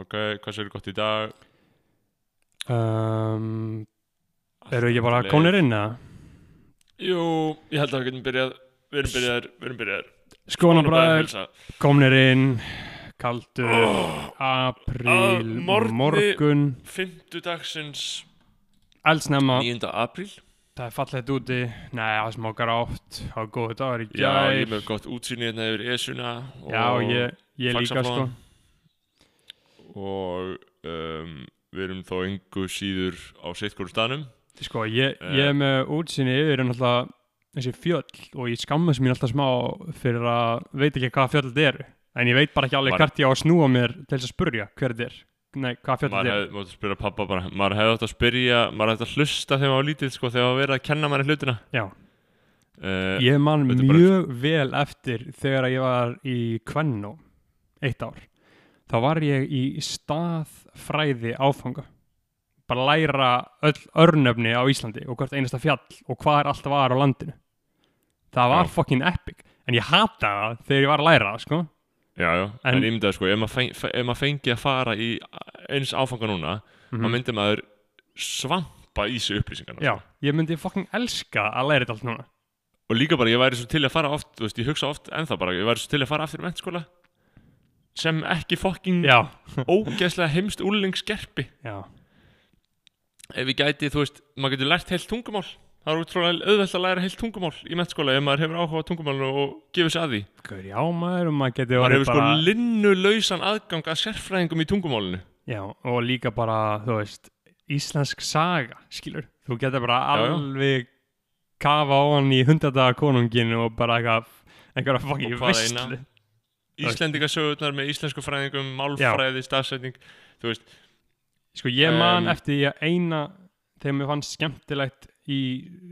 Ok, hvað sér gott í dag? um, Eru ekki bara konir inn eða? Jú, ég held að við getum byrjað Við erum byrjaðir, við erum byrjaðir. Skonabræður, komnir inn Kaldur, Oh, apríl, að morgni- morgun. Fimmtudagsins. Eldsnemma, 9. apríl. Það er fallegt úti. Nei, það smá grátt Það var góðu dagar í Já, gær. ég er með gott útsýni hérna yfir Esuna Já, ég, ég líka sko. Og um, við erum þó engu síður á sittgóru stanum Sko, ég, Eh. ég er með útsinni yfir en alltaf þessi fjöll og ég skammast mín alltaf smá fyrir að veit ekki hvað fjöll þetta eru en ég veit bara ekki alveg hvert ég á að snúa mér til þess að spurja hver þetta er. Nei, hvað fjöll Maður þetta er. hefði mátt að spyrja pappa bara Maður hefði átt að spyrja, maður hefði átt að hlusta þegar maður var lítill sko, þegar maður verið að kenna maður hlutina. Já, uh, ég man er bara- mjög vel eftir þegar ég var í Kvennó eitt ár þá var ég í staðfræði áfanga bara læra öll örnöfni á Íslandi og hvert einasta fjall og hvað er allt var á landinu það var Já. fucking epic en ég hata það þegar ég var að læra það sko Já, já, en, En- ég myndi að sko, ef maður, feng, ef maður fengi að fara í eins áfanga núna, Mhm. þá myndi maður svampa í þessu upplýsingarna. Já, sko. ég myndi fucking elska að læra þetta allt núna Og líka bara, ég væri svo til að fara oft, þú veist, ég hugsa oft ennþá bara, ég væri svo til að fara aftur í mennskóla sem ekki fokking ógeðslega heimst úrlingsgerpi. já, Ef ég gæti, þú veist, maður getur lært heilt tungumál. Það er útrúlega auðvelt að læra heilt tungumál í mennskóla ef maður hefur áhuga á tungumálinu og gefur sér að því. Gaur, já maður maður Maður hefur sko bara linnulausan aðgang að sérfræðingum í tungumálinu. Já, og líka bara, þú veist íslensk saga, skilur þú getur bara Já, alveg kafa á hann í hundadaga konungin og bara eitthvað einhverja fucking Og hvað visslu? Íslendingasögurnar með íslensku fræðingum, málfræði, stafsetning Þú veist, Sko ég man Um, eftir ég eina þegar mér fannst skemmtilegt í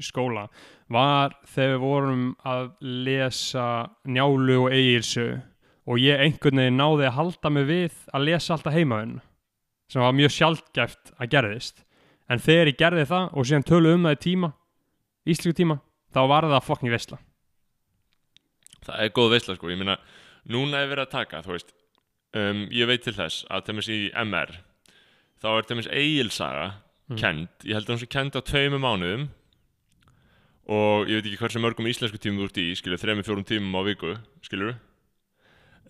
skóla var þegar við vorum að lesa Njálu og Egilsu og ég einhvern veginn náði að halda mig við að lesa alltaf heimaðun sem var mjög sjaldgæft að gerðist. En þegar ég gerði það og síðan tölu um það í tíma íslíku tíma, þá var það fucking veistla það er góð veistla sko. Ég meina, núna er verið að taka, þú veist um, Ég veit til þess að til í MR Þá er til eigilsaga Mm. kend Ég held að hún sé kend á tveimu mánuðum Og ég veit ekki hversu mörgum íslensku tímum þú ert í Skilur, þremur, fjórum tímum á viku Skilur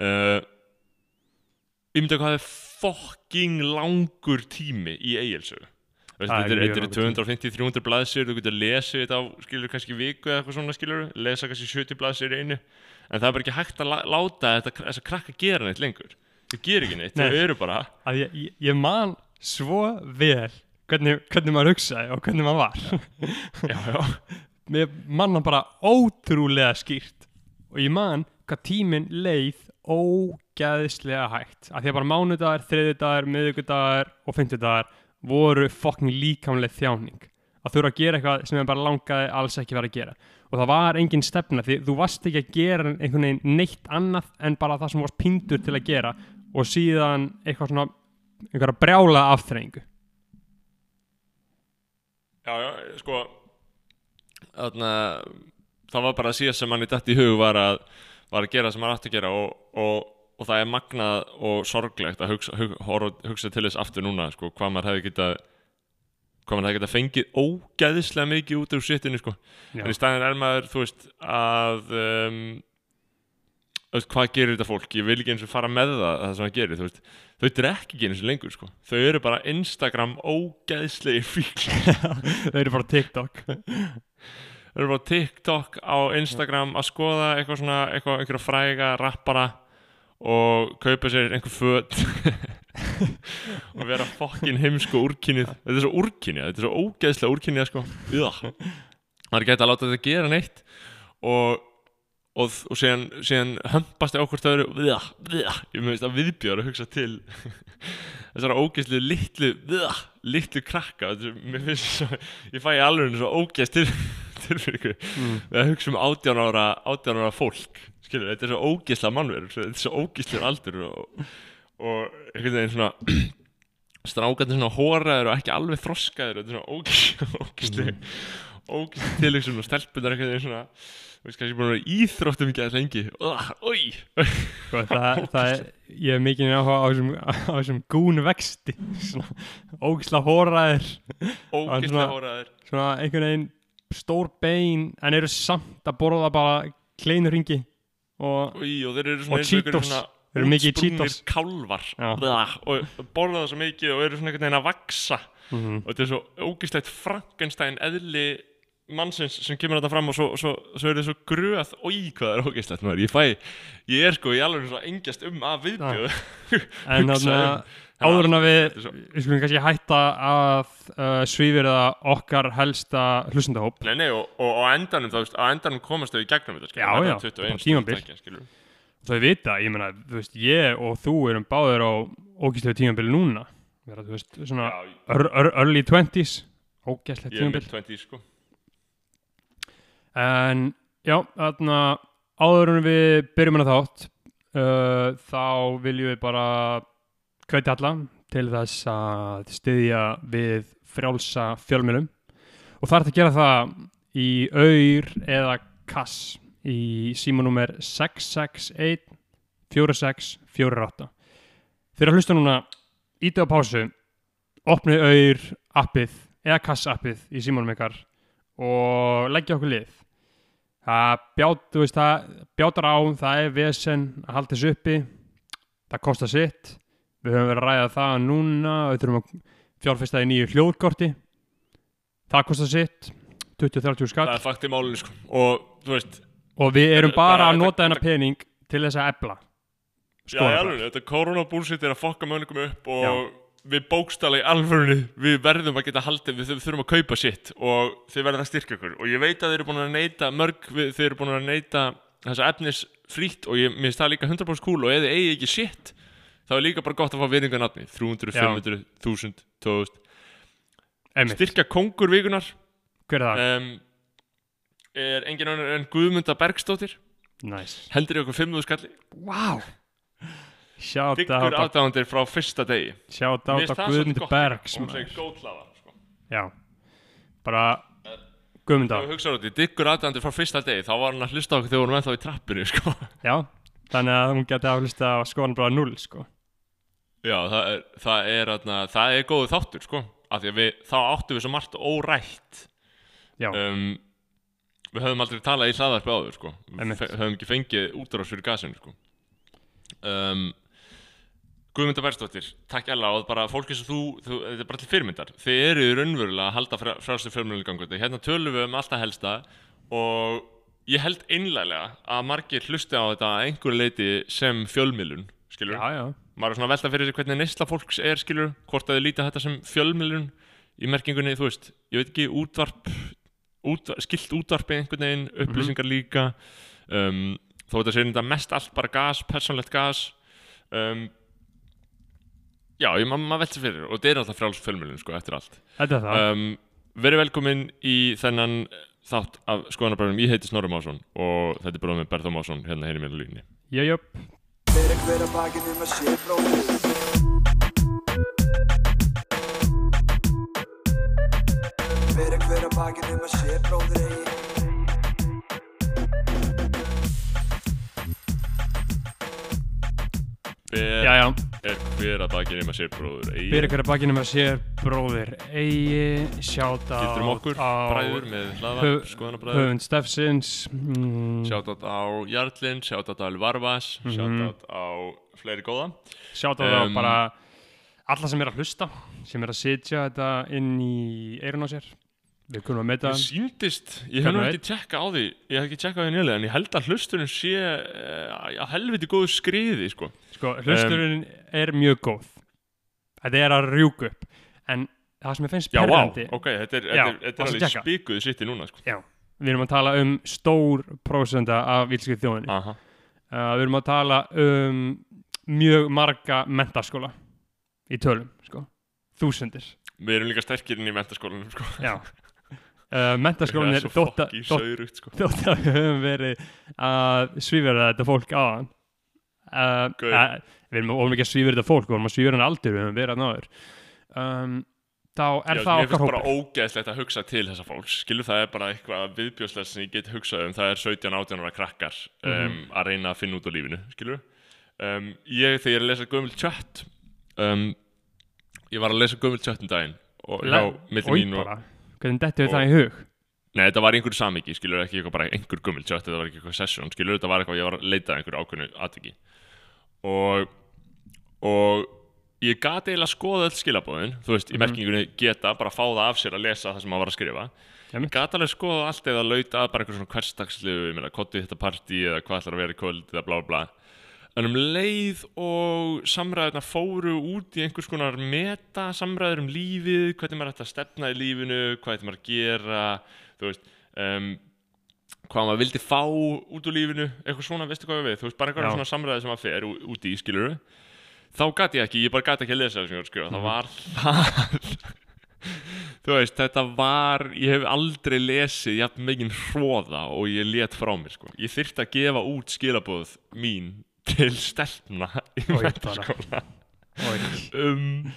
uh, Ég myndi að hvað er fucking langur tími í eigilsögu þetta er, er tími. 250-300 blaðsir þú getur lesið þetta á, skilur kannski viku eða eitthvað svona, skilur, lesa kannski 70 blaðsir í einu, en það er bara ekki hægt að láta þetta, þessa krakka gera neitt lengur. Þau gera ekki neitt, Nei. þau eru bara að ég, ég, ég man svo vel hvernig, hvernig maður hugsaði og hvernig maður var. Já, já, mér manna bara ótrúlega skýrt og ég man hvað tíminn leið ógæðislega hægt. Af því að bara mánudagar, þriðudagar, miðugudagar og fimmtudagar voru fokkin líkamlega þjáning. Að þurfa að gera eitthvað sem ég bara langaði alls ekki vera að gera og það var engin stefna því þú varst ekki að gera einhvern veginn neitt annað en bara það sem varst pindur til að gera og síðan eitthvað svona einhverja brjála afþreyingu. Já, já, sko þarna það var bara að síðast sem manni dætt í hug var að, var að gera sem hann átti að gera og, og, og það er magnað og sorglegt að hugsa, hug, horfa- hugsa til þess aftur núna, sko, hvað maður hefði getað hvað maður hefði getað fengið ógæðislega mikið út úr sittinu, sko. Já. en í staðin er maður, þú veist, að um, veist, hvað gerir þetta fólk? Ég vil ekki eins og fara með það, það sem það gerir þú veist, þau drekki ekki eins og lengur sko. þau eru bara Instagram ógæðslegi fíkl þau eru bara TikTok. Þau eru bara TikTok á Instagram að skoða eitthvað svona, eitthvað, einhverja fræga rappara og kaupa sér einhver föt og vera fokkin heimsku úrkynnið. Þetta er svo úrkynnið, þetta er svo ógeðslega úrkynnið sko. Það er gæti að láta þetta gera neitt. Og og, og síðan, síðan hömpast ég á hvort viða, viða, ég meðist að viðbjóður að hugsa til þessara ógeðslu litlu, litlu krakka. Svo, ég fæ í alveg svo ógeðst til, tilfinningu mm. við að hugsa um 18 ára 18 ára fólk, skilur, þetta er svo ógeðslega mannverður, þetta er svo ógeðslega aldur og, og einhvern veginn svona strákandi svona hóraður og ekki alveg þroskaður, þetta er svona ógeðslega ógæst tilöksum og stelpunar eitthvað svona þú veist kannski búin að íþróttum ekki að lengi. Sko, það, er, ég hef mikið áhuga á þessum, á þessum gún vexti. Svona ógæst svona- að hóraður svona einhvern veginn stór bein en eru samt að borða bara kleinurringi og Í, og Og svona og Cheetos. svona Þeir eru mikið í Cheetos. kálvar og borða það svo mikið og eru svona einhvern veginn að vaksa mm og þetta er svo ógæstlegt Frankenstein eðli mannsins sem kemur þetta fram og svo, svo, svo er þetta svo gröð. Og í hvað það er ógæstlegt maður. Ég fæ, ég er sko í alveg svo engjast um að viðbjöðu en þannig um- að áður en að við við skulum kannski hætta að uh, svífirða okkar helsta hlustendahóp. Nei, nei, og, og á endanum, þá á endanum komast þau í gegnum þetta, skilur, Já, já, er 21 bara tímabil. stundtækja, skilur. Þau vita, ég meina, þú veist, ég og þú erum báðir á ógæslega tímabili núna. Vera, þú veist, svona Já, ör, ör, early 20s ógæslega ég er tímabil. með 20, sko. En já, þarna áður en við byrjum hana þátt uh, þá viljum við bara hvetja alla til þess að styðja við frjálsa fjölmjölum og það er hægt að gera það í auður eða kass í símanúmer 661 4648 Þeir að hlusta núna ítið á pásu opnið auður appið eða kass appið í símanum ykkar og leggja okkur lið. Það bját, veist, það bjátar á það er vesen að halda þessu uppi það kostar sitt. Við höfum verið að ræða það núna við þurfum að fjárfesta í nýju hljóðkorti. Það kostar sitt 20-30 skall. Það er fakt í málinu, sko. Og, þú veist, og við erum bara að nota þennan pening til þess að ebla já, alveg, þetta koronabúlsitt er að fokka mönningum upp og Já. við bókstala í alvörunni, við verðum að geta haldið, við þurfum- að kaupa sitt og þið verðum að styrka ykkur. Og ég veit að þeir eru búin að neyta, mörg, við, þeir eru búin að neyta þessa efnis frýtt og ég, mér finnst það líka 100% cool og ef þið eigi ekki sitt, þá er líka bara gott að fá virðinga nafni. 300, Já. 500, 1000, 2000. Einmitt. Styrka kongur vikunar hver er það? um, er engin annar en Guðmunda Bergstóttir Nice. hendur í okkur 5.000 skalli. Wow shout diggur out á- aðdáðandir frá fyrsta degi. Shout out á Guðmundi gott Bergs og hún segir góðhlaða sko. já. Bara við hugsaðum þetta, diggur aðdáðandir frá fyrsta degi þá var hann að hlusta á okkur þegar við vorum ennþá í trappinu sko. já. Þannig að hún geti aflista á skoðan bara 0 sko. Já, það er, það er, atna, það er góðu þáttur sko. af því að við, þá áttum við svo margt órætt. Já. Um, við höfum aldrei talað í hlaðarpi áður sko. við höfum ekki fengið útrás fyrir gasinu sko. um, Guðmunda Bergsdóttir takk Ella og bara fólki sem þú, þú þetta er bara til fyrirmyndar. Þið eru raunverulega að halda frá, frá sér fjölmjölu gangu hérna tölum við um alltaf helsta og ég held einlega að margir hlusti á þetta að einhverju leiti sem fjölmjölun skilur já já. Maður er svona velta fyrir sig hvernig neysla fólks er skilur, hvort að þið líta þetta sem fjölmiðlun? Í merkingunni, þú veist, ég veit ekki útvarp, útvarp skilt útvarpi einhvern veginn, upplýsingar líka. Um, þó þetta sé þetta mest allt bara gas, persónlegt gas. Um, já, ég, ma maður velta fyrir og þetta er alltaf frjáls fjölmiðlun sko, eftir allt. Þetta er það. Um, verið velkomin í þennan þátt af skoðanabræðum, ég heiti Snorri Másson og þetta er bróðum með Berþó Másson hérna hérna mér á línni jöjöp Hver að bakið um að sé bróðir eigi. Ber já já. er hver að baki nema sér bróður eigi? Fyrir hverja bakinu með sér bróðir eigi? Sjáta Gildur um okkur, bræður með höf- skoðanabræður höfund Steffsins. Mm, Shoutout á Jarlinn, shoutout á Alvarvas Mhm. Shoutout á fleiri góða. Sjáta á Um, bara alla sem er að hlusta sem er að sitja þetta inn í eirun á sér við kunum að meta Mér síndist, ég hef nú ekki tjekka á því Ég hef ekki tjekka á því nýlega En ég held að hlusturinn sé uh, að helviti góðu skriði sko. sko, hlusturinn er mjög góð. Þetta er að rjúka upp. En það sem ég finnst Já, vá, perrandi ok, þetta er, Já, þetta er, þetta er alveg spikuð sitt í núna sko. já, við erum að tala um stór prósenda af vilskið þjóðinni. Uh, við erum að tala um mjög marga mentaskóla í tölum sko. þúsundir. Við erum líka sterkir inn í mentaskólanum sko. já uh, mentaskólan er svo þótt að- sko. við höfum verið að svífara þetta fólk aðan uh, Gaur. uh, við erum, vorum ekki að svífara þetta fólk við vorum að svífara hann aldur við höfum verið að náður um, þá er Já, það okkar finnst bara hópur. ógeðslegt að hugsa til þessa fólks. Skilur það er bara eitthvað viðbjóðslegt sem ég get hugsað um. Það er 17-18 ára krakkar um, Mhm. að reyna að finna út á lífinu skilur. Um, ég þegar ég er að lesa gömul chat um, ég var að lesa gömul chat um daginn og hvernig dettu og- það í hug? Nei, þetta var einhver samiki, skilur, ekki eitthvað bara einhver gummul chat, þetta var ekki eitthvað session, skilur, þetta var eitthvað, ég var að leita að einhverju ákveðnu atviki. Og, og ég gati eiginlega að skoða öll skilabóðin, þú veist, í merkingunni geta, bara fá það af sér að lesa það sem maður var að skrifa. Ég Einmitt. gati alveg að skoða allt eða lauta bara einhver svona hversdagsliðu, ég meina, kottið þetta partí eða hvað ætlar að vera í kvöld eða blá blá en um leið og samræðuna fóru út í einhvers konar meta samræður um lífið, hvernig maður ætti að stefna í lífinu, hvað ætti maður að gera þú veist um, hvað maður vildi fá út úr lífinu eitthvað svona, veistu hvað ég við, þú veist, bara einhverja svona samræði sem maður fer ú- út í, skilur þá gati ég ekki, ég bara gati ekki að lesa það sem ég var það var það þú veist, þetta var ég hef aldrei lesið jafn megin hróða og ég let frá mér sko. ég þyrfti að gefa út skilabóð mín til stelpna í mentaskóla um,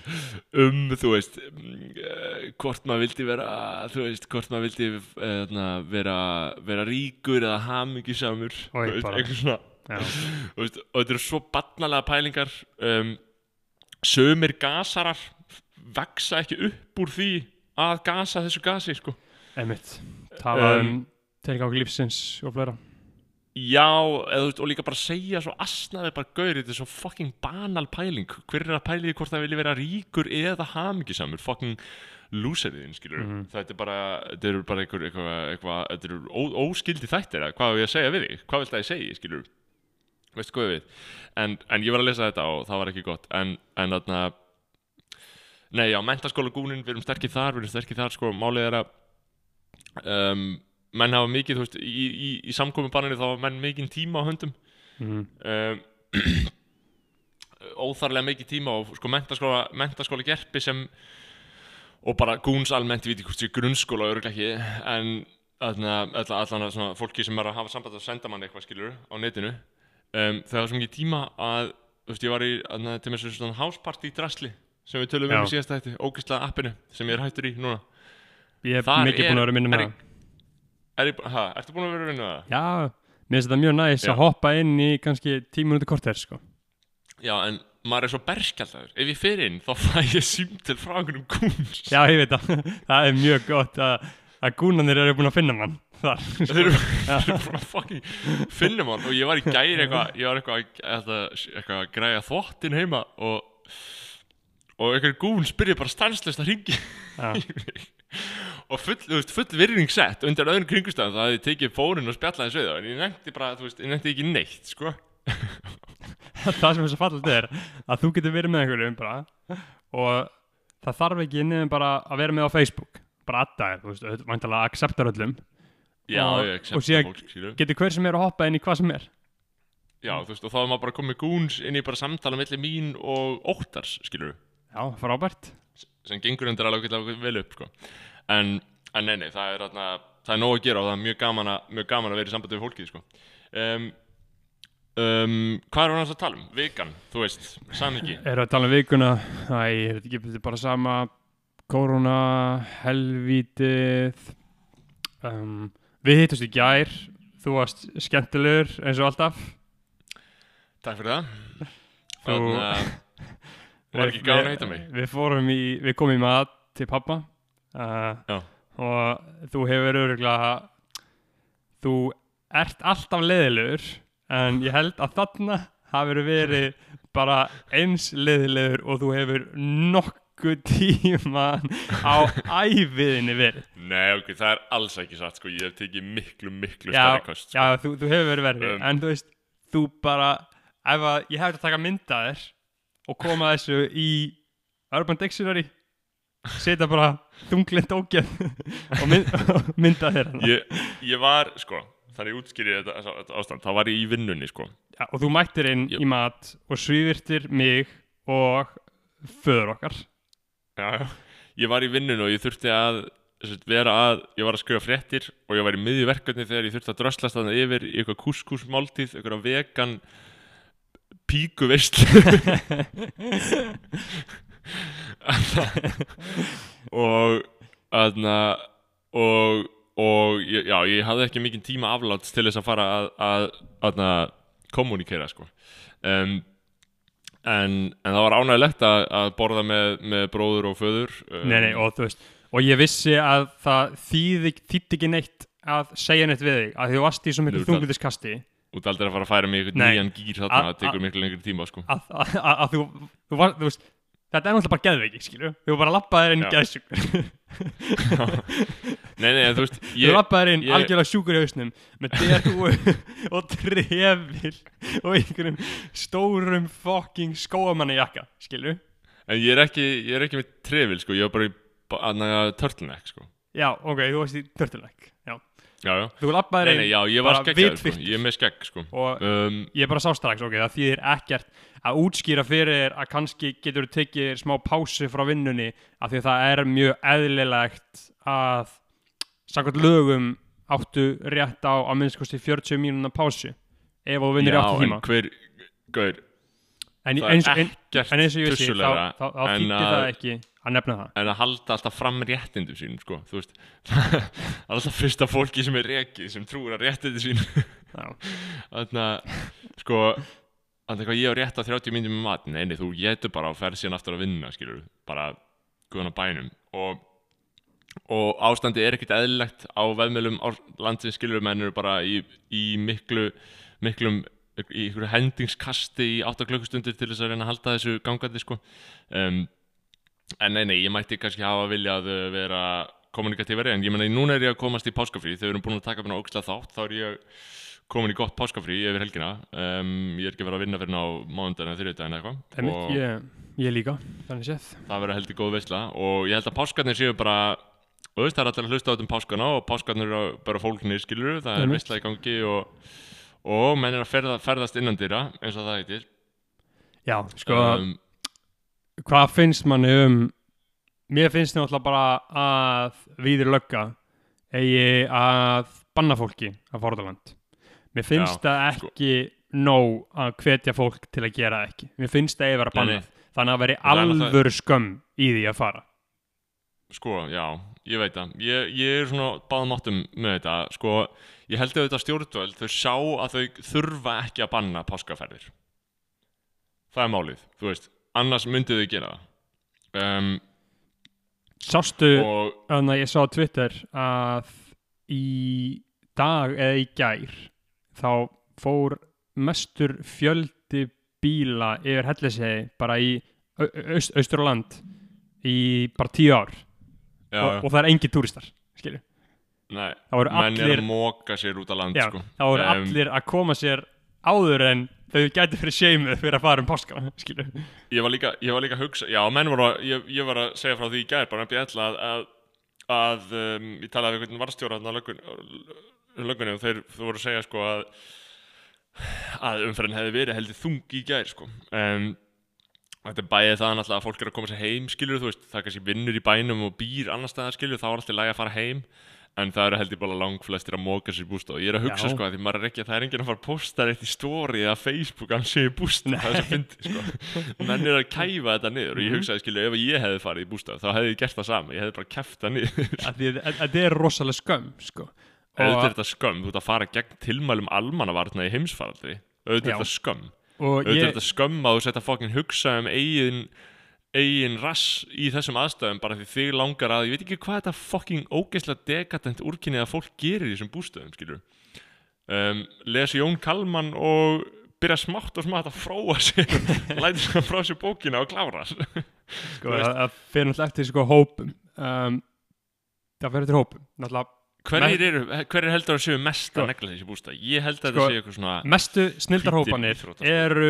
um þú veist um, uh, hvort maður vildi vera þú veist, hvort maður vildi uh, vera, vera ríkur eða. Þú veist, og þetta eru svo barnalega pælingar um, sömur gasarar veksa ekki upp úr því að gasa þessu gasi sko. Einmitt, tala um, Um, tilgang lífsins og fleira já, eða, og líka bara segja svo asnaði bara gaur, þetta er svo fucking banal pæling. Hver er að pæli því hvort það vilji vera ríkur eða hamingjusamur? Fucking lúseriðin, skilur Mhm. þetta er bara, þetta eru bara einhver eitthvað, þetta eru óskildi þættir hvað á ég segja við þig, hvað vilt það ég segja, skilur veistu hvað við en, en ég var að lesa þetta og það var ekki gott. En, en þarna nei, já, mentaskóla gúnin, við erum sterkir þar við erum sterkir þar, sko, málið er að um, menn hafa mikið, þú veist í, í, í samkomubanninu þá hafa menn mikið tíma á höndum. Mm. um, óþarlega mikið tíma og sko mentaskóla, mentaskóla gerpi sem og bara gúns almennt, ég veit ekki hvort sé grunnskóla örgulega ekki, en allan að fólki sem er að hafa samband að senda mann eitthvað skilur á netinu. Um, það var svo mikið tíma að þú veist, ég var í, þarna, til með svona houseparty drasli sem við tölum um í síðasta þetta, ógislega appinu sem ég er hættur í núna. Ég hef mikið er- búin að vera er með það er ég, ha, ertu búin að vera að vinna það? Já, mér finnst þetta mjög næs Já. að hoppa inn í kannski tíu minúti korter sko. Já, en maður er svo berskjaldagur ef ég fer inn, þá fæ ég símtel frá einhvernum gúns Já, ég veit það, það er mjög gott að, að gúnanir eru búin að finna mann þar þeir eru eru bara fucking finnum hann og ég var í gæri eitthvað ég var eitthvað, að- eitthvað, eitthvað að græja þvottin heima og og einhver gún spyrði bara stanslist að ringi Já, og full, veist, full virðing sett undir öðrum kringustæðum það hefði tekið fórin og spjallaði svið en ég nefndi bara, þú veist, ég nefndi ekki neitt sko. það sem er svo fallið er að þú getur verið með einhverjum bara og það þarf ekki nefnum bara að vera með á Facebook. Bara þér, þú veist, auðvitað væntalega acceptar öllum. Já, Og- ég accepta fólk, getur hver sem er að hoppa inn í hvað sem er. Já, þú veist, og þá er maður bara komið gúns inn í bara samtala milli mín og óttars, skilur Já, frábært. Sem gengur undir alveg vel upp sko. en, en nei, nei, það er, þarna, það er nóg að gera og það er mjög gaman að, mjög gaman að vera í sambandi við fólkið sko. um, um, hvað er hann að tala um? Vikan, þú veist, samingi Eru að tala um vikuna? Æ, ég veit ekki, þetta er bara sama? Korona, helvítið um, Við hittust í gær. Þú varst skemmtilegur eins og alltaf. Takk fyrir það. Þú- Þannig að var ekki gaman að hitta mig Við fórum í, við komum í mat til pappa uh. Og þú hefur öruglega Þú ert alltaf leiðilegur En ég held að þarna hafur verið bara eins leiðilegur og þú hefur nokkuð tíma á æfiðinni verið Nei, ok, það er alls ekki satt sko. Ég hef tekið miklu, miklu Já, stærri kost sko. Já, þú, þú hefur verið verið Um. En þú veist, þú bara Ef að ég hefði að taka mynda þér Og koma þessu í Urban Dictionary Setja bara þunglind ógeð Og, mynd, og mynda þér ég, ég var, sko Þannig ég útskýri þetta, ástand Þá var ég í vinnunni, sko Já, Og þú mættir inn Jú. í mat Og svívirtir mig Og föður okkar já, já. Ég var í vinnunni og ég þurfti að vera að, ég var að skrifa fréttir og ég var í miðju verkefni þegar ég þurfti að dröslast þannig yfir í eitthvað kúskúsmáltíð eitthvað vegan píku veist og aðna og, og já, ég hafði ekki mikinn tíma afláts til þess að fara að, að aðna, kommunikera sko. Um, en, en það var ánægilegt að, að borða með, með bróður og föður um, Nei, nei, og þú veist Og ég vissi að það þýði, þýtti ekki neitt að segja neitt við þig að þú varst í svo miklu Þú ert aldrei að fara að færa mig í Nei. nýjan gýr þarna, það tekur miklu lengri tíma sko. Að, þú, þú, var, þú veist þetta er náttúrulega bara geðveiki, skilju þú bara lappaðir inn geðsjúkur. Nei, nei, þú veist þú ég, lappaðir inn ég- algjörlega sjúkur í hausnum með derhúu og trefil og einhverjum stórum fucking skóamanni jakka, skilju En ég er ekki, ég er ekki með trefil sko, ég var bara í turtleneck sko. Já, ok, þú varst í turtleneck já. Já, já. Þú ég var bara skeggjaður sko, ég er með skegg sko. Og um, ég bara sá strax, ok, það þýðir ekkert að útskýra fyrir að kannski getur tekið smá pásu frá vinnunni af því að það er mjög eðlilegt að samkvæmt lögum áttu rétt á að minnst kosti 40 mínúna pásu ef þú áttu en tíma. hver, gaur, en, það eins, er en, ekkert en tussulegra en þýtti að- það ekki að nefna það. En að halda alltaf fram réttindum sínum sko, þú veist. Alltaf fyrsta fólki sem er rekið sem trúur að réttindi sín. Já. þannig að sko þannig að ég á rétt á 30 minnum með mat nei, nei, þú getur bara að ferð síðan aftur að vinna skilur, bara guðan á bænum. Og, og ástandi er ekkert eðlilegt á veðmjölum landsins skilur menn eru bara í, í miklu miklum í hendingskasti í 8 klukkustundir til þess að reyna að halda þessu gangandi sko. Um, en nei, nei, ég mætti kannski hafa viljað uh, vera kommunikatífari en ég menna, núna er ég að komast í páskafrí. Við erum búin að taka mér á ógislega þátt þá er ég komin í gott páskafrí yfir helgina. Um, ég er ekki verið að vinna fyrir ná mánudaginn eða þriðudaginn eða eitthvað. Ég, ég líka, þannig séð. það verður heldur góð veisla. Og ég held að páskarnir séu bara og það er allir að hlusta á þetta um páskana og páskarnir eru bara fólknir skilur það er veisla í gangi og, og menn er að ferða, ferðast innan dýra eins og það heitir. Já, sko, um, hvað finnst manni um mér finnst náttúrulega bara að viður lögga eigi að banna fólki að forðaland mér finnst Já, það sko. ekki nóg að hvetja fólk til að gera það ekki. Mér finnst það eigi að vera bannað. Þannig að veri Það er alvöru skömm í því að fara. Sko, já, ég veit það. Ég, ég er svona báðum áttum með þetta. Sko, ég held að þetta stjórnvöld þau sjá að þau þurfa ekki að banna páskaferðir. Það er málið, þú veist annars myndið þau gera það. Um, sástu, þannig að ég sá á Twitter að í dag eða í gær þá fór mestur fjöldi bíla yfir hellisegi bara í Austurland í bara tíu ár. Já, og, og það er engi túristar skilju, nei, menn er að móka sér út á land já, sko. það voru Em, allir að koma sér áður en þau gæti fyrir seimuð fyrir að fara um páskana ég var líka, ég var líka að hugsa já, menn voru að, ég, ég var að segja frá því í gær bara í ella að, að, að um, ég talaði við einhvern varstjóra á löggun, löggunni og þeir voru að segja sko að að umferðin hefði verið heldur þung í gær sko. Um, þetta er bæðið það náttúrulega að fólk er að koma sér heim skilur þú veist, það kannski vinnur í bænum og býr annar staðar skilur, þá er alltaf lægi að fara heim en það eru heldur bara lang flestir að móka sér í bústað. Og ég er að hugsa Já. sko að því maður er ekki það er enginn að fara að posta eitt í story eða Facebook að hann sé í bústað það er svo fyndi sko. Menn er að kæfa þetta niður og ég hugsaði skilur ef ég hefði farið í bústað þá hefði ég gert það sama, ég hefði bara kæft það niður. Að að þetta er rosalega skömm sko. auðvitað er þetta skömm, þú ert að fara gegn tilmælum almannavarna í heimsfaraldri. Auðvitað er þetta skömm eigin rass í þessum aðstæðum bara því þig langar að, ég veit ekki hvað þetta fokkin ógeðslega dekadent úrkynnið að fólk gerir í þessum bústöðum, skilur um, lesi Jón Kalman og byrja smátt og smátt að fróa sér læti sér frá sér bókina og klára. Sko, það, það fyrir náttúrulega eftir sko hópum. Um, það fyrir eftir hópum náttúrulega. Hverjir, eru, hverjir heldur að séu mest Sko. að negla þessi bústað? Ég held að Sko, þetta séu eitthvað svona mestu snildarhópanir íþróttaskór. eru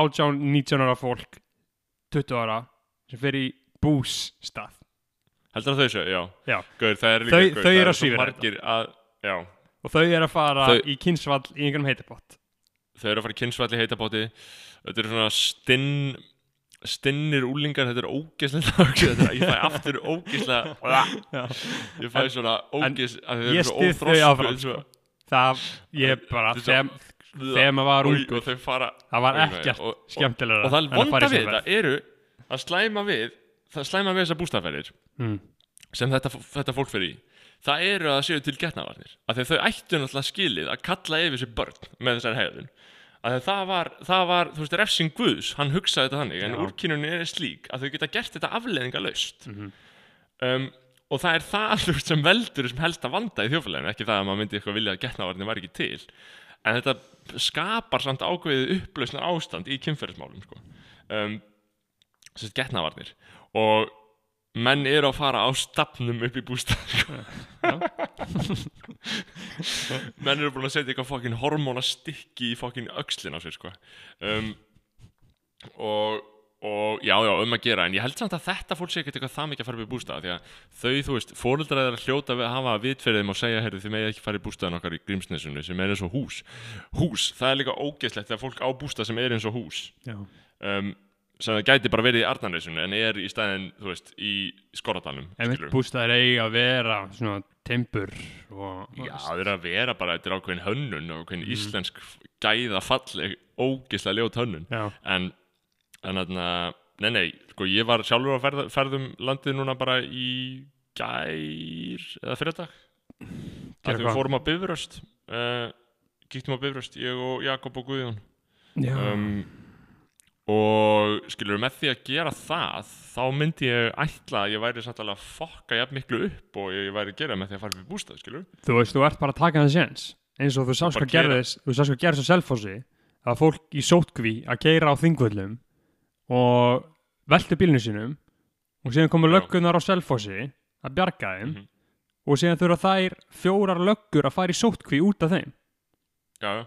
átján 19 ára fólk 20 ára sem fyrir í bússtað. Heldur að þau séu, já, Já. Gaur, er líka, Þau- þau eru að svífra já. Og þau eru að fara Þau- í kynsvall í einhvernum heitapott. Þau eru að fara í kynnsvalli heitabóti þetta eru svona stinn stinnir úlingar, þetta er ógeðslega þetta er, ég fæ aftur ógeðslega ég fæ svona en ógeðs að þau ég styð þau áfram, eins og- það ég bara Þetta er þegar, maður var fara það var ekkert skemmtilega og það vonda við þetta eru að slæma við það slæma við þessar bústafærir mm. sem þetta, þetta fólk fyrir í það eru að séu til getnavarnir af því þau ættu náttúrulega skilið að kalla yfir sér börn með þessari hegðun af því að það var, það var, þú veist, refsing Guðs hann hugsaði þetta þannig, en Já. úrkynunni er slík að þau geta gert þetta afleðingalaust Mhm. um, og það er það veist, sem veldur sem helst að vanda í þjófæleginu ekki það að maður myndi eitthvað vilja að getnavarnir var ekki til en þetta skapar samt ákveðið upplausnar ástand í kynferðismálum sko. um, sérst getnavarnir og menn eru að fara á stafnum upp í bústað sko. menn eru búin að setja eitthvað fokkin hormónastykki í fokkin öxlin á sér sko. um, og, og já, já, um að gera en ég held samt að þetta fólk sé ekkert eitthvað það mikið að fara upp í bústað því að þau, þú veist, fóreldrar að hljóta að hafa vitferðið þeim og segja, heyrðu, þið megið ekki fara í bústaðan okkar í Grímsnesinu sem er eins og hús hús, það er líka ógeðslegt þegar fólk á bústað sem er eins og hús Já. um, sem það gæti bara verið í Arnarnesinu en er í staðin, þú veist, í Skorradalum Ef skilurðu. bústaðir eiga að vera svona tempur og Já, það er að vera bara, þetta er ákveðin hönnun og ákveðin Mhm. íslensk gæða falleg, ógislega ljót hönnun Já, en, en þarna, nei, nei, sko, ég var sjálfur að ferða, ferðum landið núna bara í gær eða fyrirdag að við fórum á Bifröst uh, kíktum á Bifröst, ég og Jakob og Guðjón já. um, og skilur með því að gera það þá myndi ég ætla að ég væri samt alveg að fokka jafn miklu upp og ég væri að gera með því að fara upp í bústað skilur þú veist, þú ert bara að taka hann séns eins og þú sást hvað gerðist þú sást hvað gerðist á Selfossi að fólk í sótkví að keira á þingvöllum og veltu bílinu sínum og síðan komu Já. löggunar á Selfossi að bjarga þeim Mhm. og síðan þurfa þær fjórar löggur að fara í sótkví út af þeim já, já,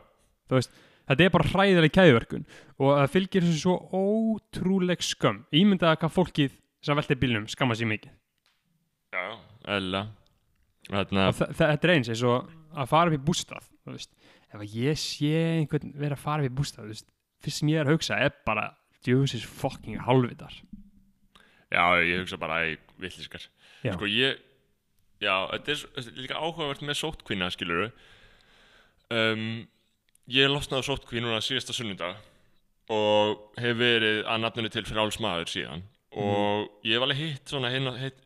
þú veist, þetta er bara hræðileg kæðverkun og það fylgir þessu svo ótrúleg skömm. Ímyndaða hvað fólkið sem velti bílnum skamma sér mikið. Já, þa- þetta er eins eins og að fara upp í bústað ef ég sé einhvern vera að fara upp í bústað fyrst sem ég er að hugsa er bara djöfisins fucking halvitar já, ég hugsa bara í villiskar sko ég já, þetta er, líka áhugavert með sóttkvinna skilur um, ég losnaði á sóttkvín núna síðasta sunnudag og hef verið að nafninu til frjáls maður síðan. Og ég hef alveg hitt svona hinn og, hitt,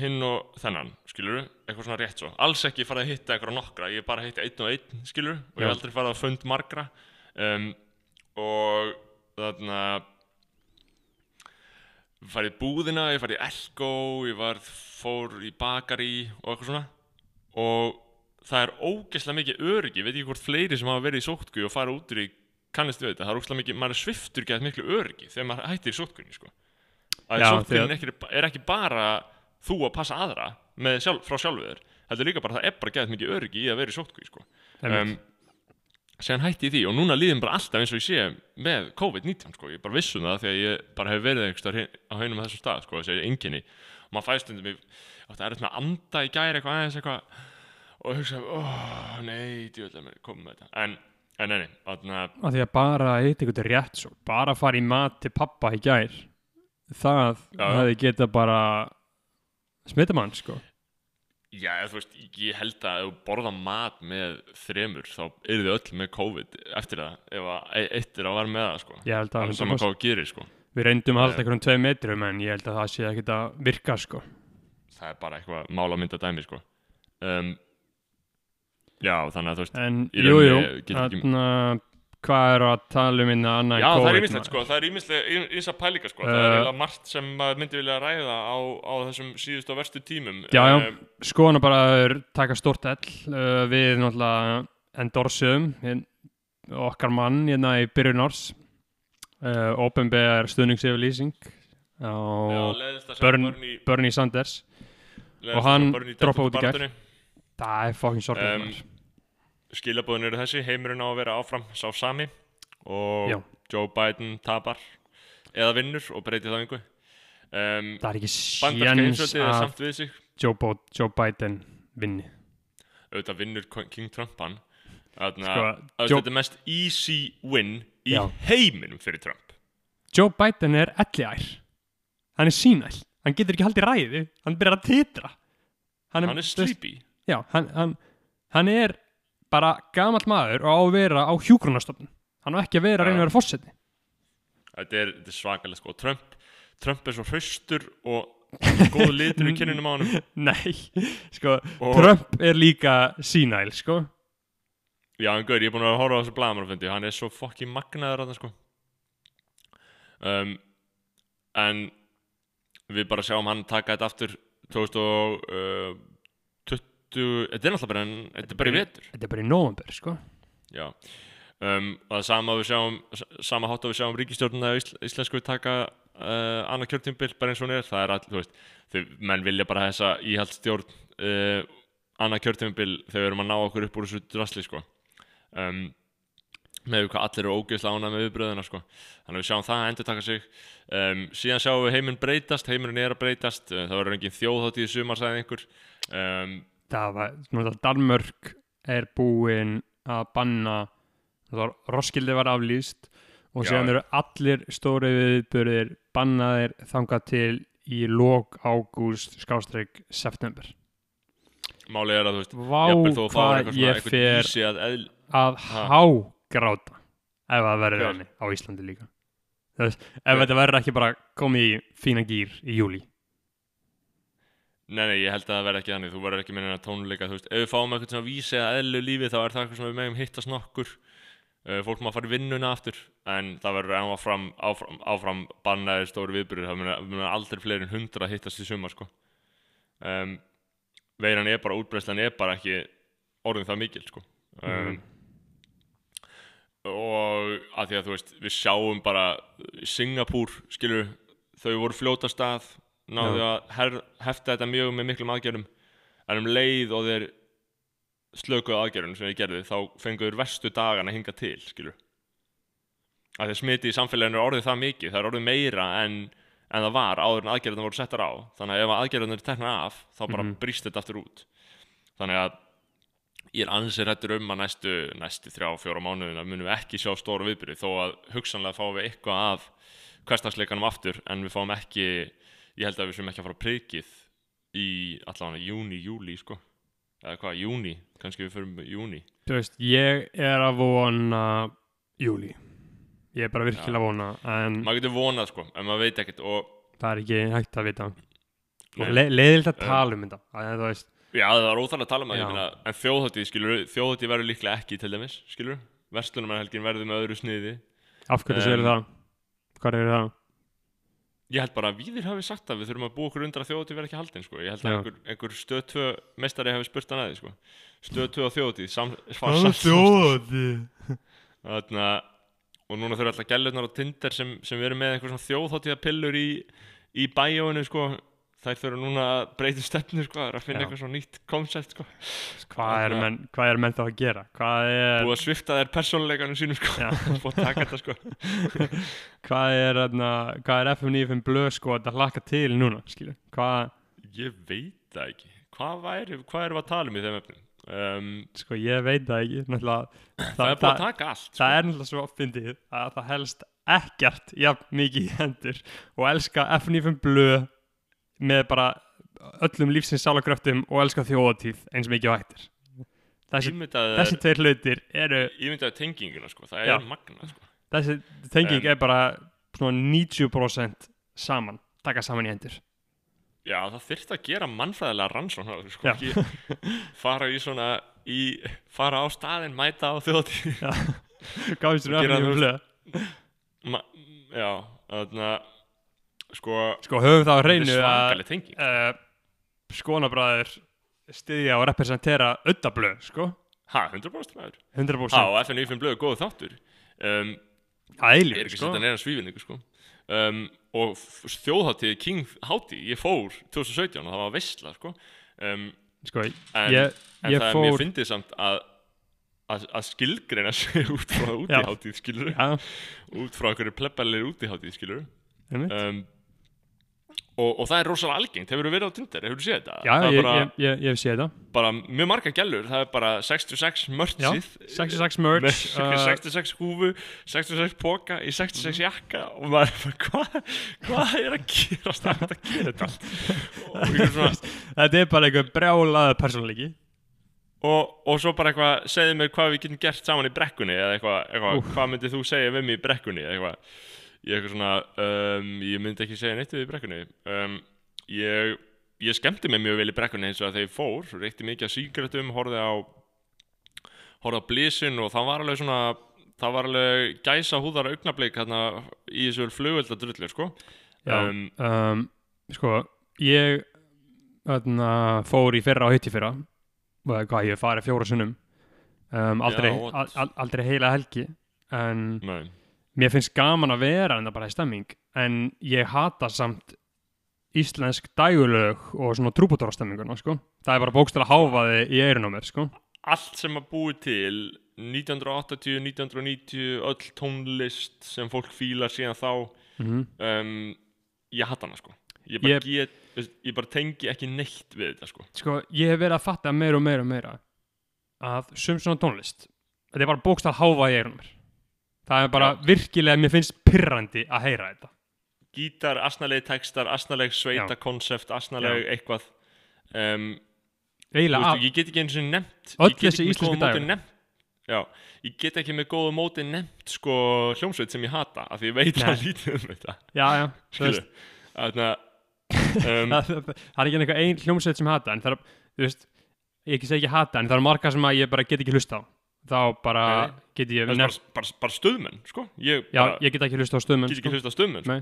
hinn og þennan skilur eitthvað svona rétt svo. Alls ekki farið að hitta eitthvað nokkra ég hef bara hitt einn og einn skilur og ég hef aldrei farið að fund margra. Um, og þarna farið búðina, ég farið Elko, ég var, fór í bakari og eitthvað svona. Og það er ógeðslega mikið öryggi, veit ekki hvort fleiri sem hafa verið í sótkví og farið út úr í kannist við þetta, það er ógeðslega mikið, maður er sviftur gett miklu öryggi þegar maður hættir í sótkvíni sko. að þegar- er, ekki, er ekki bara þú að passa aðra sjálf, frá sjálfu þér heldur líka bara það er bara gett mikið öryggi í að vera í sótkví sko. um, síðan hætti ég því og núna líðum bara alltaf eins og ég sé með COVID-19 sko, ég bara vissum það að ég bara hef verið eitthvað á og maður fæst stundum ég átti erfitt með að anda í gæri eitthvað aðeins eitthvað og hugsa, oh, nei, djúðlega mér komið með þetta en, en nei, þarna að því að bara eitthvað eitthvað rétt svo bara fara í mat til pappa í gær það Já. hefði geta bara smita mann sko Já, þú veist, ég held að ef þú borða mat með þremur þá eru þið öll með COVID eftir það ef að e- eitt er að vara með það sko. ég held að alveg saman hvað þú gerir sko. við reyndum að halda Nei. einhverjum tvei metrum en ég held að það sé ekkert að virka sko það er bara eitthvað mála mynda dæmi sko. um, Já, þannig að þú veist en Í jú jú þarna, hvað er að tala um innan annað Já, en það er COVID, ímislegt sko, það er ímislegt ímsa pælinga sko, það Uh, er eiginlega margt sem maður myndi vilja ræða á, á þessum síðustu og verstu tímum. Já, já. Um, skoðan bara að taka stórt ell uh, við náttúrulega endorsum okkar mann hérna í byrjun árs. Uh, Openbear stuðningsyfirlýsing á Bernie- Bernie Sanders. og hann droppaði út í baráttunni. það er fucking sorglega um, skilabóðin eru þessi, heimurinn á að vera áfram sá sami og Já. Joe Biden tapar eða vinnur og breytir það einhver um, það er ekki er að Joe, Bo Joe Biden vinni. Auðvitað vinnur King Trump hann. Þarna, Sko, Joe- er mest easy win í Já. heiminum fyrir Trump. Joe Biden er elliær. Hann er sínæl, hann getur ekki haldið ræði hann byrjar að titra. Hann er þú veist- sleepy. Já, hann, hann, hann er bara gamall maður og á að vera á hjúgrunastofnun. Hann á ekki að vera að reyna að vera fórseti. þetta er, þetta er svakalega sko Trump, Trump er svo hraustur og góð litur í kinnunum á honum. Nei, sko, Og- Trump er líka sínæl, sko. Já, en gaur, ég er búin að horfa á þessu blaðamannafundi. Hann er svo fokki magnaður þarna sko. Um, en við bara sjáum hann taka þetta aftur 2020 þetta er náttúrulega bara, en, þetta er bara í vetur. Þetta er bara í november, sko. Já. Um, og það sama við sjáum sama hátt að við sjáum ríkistjórnuna ísl, íslensku taka uh, annað kjörtímbil bara eins og hún er, það er all, þú veist þau, menn vilja bara þessa íhaldstjórn uh, annað kjörtímbil þegar við erum að ná okkur upp úr þessu drasli sko. Um, með hvað allir eru ógeðslega ánað með viðbröðina sko. þannig að við sjáum það endur taka sig. Um, síðan sjáum við heiminn breytast heiminn er að breytast, uh, það verður engin þjóðhátt í sumar sagði einhver. Um, Það var, svona það Danmörk er búin að banna var, Roskildi var aflýst og já. eru allir stóri viðburðir bannaðir þangað til í lok ágúst skástrík september. Málið er að þú veist Vá fá hvað ég fer að eðl að hágráta ef það verður á Íslandi líka. Þú veist, ef þetta verður ekki bara komið í fína gýr í júli Nei, nei, ég held að það verði ekki þannig, þú verður ekki með neina tónleika, þú veist, ef við fáum eitthvað svona vísi að eðlu lífi þá er það eitthvað sem við megum hittast nokkur, uh, fólk fara í vinnuna aftur, en það verður áfram, áfram, áfram bannaðir stóri viðbyrður, það munir, munir aldrei fleiri en hundra að hittast í sumar, sko. Um, veiran er bara, útbreyslan er bara ekki orðin það mikil, sko. Um, Mhm. Og að því að þú veist, við sjáum bara Singapúr, skilur, þau voru fljóta stað, náðu Já. að her, hefta þetta mjög með miklum aðgerðum en um leið og þeir slökuðu aðgerðum sem þeir gerðu þá fenguður verstu dagana hinga til skilur að að smiti í samfélaginu er orðið það mikið það er orðið meira en, en það var áður en aðgerðum voru settar á þannig að ef aðgerðum er teknar af þá bara Mhm. brýst þetta aftur út þannig að ég er ansið hættur um að næstu, næstu þrjá, fjóra mánuðina munum við ekki sjá stóra viðbyrði þó að hugsanlega fáum við eitthvað af hverstagsleikanum aftur en við fáum ekki ég held að við sem ekki að fara prikið í allavega júni, júli sko. Eða hvað, júni, kannski við förum júni Þú veist, ég er að vona júli ég er bara virkilega að vona en maður getur vonað sko, en maður veit ekkert og það er ekki hægt að vita. Og le leiðilegt að Um, tala um þetta að þú veist, já, það er óþarlega að tala um það en þjóðháttið skilur, þjóðháttið verður líklega ekki til dæmis, skilur, verslunumannhelgin verður með öðru sniði. Af hverju Um, segir það? Hvað er það? Ég held bara að víðir hafi sagt að við þurfum að búa okkur undir að þjóðháttið verður ekki haldin sko. ég held að einhver, einhver stöð 2 meistari hafi spurt hann að því sko. stöð 2 á þjóðháttið sam, svar, sam, þjóði Þarna, og núna þurfa alltaf gælurnar á Tinder sem, sem verður með einhver svona þjóðháttíðapillur í, í bæjóinu sko. Þær þurfa núna að breyta stefnu sko, það að finna Já. eitthvað svona nýtt koncept sko. hvað er menn, hvað er menn þá að gera er, búið að svifta þær persónuleikanum sínum sko. Búið að taka þetta sko. hvað er er FM95 blöð sko að hlaka til núna hvað, ég veit það ekki hvað, væri, hvað erum við að tala um í þeim efnum um, sko ég veit það ekki náttúrulega, það, er búið að taka allt sko. það er náttúrulega svo fyndið að það helst ekkert jafn mikið í hendur og elska F95 blöð með bara öllum lífsins sálagröftum og elska þjóðatíð eins mikið og hættir þessi, ímyndaði þessi tveir hlutir eru ímyndaði tenginguna sko. það Já. er magna sko. þessi tenging En- er bara svona 90% saman taka saman í hendur Já, það þyrfti að gera mannfræðilega rannsókn á þessu, sko, Já. ekki fara í svona í, fara á staðinn, mæta á þjóðtíð gáðist þú Gera F95 þú- blöð Ma, Já, þannig að sko, sko höfum það á hreinu að svakaleg tenging uh, skonabræður styðja og representera öddablöð sko. Ha, 100% maður? 100% Ha, og FNU5 blöðu góðu þáttur. Um, að Ég eilíf er ekki sko. að setja neina svífinningu, sko. Um, Og þjóðhátíð King Hátíð, ég fór 2017 og það var veistla, sko. Um, sko, En, ég, en ég það er fór mér fyndið samt að að, skilgreina sig út frá útihátíð skilur já, út frá einhverju plebbalir útihátíð skilur um, og, og það er rosalega algengt. Hefur þú verið á Tinder, hefur þú séð þetta? Já ég, bara, ég, ég, ég hef séð þetta. bara mjög marga gælur það er bara 66 já, mörtsið 66 með merch uh, 66 húfu 66 póka í 66 jakka. Og maður er bara hvað hvað er að gera? Það er að gera þetta þetta er bara einhver brjálaða persónleiki. Og, og svo bara eitthvað segðu mér hvað við getum gert saman í brekkunni eða eitthvað, eitthvað hvað myndið þú segja við mig í brekkunni eða eitthvað ég eitthvað svona um, ég myndi ekki segja neitt við brekkunni. Um, ég, ég skemmti mig mjög vel í brekkunni eins og að þegar ég fór, reykti mikið af síkratum, horfði á horfði á blísin og það var alveg svona það var alveg gæsa húðar augnablik hérna í þessu flugvelda drullu sko. Já. um, um, sko, ég öðna, fór í fyrra og hitt í fyrra. Hvað, ég farið fjóra sunnum um, aldrei, Já, al- aldrei heila helgi en nei, mér finnst gaman að vera en það bara í stemming en ég hata samt íslensk dægulög og svona trúbútorastemminguna sko. það er bara bókstæla háfaði í eyrun á mér sko. allt sem að búi til 1980, 1990 öll tónlist sem fólk fílar síðan þá mm um, ég hatt hana sko ég bara, Ég- Get, ég bara tengi ekki neitt við þetta sko sko, ég hef verið að fatta meira og meira og meira að sum svona tónlist þetta er bara bókstæla háfaði í eyrun á mér það er bara Já. virkilega, mér finnst pyrrandi að heyra þetta. Gítar, asnalegi textar, asnaleg sveita konsept, asnaleg eitthvað. Um, eiginlega ég get ekki eins og nefnt Öll þessi dæmi. nefnt. Já, ég get ekki með góðu móti nefnt sko hljómsveit sem ég hata af því ég veit að lítið um þetta. Já, já, þannig að um, það, það, það er ekki einhver ein hljómsveit sem hata en það er, þú veist, ég ekki segja ekki hata en það er marga sem að ég bara get ekki hlusta á þá bara get ég nefnt, bara, bara, bara stöðmenn sko ég já, bara, ég get ekki hlusta á stöðmenn sko. stöðmenn sko.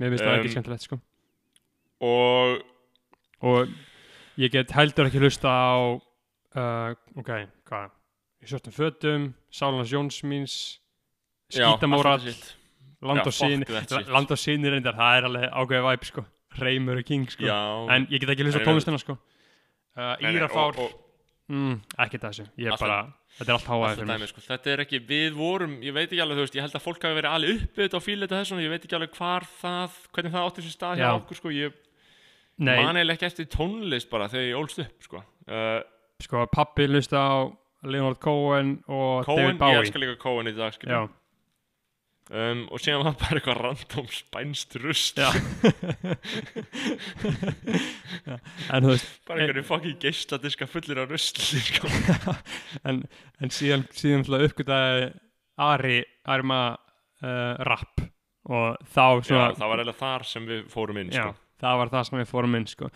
Mér finnst það Um, ekki skemmtilegt sko. og og ég get heldur ekki hlusta á uh, ok, hvað í svörtum fötum, Sálans Jóns míns já, Skítamóral allt þetta shit. Land og síni fuck that shit. Land og síni reyndar, það er alveg ágæði væp sko. Reymur og King sko. já, en ég get ekki hlusta á tónlistina sko. uh, Írafár mm, ekki þessu, ég er bara þetta er allt háaði fyrir mér. sko. þetta er ekki, við vorum ég veit ekki alveg, þú veist, ég held að fólk hafi verið alveg uppið þess vegna, ég veit ekki alveg hvar það hvernig það átti sér stað hjá Já. okkur sko, ég Nei, man eiginlega ekki eftir tónlist bara þegar ég ólst upp sko. uh, sko pappi hlusta á Leonard Cohen og Cohen, David ég Bowie. elska líka Cohen í dag um, og síðan var bara eitthvað random spænst rust Já. en veist bara einhverju fucking geisladiska fullir af rustli sko. en, en síðan, síðan uppgötaði Ari, Ari maður uh, rap og þá Já, svona, það var eiginlega þar sem við fórum inn já, sko. það var það sem við fórum inn sko.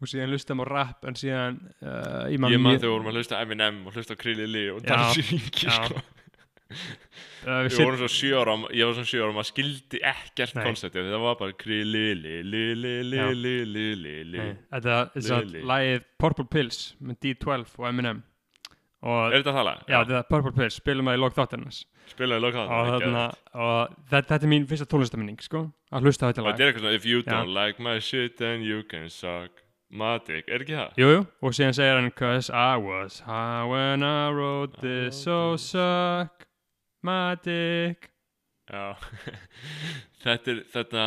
og síðan hlustum á rap en síðan uh, ég mjög- þegar vorum að hlusta Eminem og hlusta á Krili Lee og Já, Darcy Ringi já. sko. Við við vorum svo sjö ára ég var svo sjö ára, maður skildi ekkert konceptið, það var bara Krili Lee Li Li Li Já. Li Li Li Li. Nei, þetta er svona lagið Purple Pills með D12 og Eminem. Og er þetta að tala? já, þetta er Purple Pills, spilum það í lók þáttarnas spilaði lokað og, þarna, og þetta, þetta er mín fyrsta tónlistaminning sko, að hlusta á þetta og lag. Þetta er eitthvað svona if you don't like my shit then you can suck my dick, er ekki það? Jú, jú, og síðan segir hann Cause I was high when I wrote this So suck my dick Já, þetta er þetta,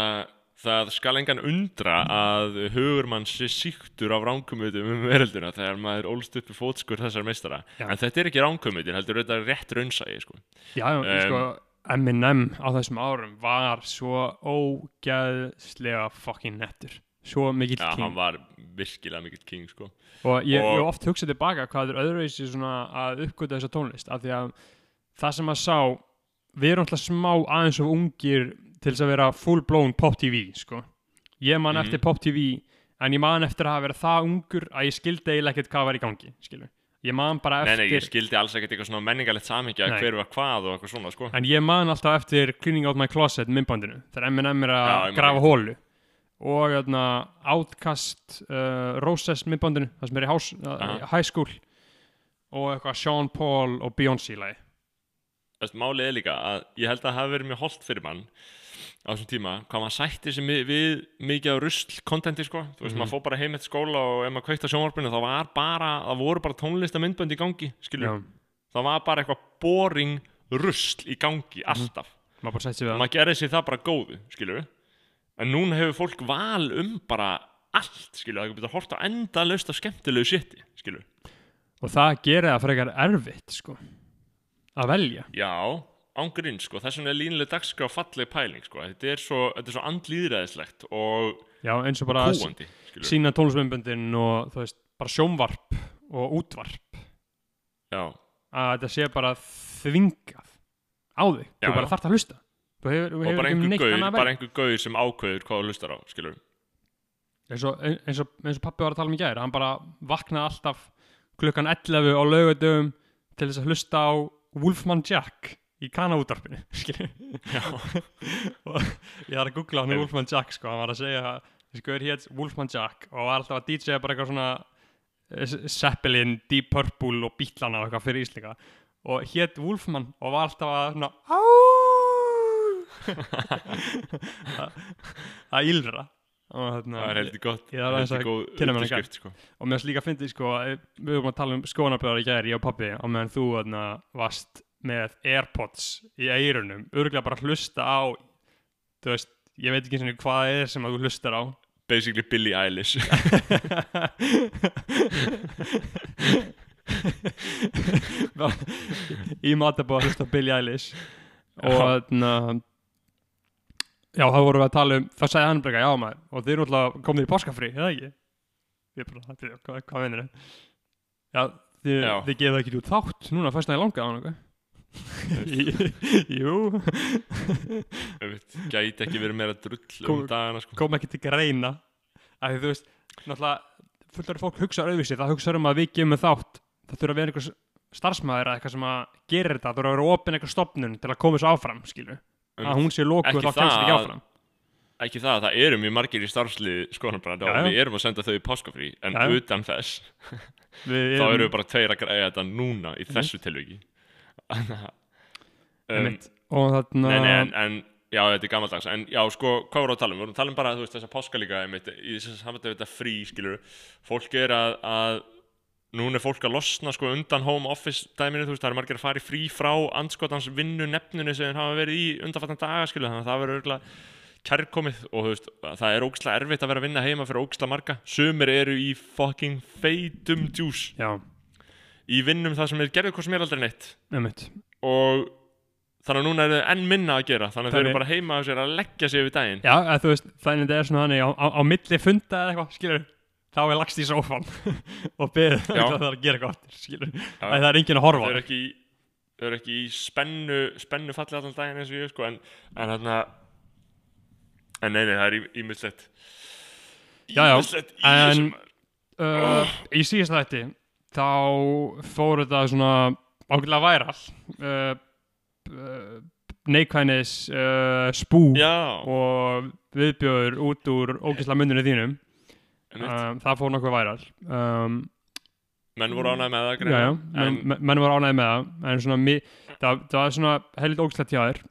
það skal engan undra að hugur mann sé síktur af ránkumvitum um verölduna þegar maður ólst upp í fótskur þessar meistara Já. en þetta er ekki ránkumvitin, heldur þetta er rétt raunsægi sko. Já, um, sko Eminem á þessum árum var svo ógæðslega fucking nettur Svo mikill Já, king hann var virkilega mikill king sko. Og ég, hef oft hugsað tilbaka hvað er öðruvísi svona að uppgöta þessa tónlist af því að það sem að sá við erum alltaf smá aðeins of ungir til þess að vera full blown pop TV sko. ég man Mhm. eftir pop TV en ég man eftir að hafa verið það ungur að ég skildi eiginlega ekkert hvað var í gangi skilur. ég man bara Nei, eftir nei, ég skildi alls ekkert eitthvað svona menningalegt samhengi Nei. að hver var hvað og eitthvað svona sko. en ég man alltaf eftir Cleaning Out My Closet myndbandinu þegar Eminem er að grafa hólu og öðna, Outcast uh, Roses myndbandinu það sem er í house, uh, high school og eitthvað Sean Paul og Beyoncé lagi Þess, Málið er líka að ég held að það hafi verið mjög holdt fyrir mann á þessum tíma, hvað maður sætti sig við, við mikið á rusl kontenti sko. þú veist, Mhm. maður fór bara heim eftir skóla og ef maður kveikt á sjónvarpinu þá var bara, það voru bara tónlistamindbönd í gangi, skilur, Já, það var bara eitthvað boring rusl í gangi, alltaf. Maður bara sætti sig við og það. Maður gerði sér það bara góðu, skilur en núna hefur fólk val um bara allt, skilur, það getur hort á enda löst af skemmtilegu shiti, skilur og það gerir það frekar erfitt sko, að velja. Já, ángurinn, sko, þess vegna er línuleg dagskrá falleg pæling, sko, þetta er svo, þetta er svo andlýðræðislegt og já, eins og bara kúandi, sína tónlismyndböndin og þú veist, bara sjónvarp og útvarp. Já, að þetta sé bara þvingað á þig, Já, þú bara já. þarft að hlusta. Þú hefur, og bara um einhver gaur, bara einhver gaur sem ákveður hvað þú hlustar á, skilur eins og, eins og, eins og pappi var að tala um í gær hann bara vaknaði alltaf klukkan 11 á laugadöfum til þess að hlusta á Wolfman Jack í kanaútarpinu og ég var að googla hann Wolfman Jack sko, hann var að segja þessi guður hétt Wolfman Jack og var alltaf að DJ bara eitthvað svona eh, Zeppelin, Deep Purple og Beatlana og eitthvað fyrir Íslika og hétt Wolfman og var alltaf að svona og þarna það er heldur gott. Ég þarf að góð undirskrift, sko. og mér finnst líka að fyndi sko, við vorum að tala um skoðanabræðar í gæri, ég og pappi og meðan þú þarna, varst með Airpods í eirunum, örgulega bara hlusta á þú veist, ég veit ekki svona hvað það er sem þú hlustar á. Basically Billie Eilish. Bara í matabóð að hlusta Billie Eilish. Og þarna já, þá vorum við að tala um þá sagði hann bara, já maður, og þið eru náttúrulega komið í páskafrí, eða ekki? Ég bara, "Þetta er- hvað, hvað minnir þið? Já, þið, þið gefa ekki út þátt núna fyrst að ég langa á hann Jú. Einmitt, gæti ekki verið meira drull Kom- um dagana sko. kom ekki til greina. Að því þú veist, náttúrulega fullari fólk hugsa öðruvísi, það hugsa um að við gefum þátt, það þurfa að vera einhver starfsmæður eða eitthvað sem að gerir þetta, það þurfa að vera opin eitthvað stopnun til að koma þessu áfram, skilu að hún sé lókuð Ekki þá kemst ekki það- áfram. ekki það, það eru mjög margir í starfslið skoðanbræð Já, og við erum að senda þau í páskafrí en Já, utan þess við þá erum við bara tveir að græða þetta núna í þessu tilviki. Um, og þarna nei, en, en já, þetta er gammaldags en já, sko, hvað vorum við að tala um? Við vorum að tala um bara, veist, þessa páska líka í þess að samvættu þetta frí, skilur fólk er að, að núna er fólk að losna sko undan home office dæminu, þú veist, það er margir að fara í frí frá andskotans vinnu nefninu sem þeir hafa verið í undanfattan daga, skilur, þannig að það verður örgulega kærkomið og þú veist, það er ógislega erfitt að vera að vinna heima fyrir ógislega marga. Sumir eru í fucking feitum djús já, í vinnum það sem er gerðið hvað sem er aldrei neitt. Einmitt. Og þannig að núna er það enn minna að gera þannig að þau eru bara heima á sér að leggja sig yfir daginn. Já, að þú veist, þannig þetta er svona þannig á, á, á milli funda eða eitthvað, skilur þá er lagst í sófan og Já. það að gera að það er enginn að horfa þau eru eru ekki í spennu spennu falli allan daginn eins og ég sko en, en þarna en nei, nei, það er ímyndslegt ímyndslegt í en- þessum uh, í síðast þætti þá fór þetta svona ákveðlega væral uh, uh, neikvænis uh, spú já, og viðbjöður út úr ógeðslega muninu þínum. Um, það fór nokkuð væral um, menn voru ánægð með það já, já, menn, en, menn var ánægði með það. En svona, mi, það, það var svona heilit ógeðslega tjáðir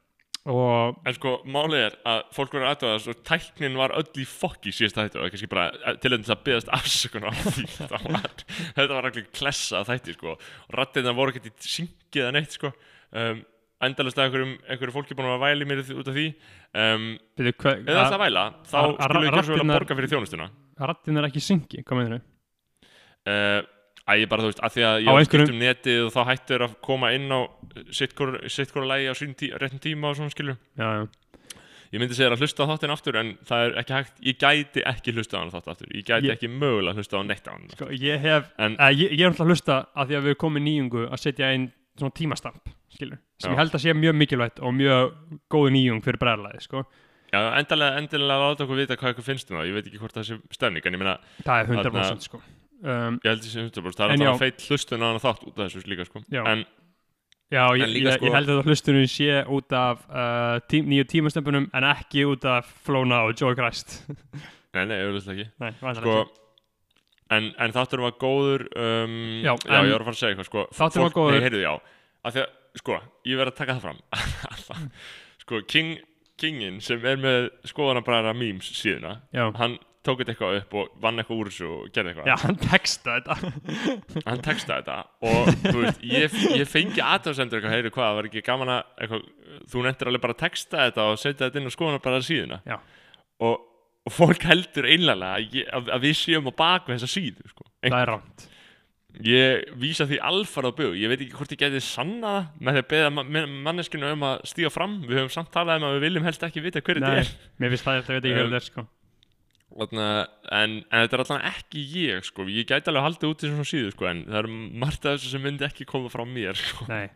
og en sko, málið er að fólk voru aðtöðast og tæknin var öll í fokki síðast þætti og kannski bara til þess að byggast afsökun á því. Var, þetta var allir klessa þætti sko. Og rattirna voru ekkert í syngið eða neitt sko. Um, endalast að einhverjum, einhverju fólki búin að væli mér út af því. Um, byrju, hva, eða það að væla, þá skulum við ekki að borga fyrir þjónustuna rattin er ekki syngi, hvað meður þau? uh, að ég bara, þú veist, að því að ég Á einhverjum- um netið og þá hættur að koma inn á sitt hvora lægi á tí, réttum tíma og svona skilur já, já, ég myndi segja að hlusta á þáttinn aftur en það er ekki hægt, ég gæti ekki hlusta á hann þátt aftur, ég gæti Ég- ekki mögulega hlusta á neitt á hann sko, ég hef en Uh, ég, ég er alltaf að hlusta að því að við komum nýjungu að setja inn svona tímastamp skilur, sem Já. ég held að sé mjög mikilvægt og mjög góð nýjung fyrir bræðarlæði sko. Já, endilega, endilega láta okkur vita hvað ykkur finnst um það, ég veit ekki hvort það sé stemning en ég meina, það er 100% Þarna- sko. um, ég held því sem 100% það er alltaf já. að feit hlustun á hann þátt út af þessu líka sko. Já. en já, ég, En líka ég, sko- ég held að hlustunum sé út af uh, tí, nýju tímastampunum en ekki út af Flóna og Joey Christ nei, nei, auðvitað ekki Nei, sko, en, en þáttur var góður um, Já, já, ég var að fara að segja eitthvað sko, Þátturinn var góður. nei, heyrðu, já, að því að, sko, ég verð að taka það fram sko, King, Kingin sem er með skoðanabræðara memes síðuna, já, hann tók þetta eitthvað upp og vann eitthvað úr þessu og gerði eitthvað. Já, hann texta þetta. Hann textaði þetta og þú veist, ég, ég fengi aðtöðsendur eitthvað, heyri hvað, það var ekki gaman að eitthvað, þú nefndir alveg bara að texta þetta og setja þetta inn á skoðanabræðara síðuna. Já. og, og fólk heldur einlega að, ég- að, að við séum á baku þessa síðu sko. það er rámt Ég vísa því alfarð á bug Ég veit ekki hvort ég geti sanna með því að beða ma manneskinu um að stíga fram Við höfum samt talað um að við viljum helst ekki vita hver þetta er mér finnst það, þetta veit ekki hvað þetta er sko. En, en þetta er allan ekki ég sko. Ég gæti alveg haldið út í svona síðu sko, En það er margt af þessu sem myndi ekki koma frá mér sko. Nei,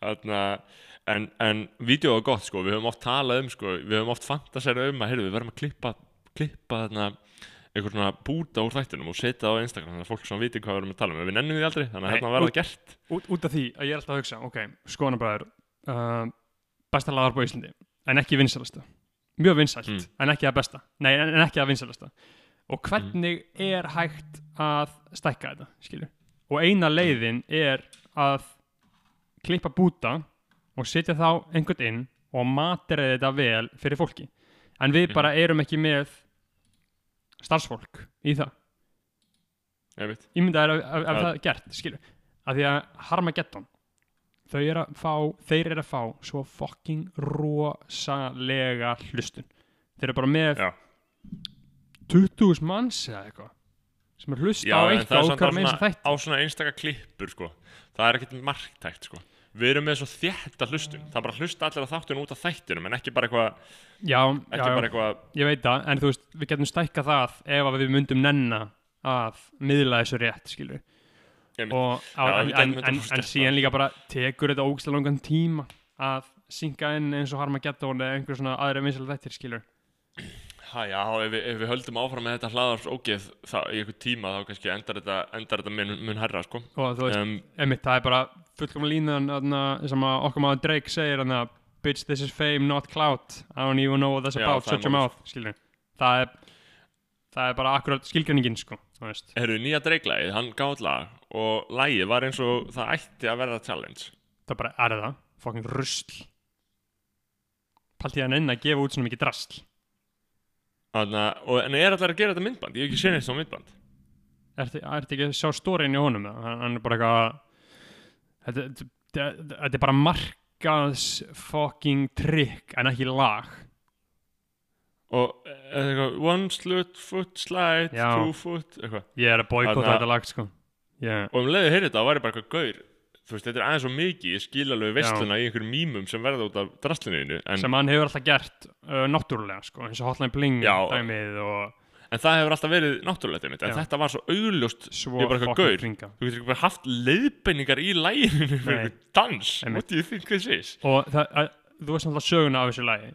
Þarna, En, en vídeo var gott sko. Við höfum oft talað um sko. Við höfum oft fantasera um að heyrðu, Við verðum að klippa klippa þarna eitthvað svona búta úr þættinum og setja það á Instagram þannig að fólk svona viti hvað við erum að tala um. En við nennum því aldrei, þannig að hérna verða gert. út, út af því að ég er alltaf að hugsa ok, skoðanabræður uh, besta lagar á Íslandi, en ekki vinsalasta mjög vinsælt, Mm. en ekki að besta. Nei, en, ekki að vinsalasta og hvernig er hægt að stækka þetta, skilju og eina leiðin er að klippa búta og setja þá einhvern inn og materið þetta vel fyrir fólki. En við Mhm. bara erum ekki með starfsfólk í það ég ef Ja. það er gert skilur, að því að Harmageddon þau eru að fá, þeir eru að fá svo fucking rosalega hlustun þeir eru bara með Já. 20.000 manns eða eitthvað sem er hlusta Já, á eitt er á okkar svona, að á svona einstaka klippur sko. það er ekkert marktækt sko. Við erum með svo þétta hlustun það er bara að hlusta allir á þáttun út af þættinum en ekki bara eitthvað, já, ekki já, bara eitthvað ég veit það, en þú veist, við getum stækka það ef að við myndum nenna að miðla þessu rétt, skilur Einmitt. og á, Já, gætum en, en, en síðan það. líka bara tekur þetta ógislega langan tíma að synka inn eins og Harmageddon eða einhver svona aðri vinsal þettir, skilur ha, já, ef við, ef við höldum áfram með þetta hlaðars ógeð það, í einhver tíma þá kannski endar þetta, endar þetta mun, mun herra sko. og þú veist, um, einmitt, það er bara fullkomlega línan sem að okkar maður Drake segir þarna, bitch this is fame not clout. I don't even know what that's Já, about, er shut your mouth. Það er það er bara akkurat skilgreiningin sko, Herru, nýja dreiglægið, hann gátt lag og lagið var eins og það ætti að verða challenge. Það bara er það, fucking rusl. Palti hann inn að gefa út svona mikið drasl. Þannig, að- og, En er allir að gera þetta myndband? Ég hef ekki séð neitt svo myndband. Ertu ertu ekki að sjá stórin í honum hann er bara eitthvað þetta, þetta, þetta er bara markaðs fucking trikk en ekki lag og eða eitthvað, one slut foot slide, Já. two foot eitthvað ég er að boykota Þarna- þetta lag sko yeah. og um leiði heyrði þetta, það væri bara eitthvað gaur þú veist, þetta er aðeins svo mikið, ég skil alveg veistluna í einhverjum mýmum sem verða út af drastlinu en, sem hann hefur alltaf gert uh, náttúrulega sko, eins og Hotline Bling Já. dæmið og en það hefur alltaf verið náttúrulegt einmitt, en Já. þetta var svo augljóst svo Ég er bara eitthvað fucking gaur. kringa þú getur ekki bara haft leiðbenningar í læginu fyrir Nei. einhvern dans, Einmitt. what do you think this is og það, að, þú veist alltaf söguna af þessu lagi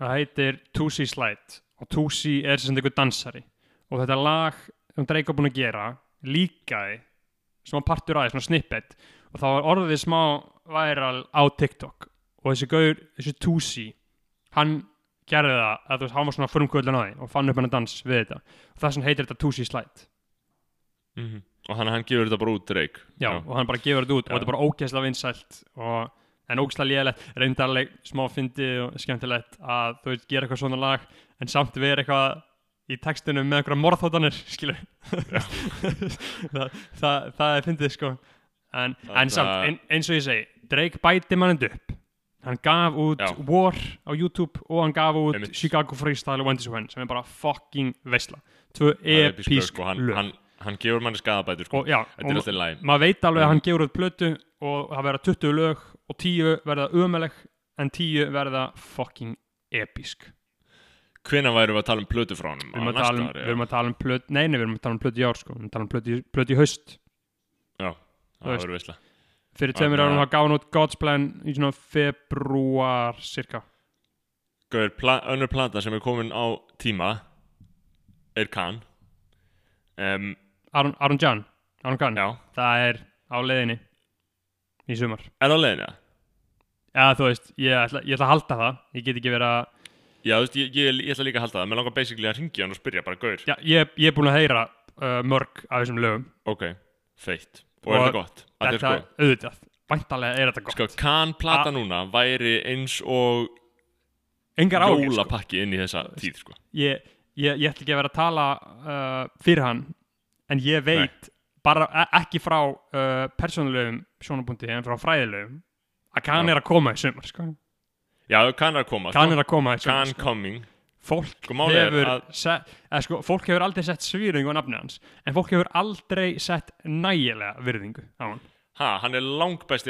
það heitir Tusi Slide og Tusi er sem einhver dansari og þetta lag sem Drake var búin að gera líkaði smá partur aðeins, svona snippet og það var orðið smá væral á TikTok og þessi gaur, þessi Tusi hann gerði það að þú veist, hann var svona frumkvöldin á því og fann upp hennar dans við þetta. Og það sem heitir þetta Tusi Slide. Mhm. og þannig að hann gefur þetta bara út Drake. Já, og hann bara gefur þetta út Já. og þetta er bara ógeðslega vinsælt og, en ógeðslega lélætt reyndarleg, smá fyndið og skemmtilegt að þú veit, gera eitthvað svona lag en samt vera eitthvað í textunum með einhverja morðhóttanir skilur það, það, það er fyndið sko. En, en samt, ein, eins og ég segi Drake bæti mannend upp hann gaf út Já. War á YouTube og hann gaf út Einmitt. Chicago Freestyle og to When sem er bara fucking veisla. Tvö episk sko, hann, lög. hann, hann gefur manni skadabætur sko. og já, þetta er alltaf læg maður veit alveg að Mhm. hann gefur út plötu og það verða 20 lög og 10 verða ömuleg en 10 verða fucking episk. Hvenær værum við að tala um plötu frá honum? Við erum á að tala um, við erum að tala um plötu nei, nei, við erum að tala um plötu í ár sko. Við erum að tala um plötu, í- plötu í haust. Já, það verður veistla fyrir tveimur árum það gaf hann út God's Plan í svona februar cirka Gauður, pla önnur plata sem er komin á tíma er Khan. Um, Aron, Aron Jan, Aron Kahn já, það er á leiðinni í sumar. Er á leiðinu það? já þú veist, ég ætla, ég ætla að halda það. Ég get ekki verið að Já, þú veist, ég, ég, ég ætla líka að halda það. Mér langar basically að ringja hann og spyrja bara Gaur, já, ég, ég er búin að heyra uh, mörg af þessum lögum. Ok, feitt Og er Og það gott? Þetta er sko, auðvitað, væntalega er þetta gott sko Khan plata A- núna væri eins og sko. jólapakki inn í þessa tíð sko. ég, ég, ég ætla ekki að vera að tala uh, fyrir hann en ég veit bara e ekki frá uh, persónulegum sjónabúndi en frá fræðilegum að kann er að koma í sumar sko. Já, Khan er að koma kann sko. er að koma í sumar Khan sko. coming fólk hefur að- eða, sko, fólk hefur aldrei sett svýringu á nafni hans en fólk hefur aldrei sett nægilega virðingu á hann. Ha, hann er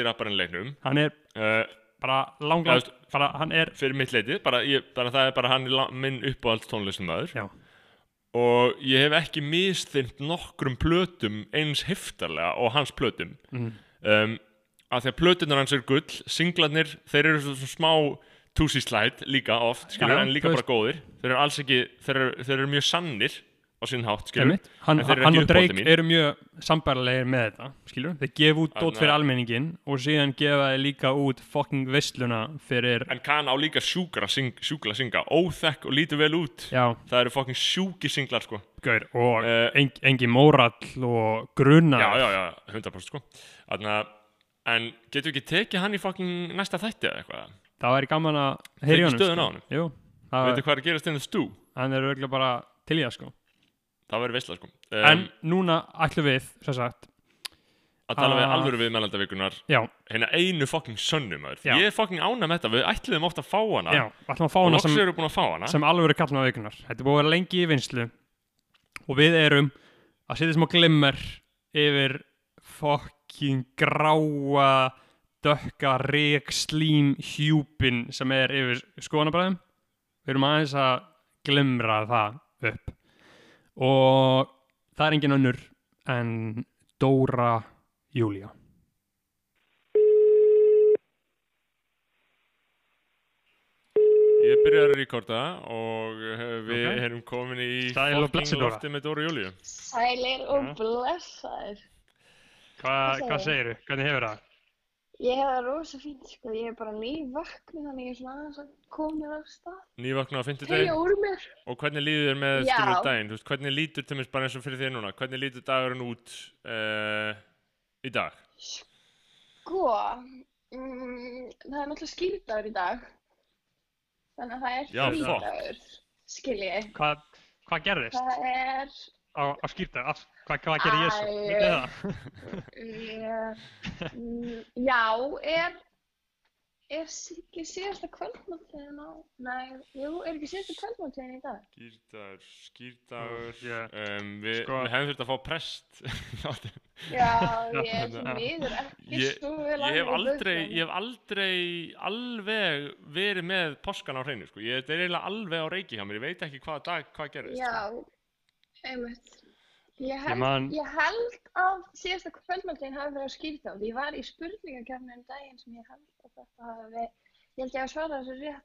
rapparinn í leiknum. Hann er uh, bara lang, Já, lang veist- bara hann er Fyrir mitt leitið, bara, ég, bara það er bara hann er minn uppáhalds tónlistumæður já, Og ég hef ekki misþynt nokkrum plötum eins heftarlega og hans plötum. Mm, um, að því að plötunar hans er gull singlarnir, þeir eru svo, svo smá Tusi Slide líka oft, skilur, Já, en líka bara góðir. Þeir eru alls ekki, þeir eru, þeir eru mjög sannir á sinn hátt, skilur hann, hann og Drake eru mjög sambærlegir með þetta skilur, þeir gefa út dót fyrir almenningin og síðan gefa þeir líka út fucking veisluna fyrir en kann á líka sjúkra syng, sjúkla synga, óþekk og lítur vel út. Já, það eru fucking sjúki singlar, sko. Gaur, og Eh, en, engi mórall og grunna já, já, já, 100% sko. Þannig en getur ekki tekið hann í fucking næsta þætti eða eitthvað það væri gaman að heyri honum stöðuna á sko. honum. Jú, það, veitu hvað er að gerast inn í stú? Hann er auðvitað bara til í það sko. Það verður veistla, sko. En um, núna ætlum við, sem sagt að tala við að- alvöru við meðlandavikunar já, hérna einu fucking sönnum Já. ég er fucking ána með þetta, við ætluðum ofta að fá hana. Já, ætlum að fá og hana sem, eru búin að fá hana. sem alveg kallna vikunar þetta er búið að vera lengi í vinslu og við erum að setja smá glimmer yfir fokking gráa dökka rík slím hjúpin sem er yfir skoðanabræðum við erum aðeins að glimra það upp og það er engin önnur en Dóra Júlía ég byrjar að rekorda og við Ok. erum komin í Sæl og fucking blessuð, Dóra. lofti með Dóra Júlíu Sælir og blessaður. Hva, Hvað Hvað segirðu? segirðu? Hvernig hefur það? Ég hef það rosa fínt, sko. Ég er bara nývakni, þannig ég er svona aðeins að koma mér af stað. nývakna á fimmtudegi Tegja úr mér. og hvernig líður þér með skilur daginn Þú veist, hvernig lítur til mér bara eins og fyrir þér núna hvernig lítur dagurinn út uh, í dag Sko, mm, það er náttúrulega skýrdagur í dag. Þannig að það er Já, fuck. frídagur, skiljið. Hvað, hvað gerðist Það er, á, á skýrta? Af, hvað, hvað gerði Jésu? Já, er, er ekki síðasta kvöldmáttíðin á, nei, jú, er ekki síðasta kvöldmáttíðin í dag? skýrdagur, skýrdagur Ég- um, við, Sko- við hefum þurft að fá prest Já, ég er Já. miður ekki ég, svo vel ég hef alveg aldrei guðfræði. ég hef aldrei alveg verið með poskan á hreinu sko. ég er eiginlega alveg á reiki hjá mér ég veit ekki hvaða dag hvað gerðist sko. Einmitt. Ég Ég held, man- ég held að síðasta kvöldmáltíðin hafi verið að skýrta á. Ég var í spurningakefni um daginn sem ég held að þetta hafi verið, ég held ég að svara þessu rétt,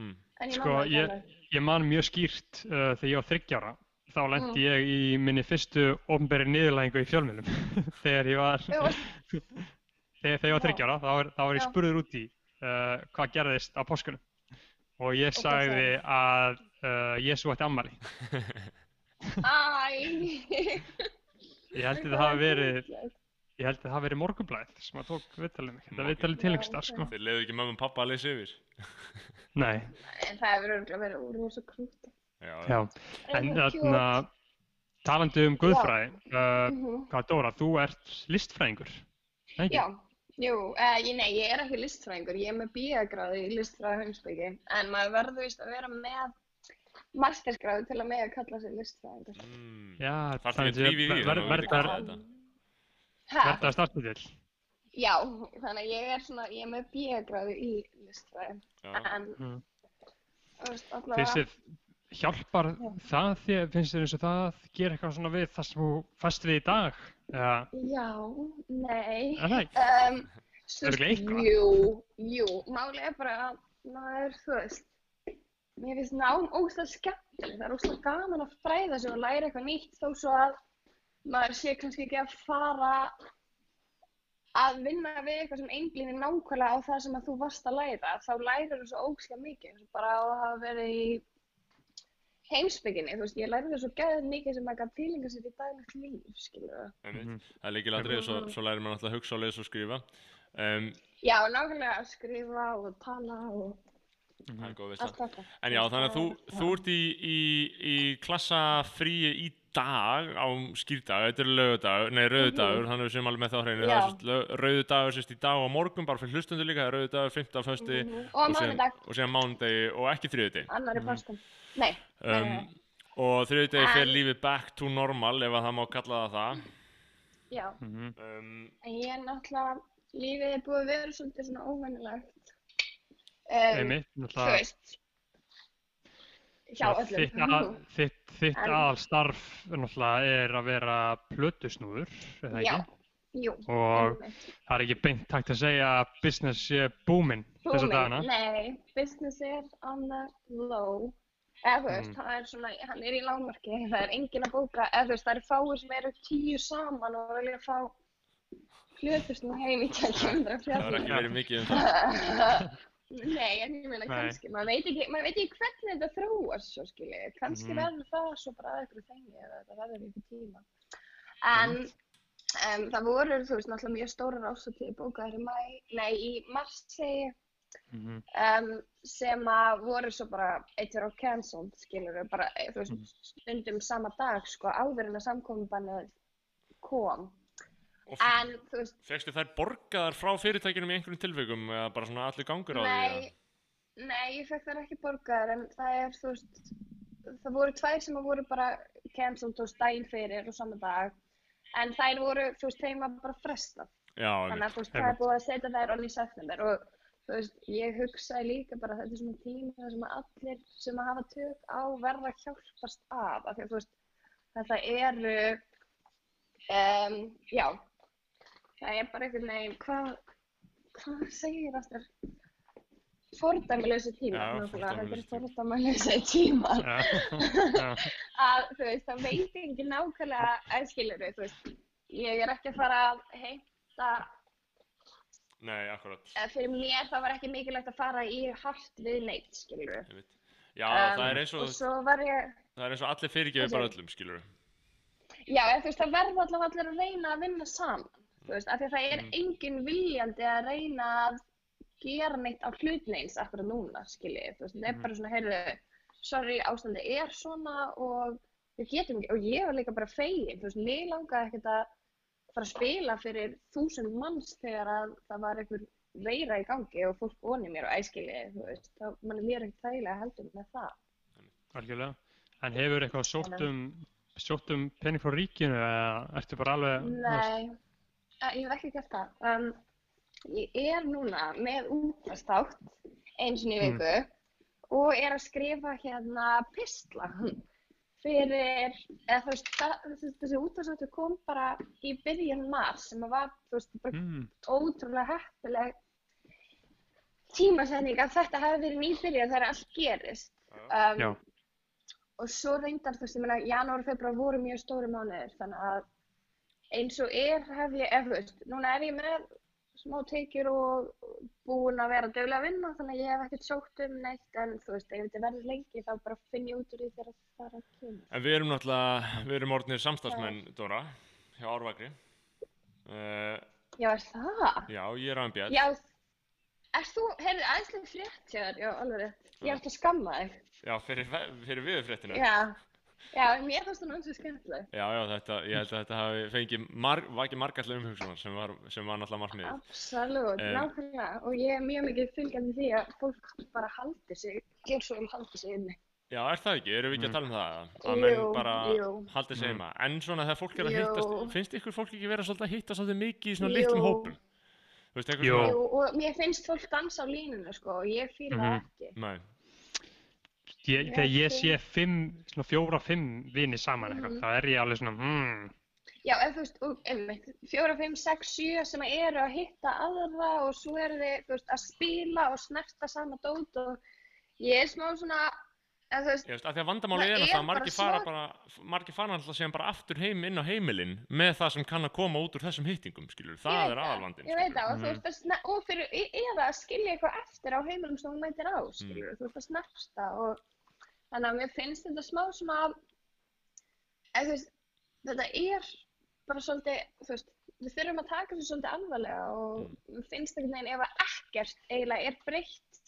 mm. en ég Sko, man það ekki ég-. Ég man mjög skýrt uh, þegar ég var þryggjára. Þá lendi Mm. ég í minni fyrstu ofnberi niðurlægingu í fjölmjölum. þegar ég var, var- þegar, þegar ég var Já. þryggjára, þá var, þá var ég spurður út í uh, hvað gerðist á páskunum. Og ég sagði að uh, Jésu ætti ammali. Æ, Ég held að það hafi verið, ég held að það hafi verið morgunblæð sem að tók viðtalið mig. Þetta viðtalið til einhvers staðar, sko. þeir leiðu ekki mömmu og pappa að leysa yfir Nei, En það hefur örgulega verið úr rosa krúti. já, já. En þarna, talandi um guðfræði, uh, Mhm. hvað Dóra, þú ert listfræðingur, ekki? Já, jú, ég, nei, ég er ekki listfræðingur, ég er með bíagráði í listfræði heimsbyggi, en maður verður vist að vera með mastersgráði til að með að kalla sig listfræðingur. mm. Já, Þarftu ekki að drífa í því, þannig að. Ha, að starta til. já, þannig að ég er svona, ég er með bíagráði í listfræði, Já. en, Mm. allavega, hjálpar Já. það þér, finnst þér eins og það gera eitthvað svona við það sem þú fæst við í dag? Já, já, nei, er það ekki? um, Örugglega eitthvað. jú, jú, máli er bara að maður, þú veist, mér finnst nám óslega skemmtilegt, það er óslega gaman að fræða sig og læra eitthvað nýtt þó svo að maður sé kannski ekki að fara að vinna við eitthvað sem einblínir nákvæmlega á það sem að þú varst að læra, þá lærir þú svo óslega mikið, og bara á að hafa verið í heimsbygginni, þú veist, ég lærði það svo gæðið mikið sem að gæða tilinga sér í daglegt líf, skilur. Einmitt. Mhm. það er líkilandrið, svo, svo lærir maður náttúrulega að hugsa og lesa og skrifa um, Já, nákvæmlega að skrifa og tala og það er góð veist allt þetta. En já, þannig að þú, þú ert í, í, í klassafríi í dag á skýrdag, þetta er lögudagur, nei rauðudagur, þannig að við séum alveg með það á hreinu, það Já. er rauðudagur sérst í dag og morgun, bara fyrir hlustundu líka, það er rauðudagur, 15. fösti Mhm. Og á síðan, mánudag, og síðan mánudegi og ekki þriðudegi. annar í páskum. Nei, nei, Um, og þriðudegi fer En- lífið back to normal ef að það má kalla það það. já. Mhm. Um, En ég er náttúrulega, lífið er búið að vera svolítið svona óvennilegt. Um, Einmitt, þú veist, hjá að, öllum. þitt, aðalstarf er að vera plötusnúður, er það Já, ekki? jú. Og einmitt. það er ekki beint takt að segja að business sé booming þessa Booming. dagana. Nei, business er on the low. Eða þú veist, Mm. það er svona, hann er í lágmarki, það er enginn að bóka, eða þú veist, það eru fáir sem eru tíu saman og vilja fá hlutustum heim í tækjum Það var ekki verið mikið um það. Nei, en ég meina kannski, maður veit ekki, maður veit ekki hvernig þetta þróast svo skilji, kannski Mhm. verður það svo bara að ykkur þengi eða þetta verður ykkur tíma. En um, það voru, þú veist, náttúrulega mjög stórar ásatíði bókaðar í mæ, nei, í mars segi Mhm. um, sem að voru svo bara eittir á cancelled, skilur bara, þú veist, Mhm. stundum sama dag, sko, áður en að samkominnbannið kom. En, þú veist, fegstu þær borgaðar frá fyrirtækjunum í einhverjum tilvikum eða bara svona allir gangur á því? nei, nei, ég fekk þær ekki borgaðar, en það er, þú veist, það voru tvær sem að voru bara cancelled og daginn fyrir og sama dag, en þær voru, þú veist, þeim var bara frestað. Já, Þannig að þú veist, það er búið að setja þær onni í september og þú veist, ég hugsaði líka bara þetta er svona tími þar sem að allir sem að hafa tök á verða hjálpast að, af því að þú veist, þetta eru, um, já, það er bara einhvern veginn, hvað, hvað segir aftur? Fordæmilösi tíma, Já, þetta er fordæmilösi tíma Já, já, að þú veist, það veit ekki nákvæmlega aðskilur þú veist, ég er ekki að fara að heimta Nei, akkurat. fyrir mér það var ekki mikilvægt að fara í hart við neitt, skilur við. Ég. Já, það er eins og, og svo var ég, það er eins og allir fyrirgefið bara öllum, skilur já, eða, þú veist, það verður allavega allir að reyna að vinna saman, veist, af því að það er Mhm. engin viljandi að reyna að gera neitt á hlutneins akkurat núna, skiljið, þú veist, það er Mhm. bara svona, heyrðu, sorry, ástandi er svona og við getum ekki, og ég var líka bara fegin, þú veist, mig langaði ekkert að fara að spila fyrir þúsund manns þegar að það var einhver veira í gangi og fólk voni mér og æskilji, þú veist, þá mann líður ekkert þægilega heldur með það. algjörlega. En hefur eitthvað sótt um, um pening frá ríkinu eða ertu bara alveg, Nei, ég hef ekki gert það. Um, ég er núna með útvarstátt eins og í Mm. viku og er að skrifa hérna pistla fyrir, eða þú veist, það, þessi, útvarstáttur kom bara í byrjun mars sem var, þú veist, bara mm, ótrúlega heppileg tímasetning að þetta hafi verið nýbyrjað þegar allt gerist. Um, og svo reyndar þú veist, ég meina, janúar og februar voru mjög stóri mánuðir, þannig að eins og er hef ég, ef þú veist, núna er ég með smá tekjur og búin að vera dögulega að vinna, þannig að ég hef ekkert sótt um neitt, en þú veist, ef þetta verður lengi þá bara finn ég út úr því þegar það er að kemur. En við erum náttúrulega, við erum orðnir samstagsmenn, Dóra, hjá Árvakri. Uh, Já, er það? já, ég er aðan bjall. Já, er þú, heyrðu, aðeinslega frétt hjá þér, já, alveg rétt. Ég alltaf að skamma þig. Já, fyrir, fyrir viðurfréttina. Já, já, mér fannst það náttúrulega skemmtileg. Já, já, þetta, ég held að þetta hafi fengið mar, vakið margallega umhugsunar sem var, sem var náttúrulega markmiðið. Absolutt, Em. nákvæmlega. Og ég er mjög mikið fylgjandi því að fólk bara haldi sig, gjör svo um haldi sig inni. Já, er það ekki? Erum við ekki að Mm. tala um það? Að menn bara jú. haldið sig Mm. heima. En svona þegar fólk er að hittast, finnst ykkur fólk ekki vera svolítið að hitta svolítið mikið í svona Jú. litlum hópum? Þú veist, Jú. og mér finnst fólk dansa á línunu, sko, og ég fýla það Mhm. ekki. Nei, ég, þegar ég sé fimm, svona fjóra, fimm vini saman eitthvað, Mhm. þá er ég alveg svona, hmm, Já, ef þú veist, og einmitt, fjóra, fimm, sex, sjö sem eru að hitta aðra og svo eru þið, þú veist, að spila og snerta sama dót og ég er smá svona, eða þú veist, ég veist, af því að vandamáli Það er að bara margir fara bara, margir fara náttúrulega síðan bara aftur heim inn á heimilin með það sem kann að koma út úr þessum hittingum, skilur, það er aðalvandinn, Ég veit það, og þú veist að sne- og fyrir, e- eða að skilja eitthvað eftir á heimilum sem hún mætir á, skilur, þú veist að snersta og þannig að mér finnst þetta smá svona, eða þú veist, þetta er bara svolítið, þú veist, við þurfum að taka þessu svolítið alvarlega og mér finnst einhvern veginn ef að ekkert eiginlega er breytt